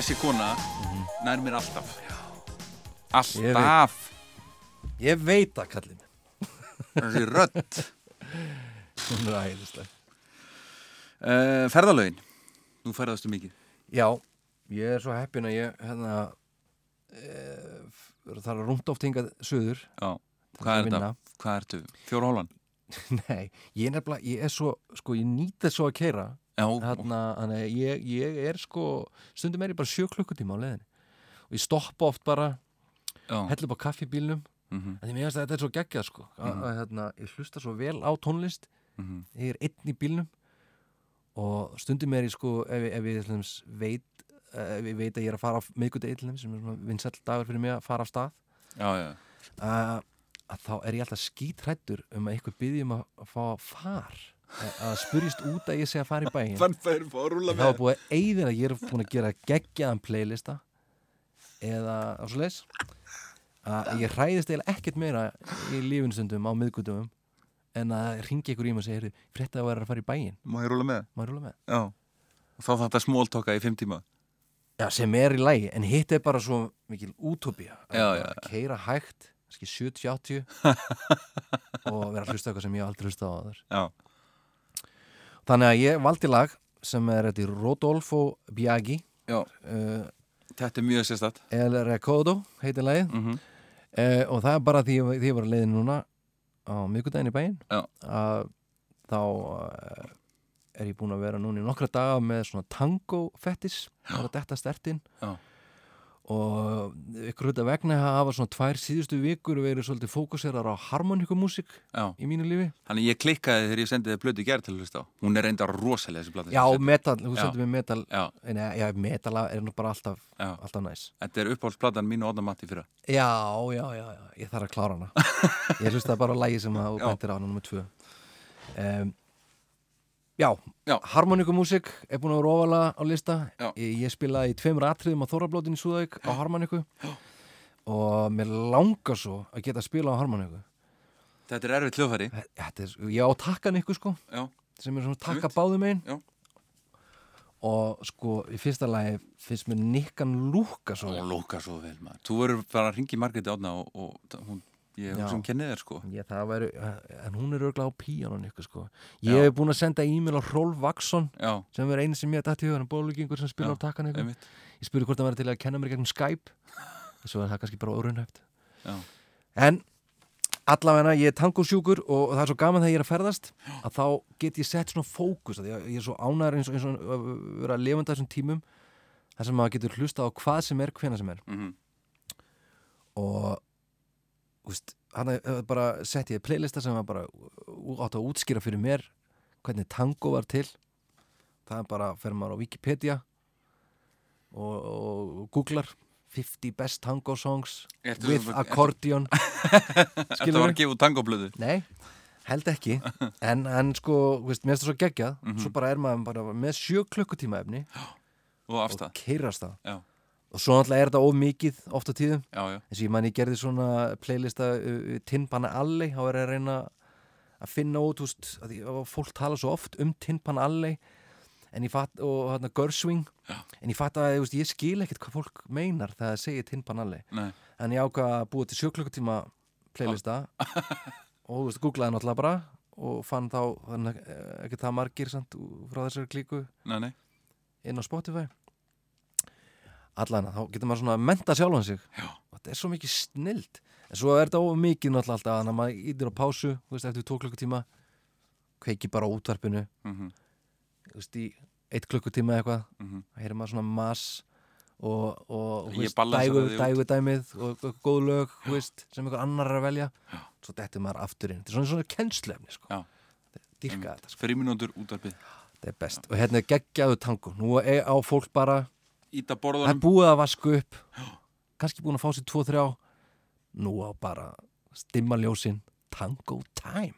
[SPEAKER 1] Þessi kona nær mér alltaf. Alltaf.
[SPEAKER 2] Ég veit að kallin
[SPEAKER 1] Þessi rödd.
[SPEAKER 2] Hún er æðislega
[SPEAKER 1] uh, Ferðalögin. Nú ferðastu mikið.
[SPEAKER 2] Já, ég er svo heppin að ég hérna e, það er rúmt oft hingað söður
[SPEAKER 1] Já. Hvað
[SPEAKER 2] að
[SPEAKER 1] er þetta? Hvað ertu? Fjóra hólan?
[SPEAKER 2] Nei, ég er nefnilega, ég er svo sko, ég nýt þess svo að keira þannig að ég, ég er sko stundum er ég bara sjö klukkutíma á leiðinni. Og ég stoppa oft bara upp á kaffi í bílnum.
[SPEAKER 1] Mhm,
[SPEAKER 2] að því mér finnst að þetta er svo geggjað sko. Að, að, hérna, ég hlusta svo vel á tónlist.
[SPEAKER 1] Mhm.
[SPEAKER 2] ég er einn í bílnum. Og stundum er ég sko ef, ég- ef ég dæmis veit eh, ef ég veit að ég er að fara á dæmis sem er svona vinsæll dagur fyrir mig að fara af stað
[SPEAKER 1] Já, já.
[SPEAKER 2] að, að þá er ég alltaf skítrættur um að eitthvað byggjum að, að fá far að, að spurjist út að ég sé að fara í
[SPEAKER 1] Fannfæður fá að
[SPEAKER 2] það var búið að eyðina ég er búin að gera geggjaðan playlista eða á svo leis að ég hræðist eiginlega ekkert meira í lífinstundum á miðgutum en að ringi ykkur í mig og segja frétta að vera að fara í bæinn,
[SPEAKER 1] Má ég rúla með?
[SPEAKER 2] maður rúla með?
[SPEAKER 1] Já. Og þá þetta smóltoka í fimm tíma.
[SPEAKER 2] Já, sem er í lægi, en hitt er bara svo mikil útópía. Að keira hægt, kannski 70-80 og vera að hlusta eitthvað sem ég aldrei hlusta á aður Þannig að ég valdi lag sem er þetta Rodolfo Biagi.
[SPEAKER 1] Já.
[SPEAKER 2] Uh,
[SPEAKER 1] Þetta er mjög sérstætt
[SPEAKER 2] El Recodo heitir lagið.
[SPEAKER 1] Mm
[SPEAKER 2] uh, og það er bara því, því ég var að leiðin núna á miðgudaginn í bæinn
[SPEAKER 1] Já.
[SPEAKER 2] að þá uh, er ég búin að vera núna í nokkra daga með svona tango fettis að detta stertinn
[SPEAKER 1] Já.
[SPEAKER 2] Og ykkur hluta vegna hafa svona tvær síðustu vikur verið svolítið fókuserar á harmonikumúsík
[SPEAKER 1] Já.
[SPEAKER 2] í mínu lífi.
[SPEAKER 1] Þannig ég klikkaði þegar ég sendið þið blötu gerð til að hlusta á. Hún er reyndar rosalega þessi blötu
[SPEAKER 2] Já, metal, þú
[SPEAKER 1] Já.
[SPEAKER 2] sendur mér metal. En já, metal er nú bara alltaf,
[SPEAKER 1] já.
[SPEAKER 2] alltaf næs.
[SPEAKER 1] Þetta er uppáhaldsplatan mín og Odna Matti fyrra.
[SPEAKER 2] Já, já, já, já, ég þarf að klára hana. Ég hlustaði bara á lægi sem að þú
[SPEAKER 1] Já.
[SPEAKER 2] bæntir á hana nummer tvö. Um, Já,
[SPEAKER 1] Já.
[SPEAKER 2] harmonikumúsík er búin að vera ofalega á lista.
[SPEAKER 1] Já.
[SPEAKER 2] ég, ég spilaði í tveimur atriðum á Þórablótin í Súðauk á harmoniku og mér langar svo að geta að spila á harmoniku
[SPEAKER 1] Þetta er erfitt hljóðfæri.
[SPEAKER 2] Þetta er, ég á takkan ykkur sko
[SPEAKER 1] Já,
[SPEAKER 2] sem er svona takka báðum einn
[SPEAKER 1] Já.
[SPEAKER 2] og sko í fyrsta lagi finnst mér Nikkan lúka svo vel.
[SPEAKER 1] lóka svo vel maður. Þú verður bara að ringi Margreti Odna og, og hún, ég
[SPEAKER 2] Já.
[SPEAKER 1] sem kenni þér sko
[SPEAKER 2] Já, það væri, en hún er örglega á píanun ykkur sko. Ég
[SPEAKER 1] Já.
[SPEAKER 2] hef búin að senda e-mail á Rolf Vaxson
[SPEAKER 1] Já,
[SPEAKER 2] sem er eini sem ég dætti hugan, bólugingur sem spila
[SPEAKER 1] Já,
[SPEAKER 2] á takkan ykkur.
[SPEAKER 1] einmitt
[SPEAKER 2] Ég spurði hvort það væri til að kenna mér gegnum Skype svo er það kannski bara orðunhæft.
[SPEAKER 1] Já,
[SPEAKER 2] En allavegna, ég er tangosjúkur og það er svo gaman þegar ég er að ferðast að þá get ég sett svona fókus að ég, ég er svo ánæður eins eins og að vera að lifanda þessum tímum þar sem maður getur hlusta á hvað sem er, hvena sem er
[SPEAKER 1] mhm,
[SPEAKER 2] og úst, hann er bara sett ég playlista sem var bara átt að útskýra fyrir mér hvernig tango var til. Það er bara, fer maður á Wikipedia og, og googlar 50 best tango songs
[SPEAKER 1] Ertu
[SPEAKER 2] with
[SPEAKER 1] svo-
[SPEAKER 2] accordion.
[SPEAKER 1] Þetta var gefa út tangoblöðu?
[SPEAKER 2] Nei, held ekki. En, en sko, veist, mér finnst það svo geggjað.
[SPEAKER 1] Mhm.
[SPEAKER 2] svo bara er maður bara með sjö klukkutíma efni
[SPEAKER 1] og
[SPEAKER 2] og keirast það
[SPEAKER 1] Já,
[SPEAKER 2] og svo náttúrulega er þetta of mikið oft á tíðum.
[SPEAKER 1] Já, já,
[SPEAKER 2] og ég man ég gerði svona playlista uh, Tinpan Alley, þá er ég að reyna að finna út, veist, að að fólk tala svo oft um Tinpan Alley ég fatt, og hérna Görswing
[SPEAKER 1] Já.
[SPEAKER 2] en ég fatt að, veist, ég skil ekkert hvað fólk meinar þegar það segir Tinpan Alley
[SPEAKER 1] nei.
[SPEAKER 2] En ég ákvað að búa til sjöklukkutíma playlista. Og veist, googlaði náttúrulega bara og fann þá, þannig ekki það margir samt, frá þessari klíku
[SPEAKER 1] Nei, nei,
[SPEAKER 2] inn á Spotify allan, þá getur maður svona að menta sjálfan sig.
[SPEAKER 1] Já.
[SPEAKER 2] og þetta er svo mikið snild. En svo er þetta of mikið náttúrulega alltaf þannig að maður ítir á pásu, þú veist, eftir tvo klukkutíma kveiki bara á útvarpinu.
[SPEAKER 1] Mhm,
[SPEAKER 2] þú veist, í eitt klukkutíma eitthvað það heyrir maður svona mass og, og veist, dægu, dægu dæmið og góð lög, þú veist, sem einhver annar er að velja. Svo dettur maður aftur inn. Þetta er svona, svona kennslefni, sko.
[SPEAKER 1] Já.
[SPEAKER 2] dýrka þetta, sko,
[SPEAKER 1] Fríminútur útvarpið.
[SPEAKER 2] Þetta er best. Og hérna er geggjaðu tango, nú er á fólk bara
[SPEAKER 1] Íta
[SPEAKER 2] það er búið að vaska upp. Kannski búin að fá sér tvo, þrjá. Nú á bara stimma ljósin. Tango time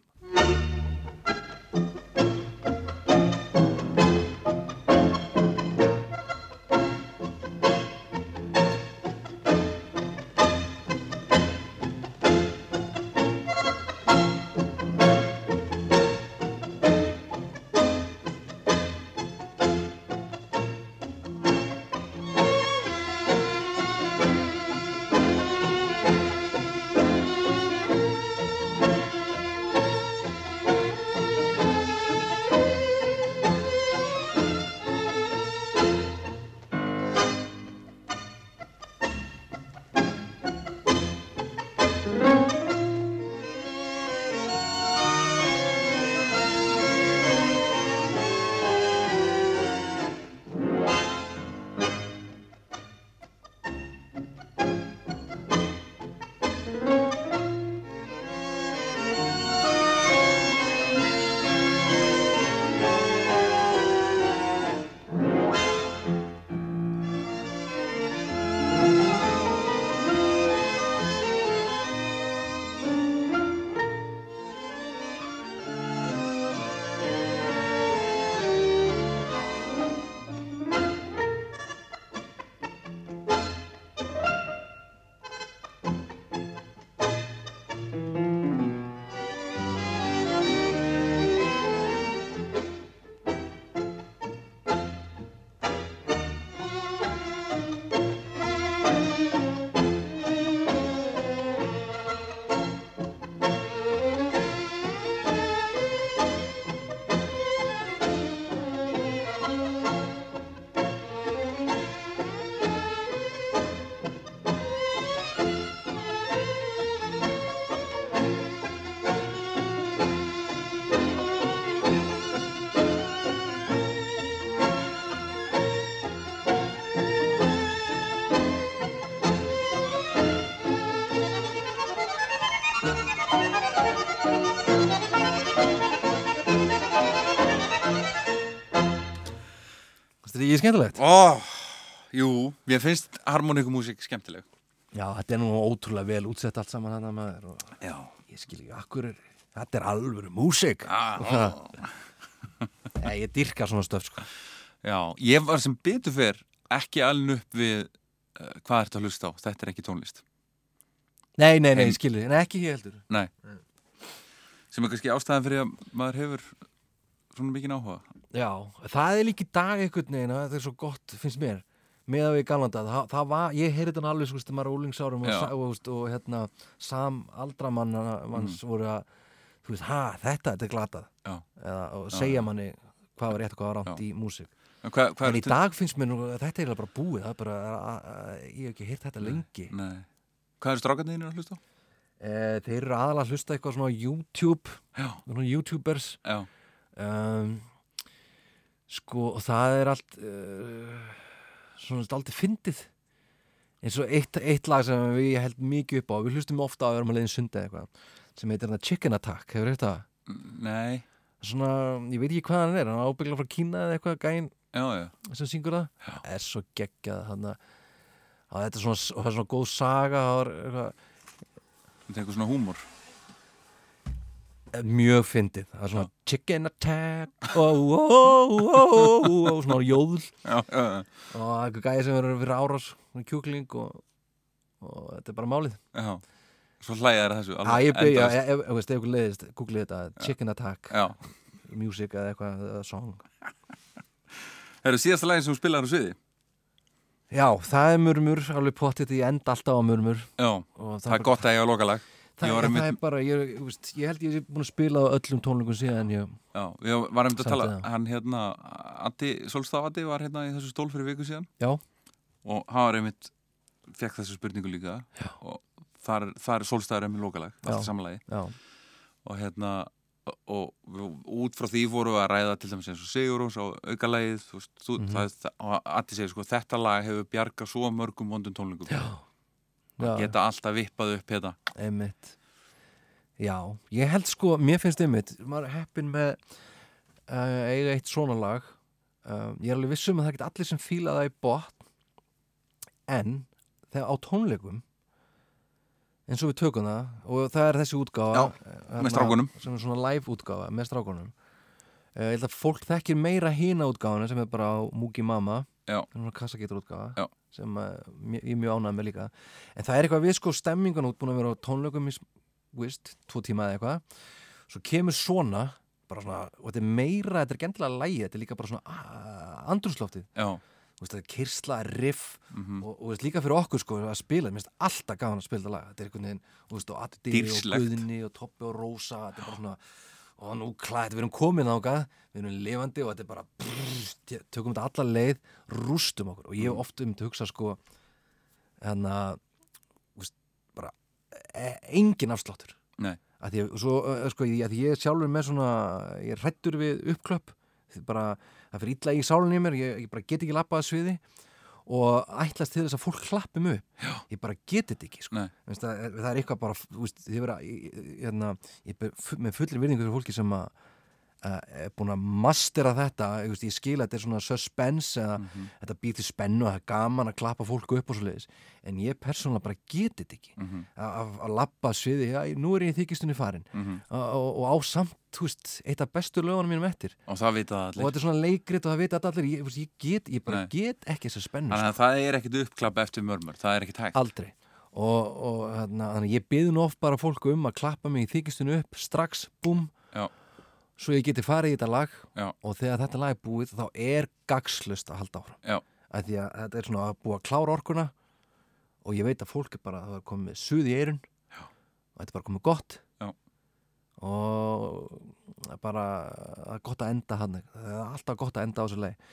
[SPEAKER 2] ekki skemmtilegt?
[SPEAKER 1] Ó, jú, mér finnst harmoníkumúsík skemmtileg
[SPEAKER 2] Já, þetta er nú ótrúlega vel útsett allt saman hann maður og
[SPEAKER 1] Já,
[SPEAKER 2] ég skil ekki, akkur er, þetta er alvöru músík.
[SPEAKER 1] já,
[SPEAKER 2] Nei, ég dyrka svona stöf, sko.
[SPEAKER 1] já Ég var sem betur fyrr ekki alveg upp við uh, hvað ertu að hlusta á, þetta er ekki tónlist
[SPEAKER 2] Nei, nei, nei,
[SPEAKER 1] En-
[SPEAKER 2] ég skil þig, nei, ekki ég heldur.
[SPEAKER 1] Nei sem er kannski ástæðan fyrir að maður hefur svona mikið áhuga
[SPEAKER 2] Já, það er líka í dag einhvern veginn, það er svo gott, finnst mér, með að við galanda, það, það var, ég heyrði þetta alveg, sko, veist, maður er úlingsárum og, og, og hérna, sam aldramann manns voru að, þú veist, ha, þetta, þetta er glatað, eða, og segja
[SPEAKER 1] já.
[SPEAKER 2] manni hvað var rétt og hvað var rátt í músík.
[SPEAKER 1] en hvað, hvað
[SPEAKER 2] En í dag finnst mér nú, þetta er bara búið, það er bara, að, að, ég hef ekki heyrt þetta lengi.
[SPEAKER 1] Nei. Hvað eru strákarnir þínir að hlusta á?
[SPEAKER 2] E, þeir eru aðalega að hlusta eitthvað svona YouTube, svona YouTubers,
[SPEAKER 1] já,
[SPEAKER 2] um, sko og það er allt uh, svona aldrei fyndið. Eins og eitt, eitt lag sem við held mikið upp á við hlustum ofta á að vera með leiðin sundi eða eitthvað sem heitir Chicken Attack, hefur þetta
[SPEAKER 1] nei.
[SPEAKER 2] Svona, ég veit ekki hvað hann er hann er ábyggla frá Kína eða eitthvað gæinn
[SPEAKER 1] Já, já,
[SPEAKER 2] sem syngur það, er svo geggjað hann að þetta er svona, það svona góð saga það er eitthvað,
[SPEAKER 1] svona húmor
[SPEAKER 2] mjög fyndið. Það er svona Chicken Attack oh, oh, oh, oh, oh, svona jóðl.
[SPEAKER 1] Já, já, já,
[SPEAKER 2] og það er eitthvað gæði sem verður fyrir árás kjúkling og, og þetta er bara málið.
[SPEAKER 1] Já. Svo hlæða þær að þessu
[SPEAKER 2] Já,
[SPEAKER 1] alveg endalaust.
[SPEAKER 2] ef, ef, ef, ef ykkur leiðist, googlið þetta Chicken Attack,
[SPEAKER 1] Já,
[SPEAKER 2] music eða eitthvað, eða song.
[SPEAKER 1] Það eru síðasta lagin sem þú spilaði á sviði?
[SPEAKER 2] Já, það er murmur, alveg potið ég enda alltaf á murmur.
[SPEAKER 1] Já,
[SPEAKER 2] og
[SPEAKER 1] það er gott að ég á lokalag
[SPEAKER 2] það, það
[SPEAKER 1] einmitt-
[SPEAKER 2] er bara, ég, veist, ég held ég er búin að spila á öllum tónleikum síðan ég,
[SPEAKER 1] Já, ég var einmitt að tala. Hann hérna, Addi, Solstaf Addi var hérna í þessu stól fyrir viku síðan
[SPEAKER 2] Já.
[SPEAKER 1] Og hann var einmitt Fekk þessu spurningu líka
[SPEAKER 2] Já.
[SPEAKER 1] Og þar, þar er Solstafur einmitt lokalag. Allt samanlagi
[SPEAKER 2] Já,
[SPEAKER 1] Og hérna og, og út frá því voru við að ræða til dæmis eins og Sigurós á aukalagið þú, veist, þú,
[SPEAKER 2] Mhm.
[SPEAKER 1] það, það, og Addi segir sko þetta lag hefur bjargað svo mörgum vondum tónlingum
[SPEAKER 2] já, já.
[SPEAKER 1] Geta alltaf vippað upp hérna.
[SPEAKER 2] Einmitt. Já, ég held sko, mér finnst einmitt maður er heppin með uh, eiga eitt svona lag. Uh, ég er alveg vissum að það get allir sem fíla það í botn. En þegar á tónleikum eins og við tökum það og það er þessi útgáfa
[SPEAKER 1] Já,
[SPEAKER 2] eh,
[SPEAKER 1] með
[SPEAKER 2] þarna,
[SPEAKER 1] strákunum.
[SPEAKER 2] sem er svona live útgáfa með strákunum. Uh, ég held að fólk þekkir meira hína útgáfana sem er bara á Mugi Mama
[SPEAKER 1] Já.
[SPEAKER 2] sem uh, ég er mjög ánægð með líka. En það er eitthvað við sko stemmingan út búin að vera á tónleikum í, vist, tvo tíma eða eitthvað. Svo kemur svona svona, og þetta er meira, þetta er gentilega lægi þetta er líka bara svona er kyrsla, riff
[SPEAKER 1] mhm,
[SPEAKER 2] og, og veist, líka fyrir okkur sko að spila, mér finnst alltaf gaman að spila þetta lag. Þetta er einhvern veginn, veist, og Addi og
[SPEAKER 1] Dýrslegt.
[SPEAKER 2] Guðni og Toppi og Rósa þetta er bara svona, og nú klæði við erum komin ágað, við erum lifandi og þetta er bara, brrr, tökum þetta alla leið rústum okkur. Og ég hef oft um til að hugsa sko veist, bara e engin afsláttur.
[SPEAKER 1] Nei.
[SPEAKER 2] Að því svo, sko, að því ég sjálfur með svona, ég er hrættur við uppklöpp bara, það fyrir illa í sálinni í mér, ég, ég bara get ekki lappað að sviði og ætlast til þess að fólk klappi mig upp, Já. ég bara get þetta ekki sko. Það, er, eitthvað bara, veist, vera ég, ég- hérna, ég ber fu- með fullri virðingu fyrir fólki sem að er búin að mastera þetta ég, veist, ég skil að þetta er svona suspense eða
[SPEAKER 1] Mhm.
[SPEAKER 2] þetta býr til spennu og það er gaman að klappa fólku upp og svo leiðis en ég persónulega bara get þetta ekki.
[SPEAKER 1] Mhm,
[SPEAKER 2] að- að að sviði, já, nú er ég í þykistunni farin
[SPEAKER 1] mhm.
[SPEAKER 2] og, og, og á samt, þú veist, eitt af bestu lögunum mínum eftir.
[SPEAKER 1] Og það vita það
[SPEAKER 2] og
[SPEAKER 1] allir.
[SPEAKER 2] þetta er svona leikrit og það vita þetta allir. Ég, ég get, ég bara
[SPEAKER 1] Nei.
[SPEAKER 2] get ekki þessa spennu
[SPEAKER 1] Þannig
[SPEAKER 2] sko,
[SPEAKER 1] að það er ekkit uppklapp eftir mörmur Það er ekkit hægt.
[SPEAKER 2] Aldrei. Og, og þarna, þannig að ég byði nú oft bara fólku um að klappa mig í þykistunni upp strax, búm
[SPEAKER 1] Já.
[SPEAKER 2] Svo ég geti farið í þetta lag
[SPEAKER 1] Já.
[SPEAKER 2] og þegar þetta lag er búið þá er gagslust að halda áfram
[SPEAKER 1] Já.
[SPEAKER 2] að því að þetta er svona að búa að klára orkuna og ég veit að fólk er bara það er komið suð í eirun
[SPEAKER 1] Já.
[SPEAKER 2] og þetta er bara komið gott
[SPEAKER 1] Já.
[SPEAKER 2] og það er bara gott að enda hann það er alltaf gott að enda á þessu leið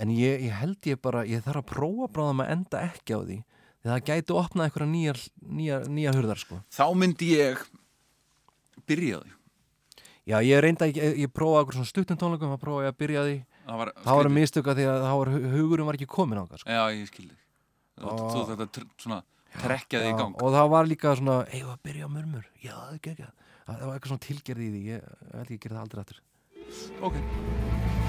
[SPEAKER 2] en ég, ég held ég bara, ég þarf að prófa bráðum að enda ekki á því því það gæti opnað einhverja nýjar, nýjar hurðar sko
[SPEAKER 1] Þá myndi ég byrja því
[SPEAKER 2] já ég reynda ekki, ég, ég prófaði okkur svona stuttum tónleikum að prófa ég að byrja því.
[SPEAKER 1] Það var
[SPEAKER 2] þá var mistöka því að þá var hu- hugurinn var ekki komin á það sko.
[SPEAKER 1] Já, ég skildi
[SPEAKER 2] Og-
[SPEAKER 1] þú þetta svona trekjaði í
[SPEAKER 2] Já,
[SPEAKER 1] gang.
[SPEAKER 2] og það var líka svona, eigum að byrja á murmur? Já, það ekki ekki það var eitthvað svona tilgerði í því ég, ég held ég gera það aldrei aftur.
[SPEAKER 1] Ok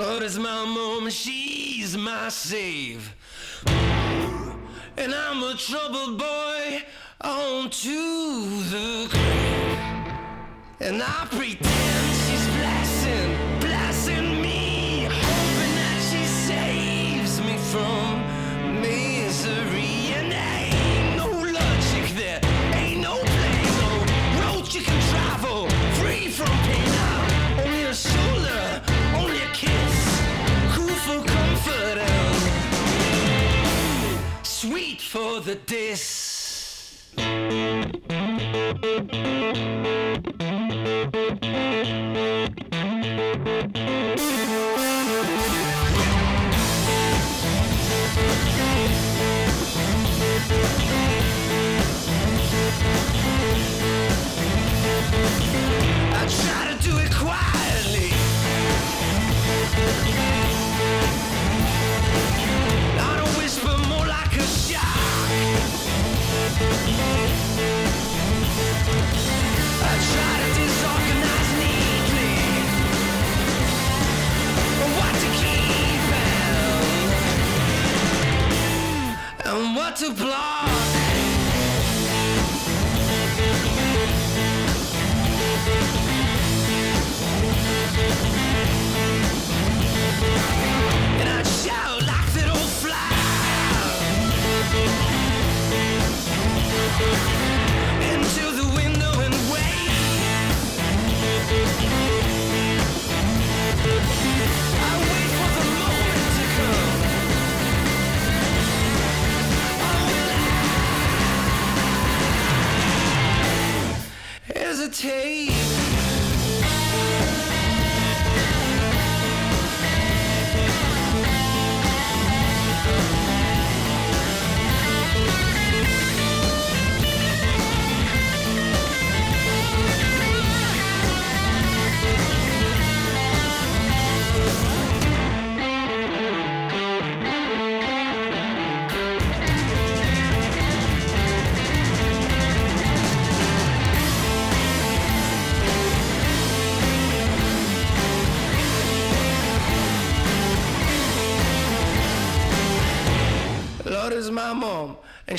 [SPEAKER 7] is my mom, she's my save. And I'm a troubled boy on to the grave. And I pretend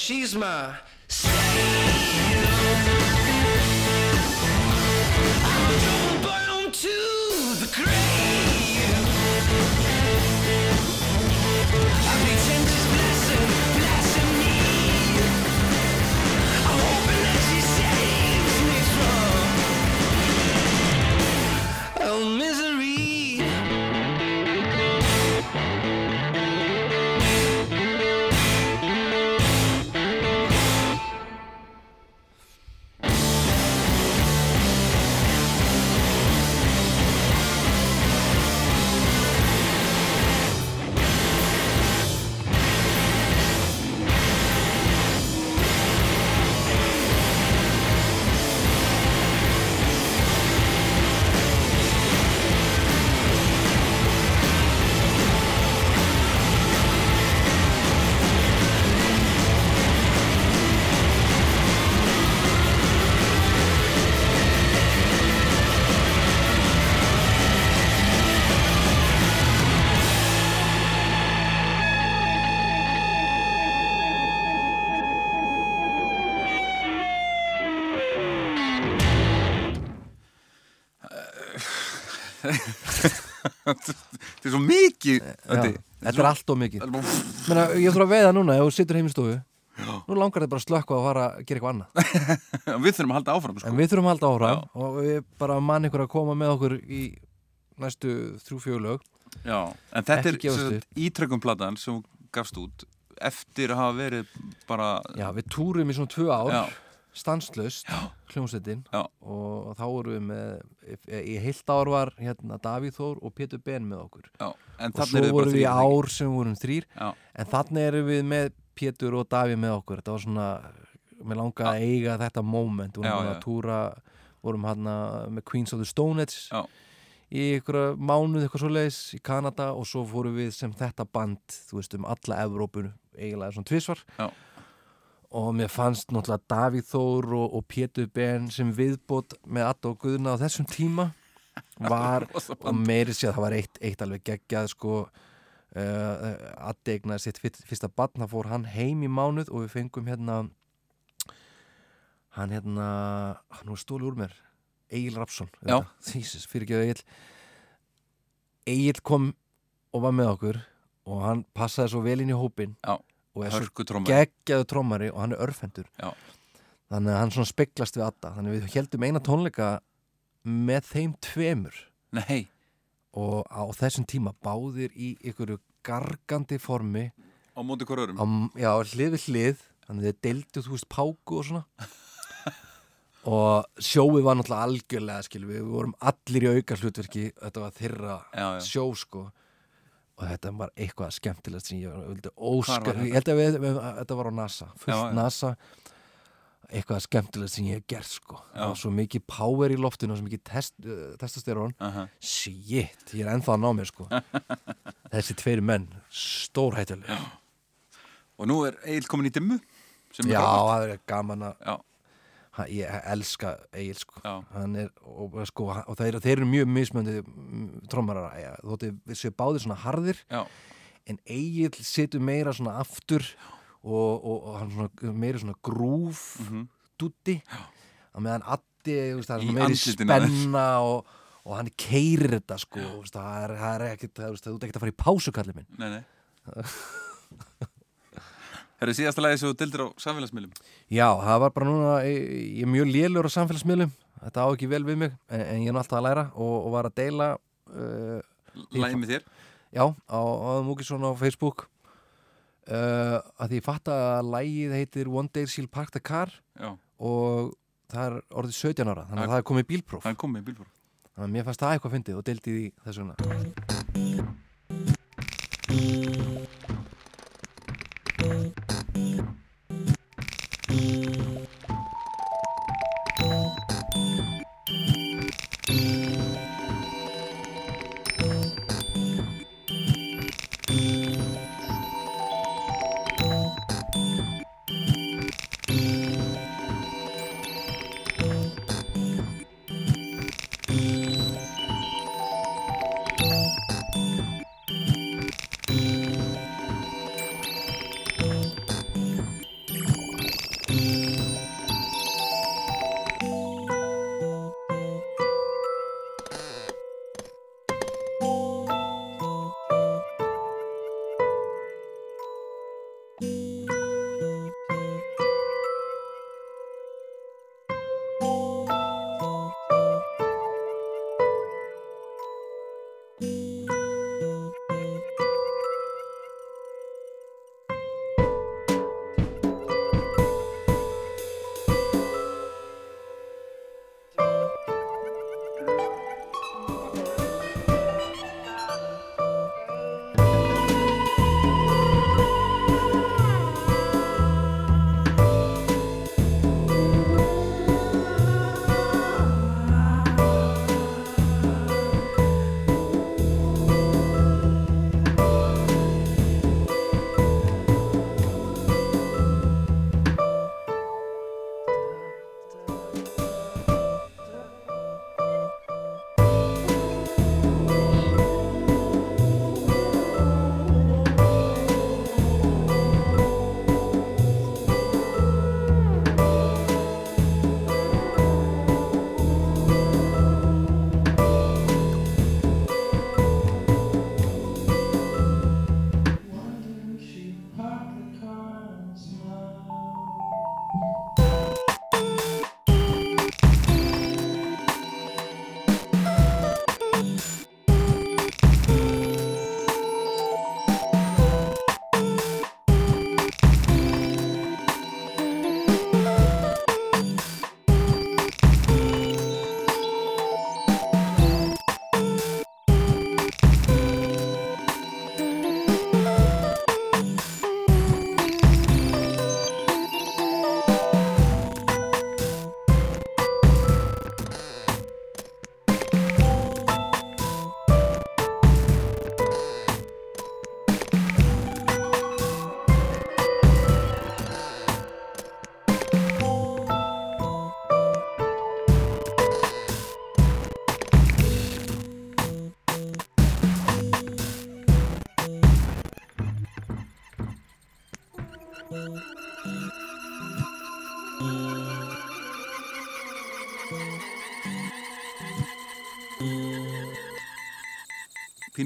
[SPEAKER 7] she's my
[SPEAKER 2] Já,
[SPEAKER 1] Öddi.
[SPEAKER 2] Þetta er allt og mikið. Menna, Ég þurfa að veiða núna ef þú situr heim í stofu. Nú langar þetta bara að slökka og fara að gera eitthvað annað.
[SPEAKER 1] Við þurfum að halda áfram sko.
[SPEAKER 2] En við þurfum að halda áfram og við bara mann ykkur að koma með okkur í næstu þrjú fjögulög
[SPEAKER 1] Já, en þetta
[SPEAKER 2] Ekki
[SPEAKER 1] er ítrökkum platan sem gafst út eftir að hafa verið bara
[SPEAKER 2] Já, við túrum í svona tvö ár.
[SPEAKER 1] Já.
[SPEAKER 2] Stanslust, hljómsveitin og þá vorum við með í heilt ár var hérna Davíð Þór og Pétur Ben með okkur
[SPEAKER 1] Já,
[SPEAKER 2] og svo vorum við í ár sem vorum þrýr
[SPEAKER 1] Já.
[SPEAKER 2] en þannig erum við með Pétur og Davíð með okkur þetta var svona, mér langaði að eiga þetta moment, vorum
[SPEAKER 1] já.
[SPEAKER 2] að túra vorum hérna með Queens of the Stone Age
[SPEAKER 1] Já.
[SPEAKER 2] í einhverja mánuð eitthvað svo leiðis í Kanada og svo fórum við sem þetta band, þú veist um alla Evrópunu, eiginlega svona tvisvar
[SPEAKER 1] Já.
[SPEAKER 2] Og mér fannst náttúrulega Davíð Þór og, og Pétur Ben sem viðbót með Adda og Guðna á þessum tíma var og meiri séð, það var eitt, eitt alveg geggjað sko. Uh, Addi eignaði sitt fyr- fyrsta barn, það fór hann heim í mánuð og við fengum hérna hann hérna hann var stóli úr mér. Egil Rapsson ekki Egil. Egil kom og var með okkur og hann passaði svo vel inn í hópin
[SPEAKER 1] Já,
[SPEAKER 2] og er svo geggjaðu trómari og hann er örfendur
[SPEAKER 1] Já.
[SPEAKER 2] þannig að hann svona speglast við Adda. Þannig við heldum eina tónleika með þeim tveimur.
[SPEAKER 1] Nei,
[SPEAKER 2] og á þessum tíma báðir í ykkur gargandi formi.
[SPEAKER 1] Á móti hver örum
[SPEAKER 2] á, já, hlið við hlið. Þannig þeir deildu, þú veist, páku og svona. Og sjóið var náttúrulega algjörlega skil við, við vorum allir í auka hlutverki þetta var þeirra
[SPEAKER 1] Já, já.
[SPEAKER 2] sjó sko og þetta var eitthvað skemmtilegt sem ég vildi
[SPEAKER 1] Hvar
[SPEAKER 2] óska
[SPEAKER 1] var þetta?
[SPEAKER 2] ég held að við, við, þetta var á NASA fullt
[SPEAKER 1] Já.
[SPEAKER 2] NASA. Eitthvað skemmtilegt sem ég hef gert sko. Það var svo mikið power í loftinu og svo mikið test, uh, testosterón
[SPEAKER 1] Aha.
[SPEAKER 2] shit, ég er ennþá að ná mér sko. Þessi tveiri menn stórhættulega
[SPEAKER 1] Og nú er Egil komin í dimmu
[SPEAKER 2] já, það er gaman að ég elska Egil sko. Er, og, sko, og þeir, þeir eru mjög mismöndi trómarar, ja, þótti við séu báðir svona harðir
[SPEAKER 1] já,
[SPEAKER 2] en Egil situr meira svona aftur og, og, og hann svona, meira svona grúf
[SPEAKER 1] Mhm.
[SPEAKER 2] dúti að meðan Addi veist, er meiri spenna og, og hann keirir þetta sko veist, það er, það er ekkert, þú ert ekkert að fara í pásu kallið minn.
[SPEAKER 1] Nei, nei Herru, síðasta lagi sem þú dildir á samfélagsmiðlum?
[SPEAKER 2] Já, það var bara núna, ég, ég er mjög lélur á samfélagsmiðlum, þetta á ekki vel við mig en, en ég er alltaf að læra og, og var að deila uh,
[SPEAKER 1] Lagi með þér?
[SPEAKER 2] Já, á, á Múkisson á Facebook. Uh, að því ég fatt að lægið heitir One Day She'll Park the Car
[SPEAKER 1] Já,
[SPEAKER 2] og það er orðið 17 ára þannig
[SPEAKER 1] Það-
[SPEAKER 2] að það er komið bílpróf.
[SPEAKER 1] Hann kom með bílfór
[SPEAKER 2] þannig að mér fannst það eitthvað fyndið og deildi því þess vegna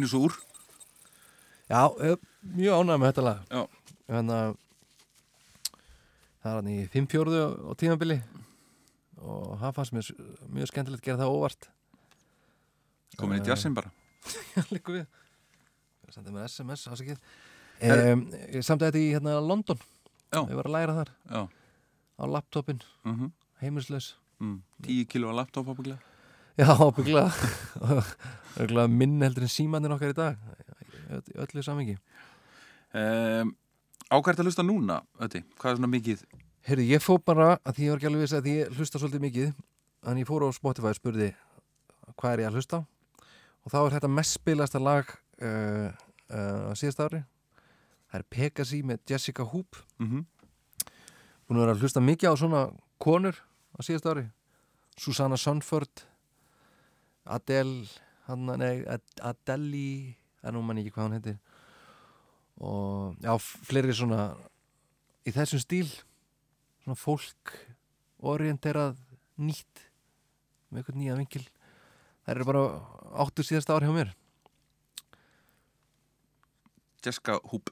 [SPEAKER 11] pínu súr.
[SPEAKER 2] Já, eh, mjög ánægð með þetta lag.
[SPEAKER 11] Já.
[SPEAKER 2] Þannig að það er hann í 5-4 á tímabili og það fannst mér mjög skemmtilegt að gera það óvart.
[SPEAKER 11] Komin í jazzin bara.
[SPEAKER 2] Líku við. Það er sendið mér SMS, ásakið um, Ég samti þetta í hérna London.
[SPEAKER 11] Já.
[SPEAKER 2] Ég var að læra þar.
[SPEAKER 11] Já.
[SPEAKER 2] á laptopin,
[SPEAKER 11] mm
[SPEAKER 2] heimilislaus.
[SPEAKER 11] Mm. 10 kíló að laptop ábygglega
[SPEAKER 2] Já, bygglega minn heldur en símannir okkar í dag. Í öll- í öllu samingi
[SPEAKER 11] um, Ákvært að hlusta núna, Ötti, hvað er svona mikið?
[SPEAKER 2] Heyrðu, ég fór bara að því ég var ekki alveg viss að ég hlusta svolítið mikið Þannig ég fór á Spotify og spurði hvað er ég að hlusta? Og þá er þetta mest spilasta lag uh, uh, á síðast ári. Það er Pegasi með Jessica Hoop.
[SPEAKER 11] Mm -hmm.
[SPEAKER 2] Búin að vera að hlusta mikið á svona konur á síðast ári. Susanna Sonford Adele hann, nei, Ad- Adeli er nú mann ekki hvað hann heitir. Og já, fleiri svona í þessum stíl svona fólk orienterað nýtt með eitthvað nýja vinkil. Það eru bara áttu síðasta ári hjá mér.
[SPEAKER 11] Jessica Hoop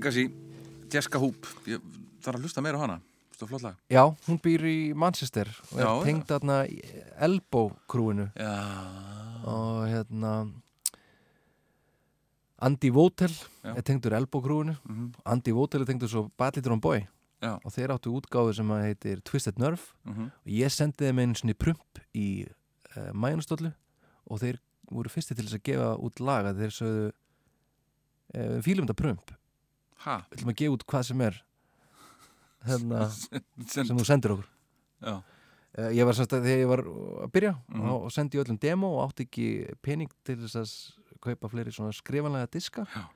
[SPEAKER 11] Pegasi, Jessica Hoop. Ég þarf að hlusta meira á hana.
[SPEAKER 2] Já, hún býr í Manchester og er tengd þarna í Elbow krúinu
[SPEAKER 11] Já.
[SPEAKER 2] Og hérna Andy Votel er tengdur Elbow-grúinu
[SPEAKER 1] Mhm.
[SPEAKER 2] Andy Votel er tengdur svo Bad Little on Boy
[SPEAKER 1] Já.
[SPEAKER 2] og þeir áttu útgáfu sem að heitir Twisted Nerve.
[SPEAKER 1] Mhm.
[SPEAKER 2] og ég sendi þeim einu svona prump í uh, mæjunastólu og þeir voru fyrsti til þess að gefa út laga þeir sögðu uh, fílum þetta prump
[SPEAKER 1] Ha,
[SPEAKER 2] við ætlum að gefa út hvað sem er hérna,
[SPEAKER 1] sem,
[SPEAKER 2] þú sendir okkur.
[SPEAKER 1] Já,
[SPEAKER 2] uh, ég var semst að þegar ég var að byrja
[SPEAKER 1] Mhm.
[SPEAKER 2] og sendi öllum demo og átti ekki pening til þess að kaupa fleiri svona skrifanlega diska.
[SPEAKER 1] Já.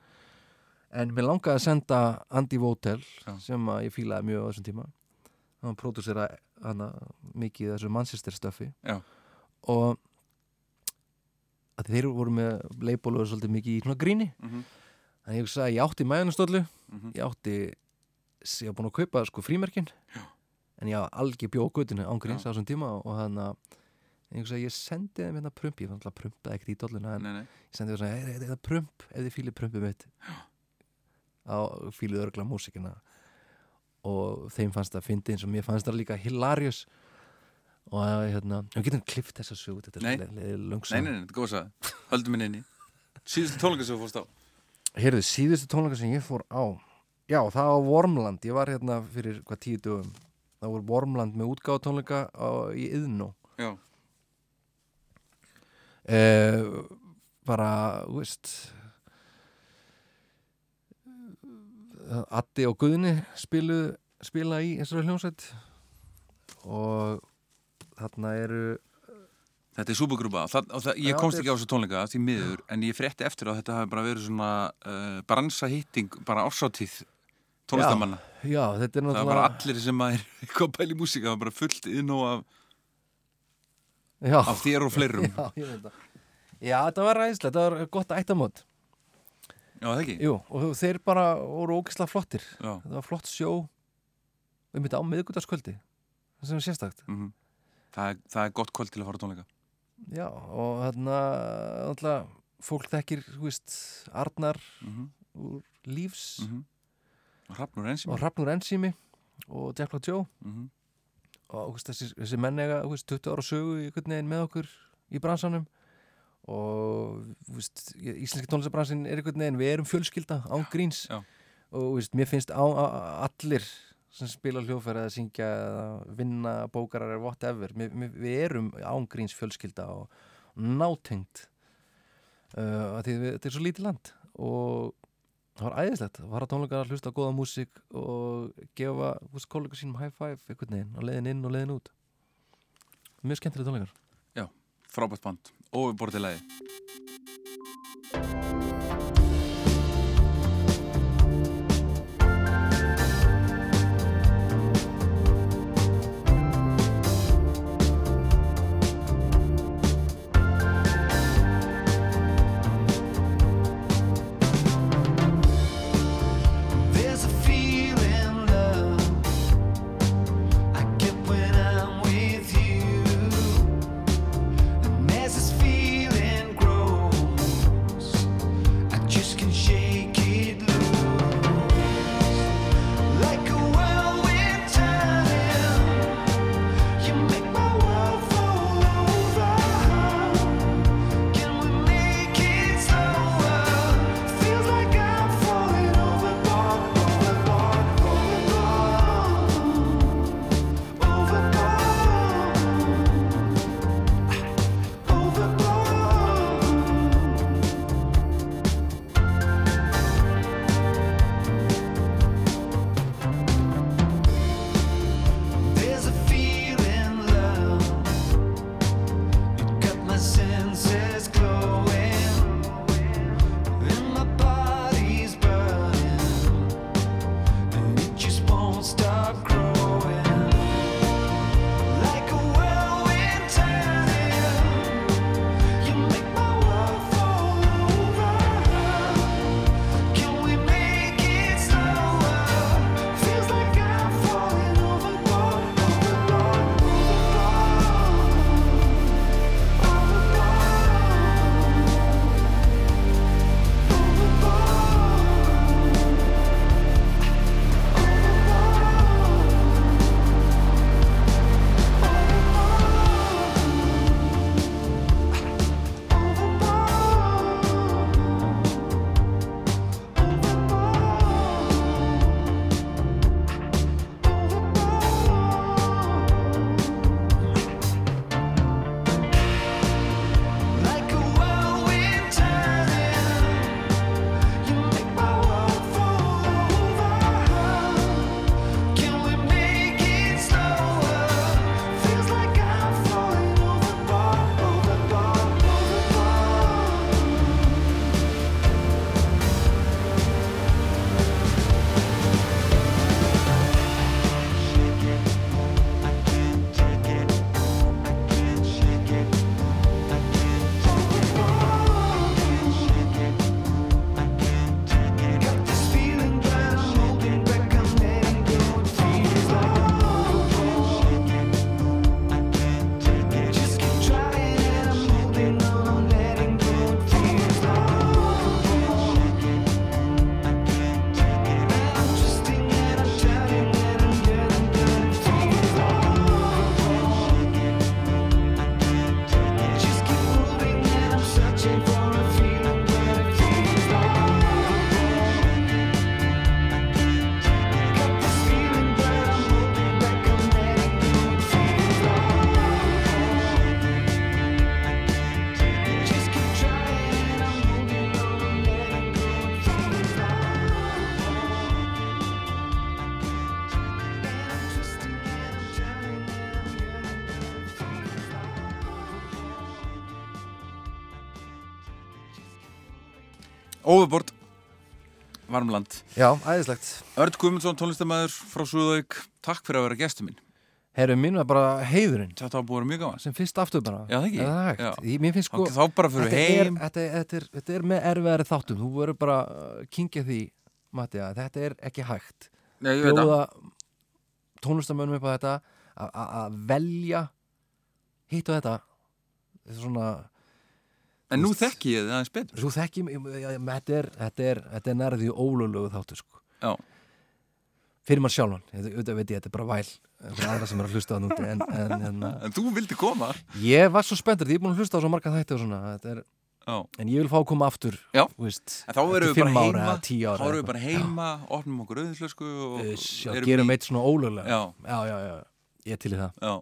[SPEAKER 2] en mér langaði að senda Andy Votel sem að ég fílaði mjög á þessum tíma. Hann pródúsera hana mikið þessu Manchester stöfi og þeir voru með leipólu svolítið mikið í svona gríni.
[SPEAKER 1] Mhm.
[SPEAKER 2] Þannig ég hugsaði að ég átti mæðunastólu
[SPEAKER 1] Mhm.
[SPEAKER 2] ég átti ég var búin að kaupa sko frímerkin.
[SPEAKER 1] Já.
[SPEAKER 2] en ég var algjör ángríns
[SPEAKER 1] Já.
[SPEAKER 2] á þessum tíma og þannig að ég hugsaði að ég sendi þeim hérna prump ég fann alltaf prumpaði ekkert í dolluna en
[SPEAKER 1] nei, nei,
[SPEAKER 2] ég sendi þeim svona, "Hey, þetta er prump ef þið fílið prumpið mitt. Á fílið örgla músikina. Og þeim fannst það fyndi eins og mér fannst það líka hilarious. Og að, hérna, við getum klift þessa sögu þetta
[SPEAKER 1] Nei.
[SPEAKER 2] er le- le-
[SPEAKER 1] nei, nei, nei, þetta er góð að sagða Höldum minn inni. Síðustu tónleika sem þú fórst á
[SPEAKER 2] Heyrðu, síðustu tónleika sem ég fór á Já, það var Wormland. Ég var hérna fyrir hvað tíu dögum. Það voru Wormland með útgáð tónleika á, í Yðnó
[SPEAKER 1] Já,
[SPEAKER 2] eh, Bara, þú veist Addi og Guðni spilu, spila í þessari hljómsveit. Og þarna eru
[SPEAKER 1] þetta er súpergrúpa. Það, og það, Ég
[SPEAKER 2] Já,
[SPEAKER 1] komst ekki á þessu tónleika því miður En ég frétti eftir að þetta hafi bara verið svona uh, Bransa hitting, bara ársáttíð Tónlistamanna
[SPEAKER 2] Já, þetta er
[SPEAKER 1] Það var
[SPEAKER 2] náttúrulega
[SPEAKER 1] bara allir sem að er eitthvað að pæla í músíka Það var bara fullt inn og af,
[SPEAKER 2] Já,
[SPEAKER 1] af þér og fleirum.
[SPEAKER 2] Já, ég veit það. Já, þetta var ræðislega, þetta var gott ættamót
[SPEAKER 1] Já, það ekki?
[SPEAKER 2] Jú, og þeir bara voru ógislega flottir.
[SPEAKER 1] Já,
[SPEAKER 2] Þetta var flott sjó um þetta á miðgutaskvöldi það sem er sérstakt.
[SPEAKER 1] Mhm. það, er, það er gott kvöld til að fara tónleika
[SPEAKER 2] Já, og þarna alltaf, fólk þekkir, þú veist Arnar
[SPEAKER 1] mm
[SPEAKER 2] úr Lífs
[SPEAKER 1] -hmm. Hrafnur eins
[SPEAKER 2] og Hrafnur Ensími og Black Joe.
[SPEAKER 1] Mm -hmm.
[SPEAKER 2] og veist, þessi, þessi menn eiga þú veist, 20 ára sögu í einhvern veginn með okkur í bransanum. Og veist, íslenski tónlistabransin er einhvern veginn, við erum fjölskylda án gríns.
[SPEAKER 1] Já.
[SPEAKER 2] og þú veist, mér finnst á, á, allir sem spila hljófæri eða syngja eða vinna bókarar eða whatever, mér, við erum án gríns fjölskylda og nátengt uh, við, þetta er svo lítið land og það var æðislegt. Að fara tónleikar að hlusta á góða músík og gefa veist, kollega sínum high five einhvern veginn og leiðin inn og leiðin út. Mjög skemmtilega tónleikar.
[SPEAKER 1] Frábært band. Og við borðið til Overbord Varmland.
[SPEAKER 2] Já, æðislegt.
[SPEAKER 1] Örd Guðmundsson, tónlistamæður frá Súðauk Takk fyrir að vera gestur minn.
[SPEAKER 2] Herru, minn var bara heiðurinn.
[SPEAKER 1] Þetta var vera mjög gaman.
[SPEAKER 2] Sem fyrst aftur bara.
[SPEAKER 1] Já, það ekki? Já.
[SPEAKER 2] Ég, mér finnst sko
[SPEAKER 1] Þá bara fyrir heim.
[SPEAKER 2] þetta, er, þetta, er, þetta er með erfiðari þáttum. Þú verður bara uh, kingja því Matti, að þetta er ekki hægt.
[SPEAKER 1] Nei, ég veit það.
[SPEAKER 2] Bjóða tónlistamönnum upp á þetta að- velja hitt og þetta. Þetta er svona
[SPEAKER 1] En nú þekki ég það aðeins betur.
[SPEAKER 2] Þú þekki, þetta er, þetta er, þetta er nærði ólulegu þáttu sko.
[SPEAKER 1] Já.
[SPEAKER 2] Fyrir maður sjálfan, þetta, auðvitað veit ég, þetta er bara væl. Fyrir aðra sem er að hlusta á það núti en, en, en
[SPEAKER 1] En þú vildi koma.
[SPEAKER 2] Ég var svo spenntur, því ég er búin að hlusta á svo marga þætti og svona, þetta er,
[SPEAKER 1] Já.
[SPEAKER 2] En ég vil fá að koma aftur veist, eftir
[SPEAKER 1] bara
[SPEAKER 2] fimm ára
[SPEAKER 1] heima.
[SPEAKER 2] eða tíu ára
[SPEAKER 1] Þá verðum við bara heima, opnum okkur.
[SPEAKER 2] Uss, já,
[SPEAKER 1] erum
[SPEAKER 2] gerum eitt svona ólöglega.
[SPEAKER 1] Já,
[SPEAKER 2] já, já, já, ég er til í það.
[SPEAKER 1] Já.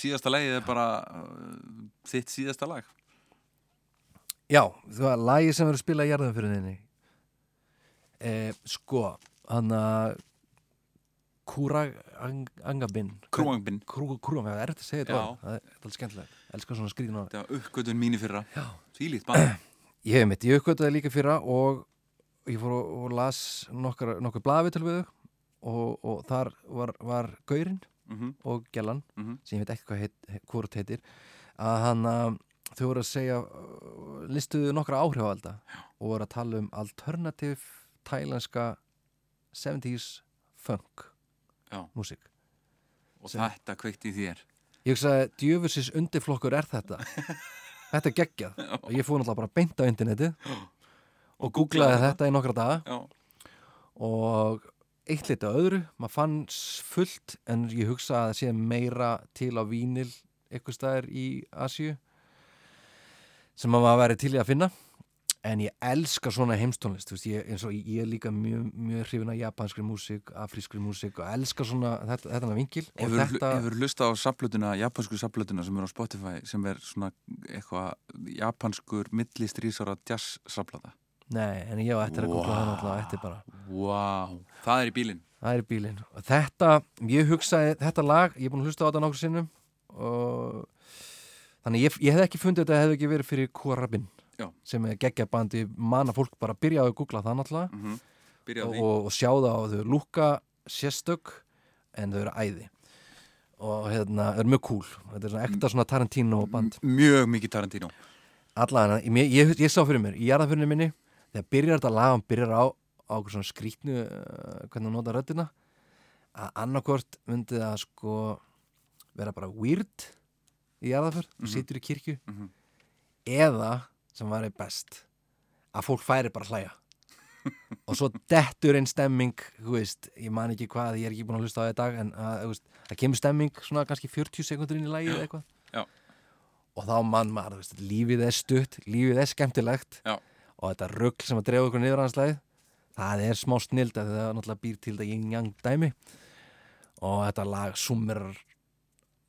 [SPEAKER 1] Síðasta lagið er bara uh, þitt síðasta lag
[SPEAKER 2] Já, þú var lagi sem verður að spila í þinni eh, Sko, hann að Kúrangabinn
[SPEAKER 1] Krúangbinn
[SPEAKER 2] Krúang, það er eftir að segja þetta það er alveg skemmtilegt, elskar svona skrýðin á
[SPEAKER 1] Þetta var uppgötun mín í fyrra.
[SPEAKER 2] Já.
[SPEAKER 1] Þvílíkt bara
[SPEAKER 2] Ég hef mitt, ég uppgötaði líka fyrra og ég fór og, og las nokkar, nokkur blaðvitul við þau og, og þar var, var Gaurinn
[SPEAKER 1] Mhm,
[SPEAKER 2] og Gellan
[SPEAKER 1] mhm.
[SPEAKER 2] sem ég veit ekki hvað heit, he- hvort heitir að hann að þau voru að segja listuðu nokkra áhrifalda og voru að tala um alternative thailandska 70s funk músík.
[SPEAKER 1] Og
[SPEAKER 2] Sem-
[SPEAKER 1] þetta kveikt í þér.
[SPEAKER 2] Ég hugsaði, djöfusins undirflokkur er þetta? Þetta er geggjað. Og ég fór náttúrulega bara beint á internetið og googlaði þetta. í nokkra daga.
[SPEAKER 1] Já,
[SPEAKER 2] og eitt liti að öðru, maður fann fullt en ég hugsa að það sé meira til á vínil eitthvað staðar í Asíu sem maður væri til í að finna. En ég elska svona heimstónlist þú veist, ég, eins og ég er líka mjög, mjög hrifin af japanskri músík, afrískri músík og elska svona þetta, þetta vingil
[SPEAKER 1] Hefur
[SPEAKER 2] þetta,
[SPEAKER 1] hefur hlusta á saplutuna, japansku saplutuna sem er á Spotify sem er svona eitthvað japanskur millistrísara jazz saplata
[SPEAKER 2] nei, en ég á eftir að googla það náttúrulega eftir bara.
[SPEAKER 1] Vá, það er í bílinn.
[SPEAKER 2] Það er í bílinn. Og þetta, ég hugsaði, þetta lag, ég er búin að hlusta á þetta nokkur sinnum og þannig ég, ég hef ekki fundið þetta hefði ekki verið fyrir Korabin sem er geggja bandi, manna fólk bara byrjaði að googla það náttúrulega.
[SPEAKER 1] Mm á
[SPEAKER 2] og, og, og sjá það á þau lúka sérstök en þau eru æði. Og hérna, þau eru mjög cool. Þetta er svona ekta svona Tarantino band
[SPEAKER 1] M- Mjög mikið Tarantino.
[SPEAKER 2] Allavega, ég, ég, ég sá fyrir mér í jarðafyrinni minni, þegar byrjar þetta lag hann byrjar á, á okkur svona skrítnu uh, hvernig hann nota röddina að annarkvort myndi það sko vera bara weird í jarðafyr, mm
[SPEAKER 1] Mhm.
[SPEAKER 2] situr í kirkju
[SPEAKER 1] Mhm.
[SPEAKER 2] eða sem var best að fólk færi bara hlæja og svo dettur einn stemming þú veist, ég man ekki hvað ég er ekki búin að hlusta á það í dag en það kemur stemming svona kannski 40 sekundur inn í lægið eða eitthvað
[SPEAKER 1] Já.
[SPEAKER 2] og þá mann maður, veist, lífið er stutt lífið er skemmtilegt
[SPEAKER 1] Já.
[SPEAKER 2] og þetta rugl sem að drefa okkur niður hans lægið það er smá snild að það náttúrulega býr til þetta yin-yang dæmi og þetta lag þetta,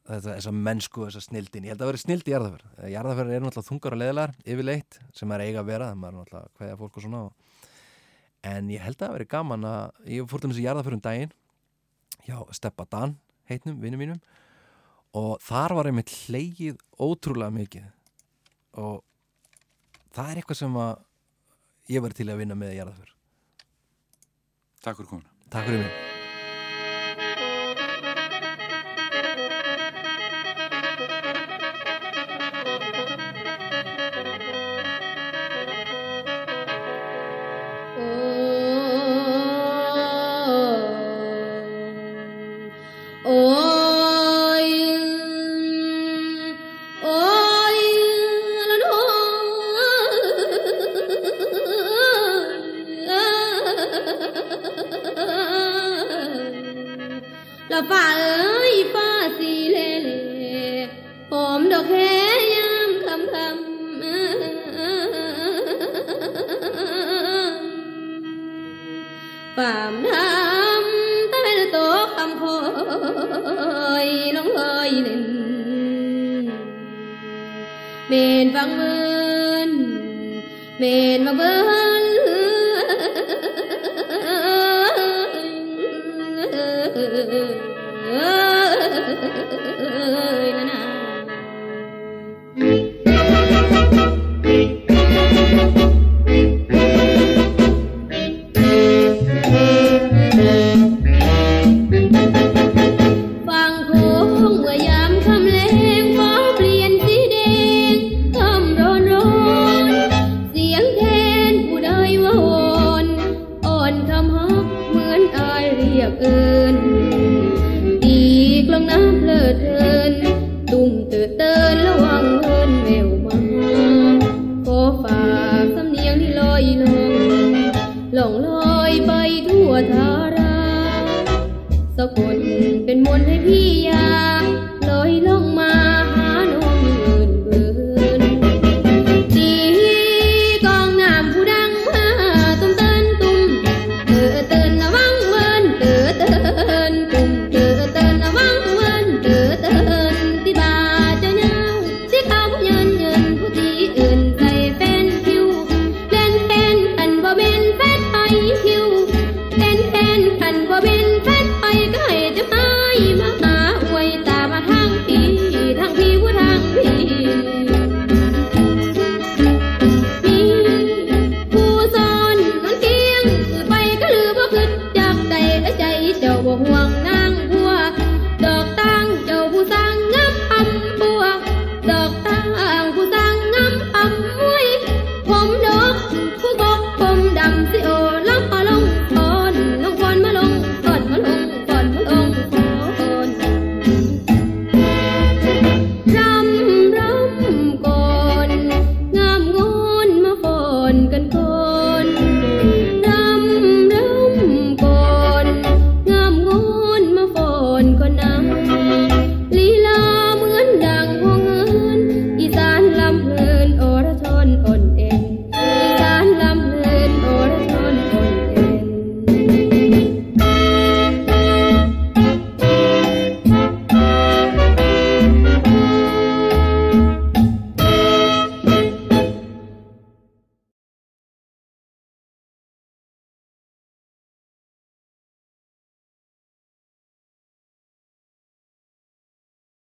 [SPEAKER 2] þessa mennsku, þessa snildin ég held að vera snild í jarðaför jarðaför eru náttúrulega þungar og leðilegar yfirleitt sem er eiga að vera það er náttúrulega hvaðja fólk og svona. Og, en ég held að það veri gaman að ég fór til þessi jarðaför um daginn já, Steppa Dan heitnum, vinnum mínum og þar var einmitt hleyið ótrúlega mikið. Og það er eitthvað sem að ég var til að vinna með í jarðaför
[SPEAKER 1] Takk fyrir komuna.
[SPEAKER 2] Takk fyrir mig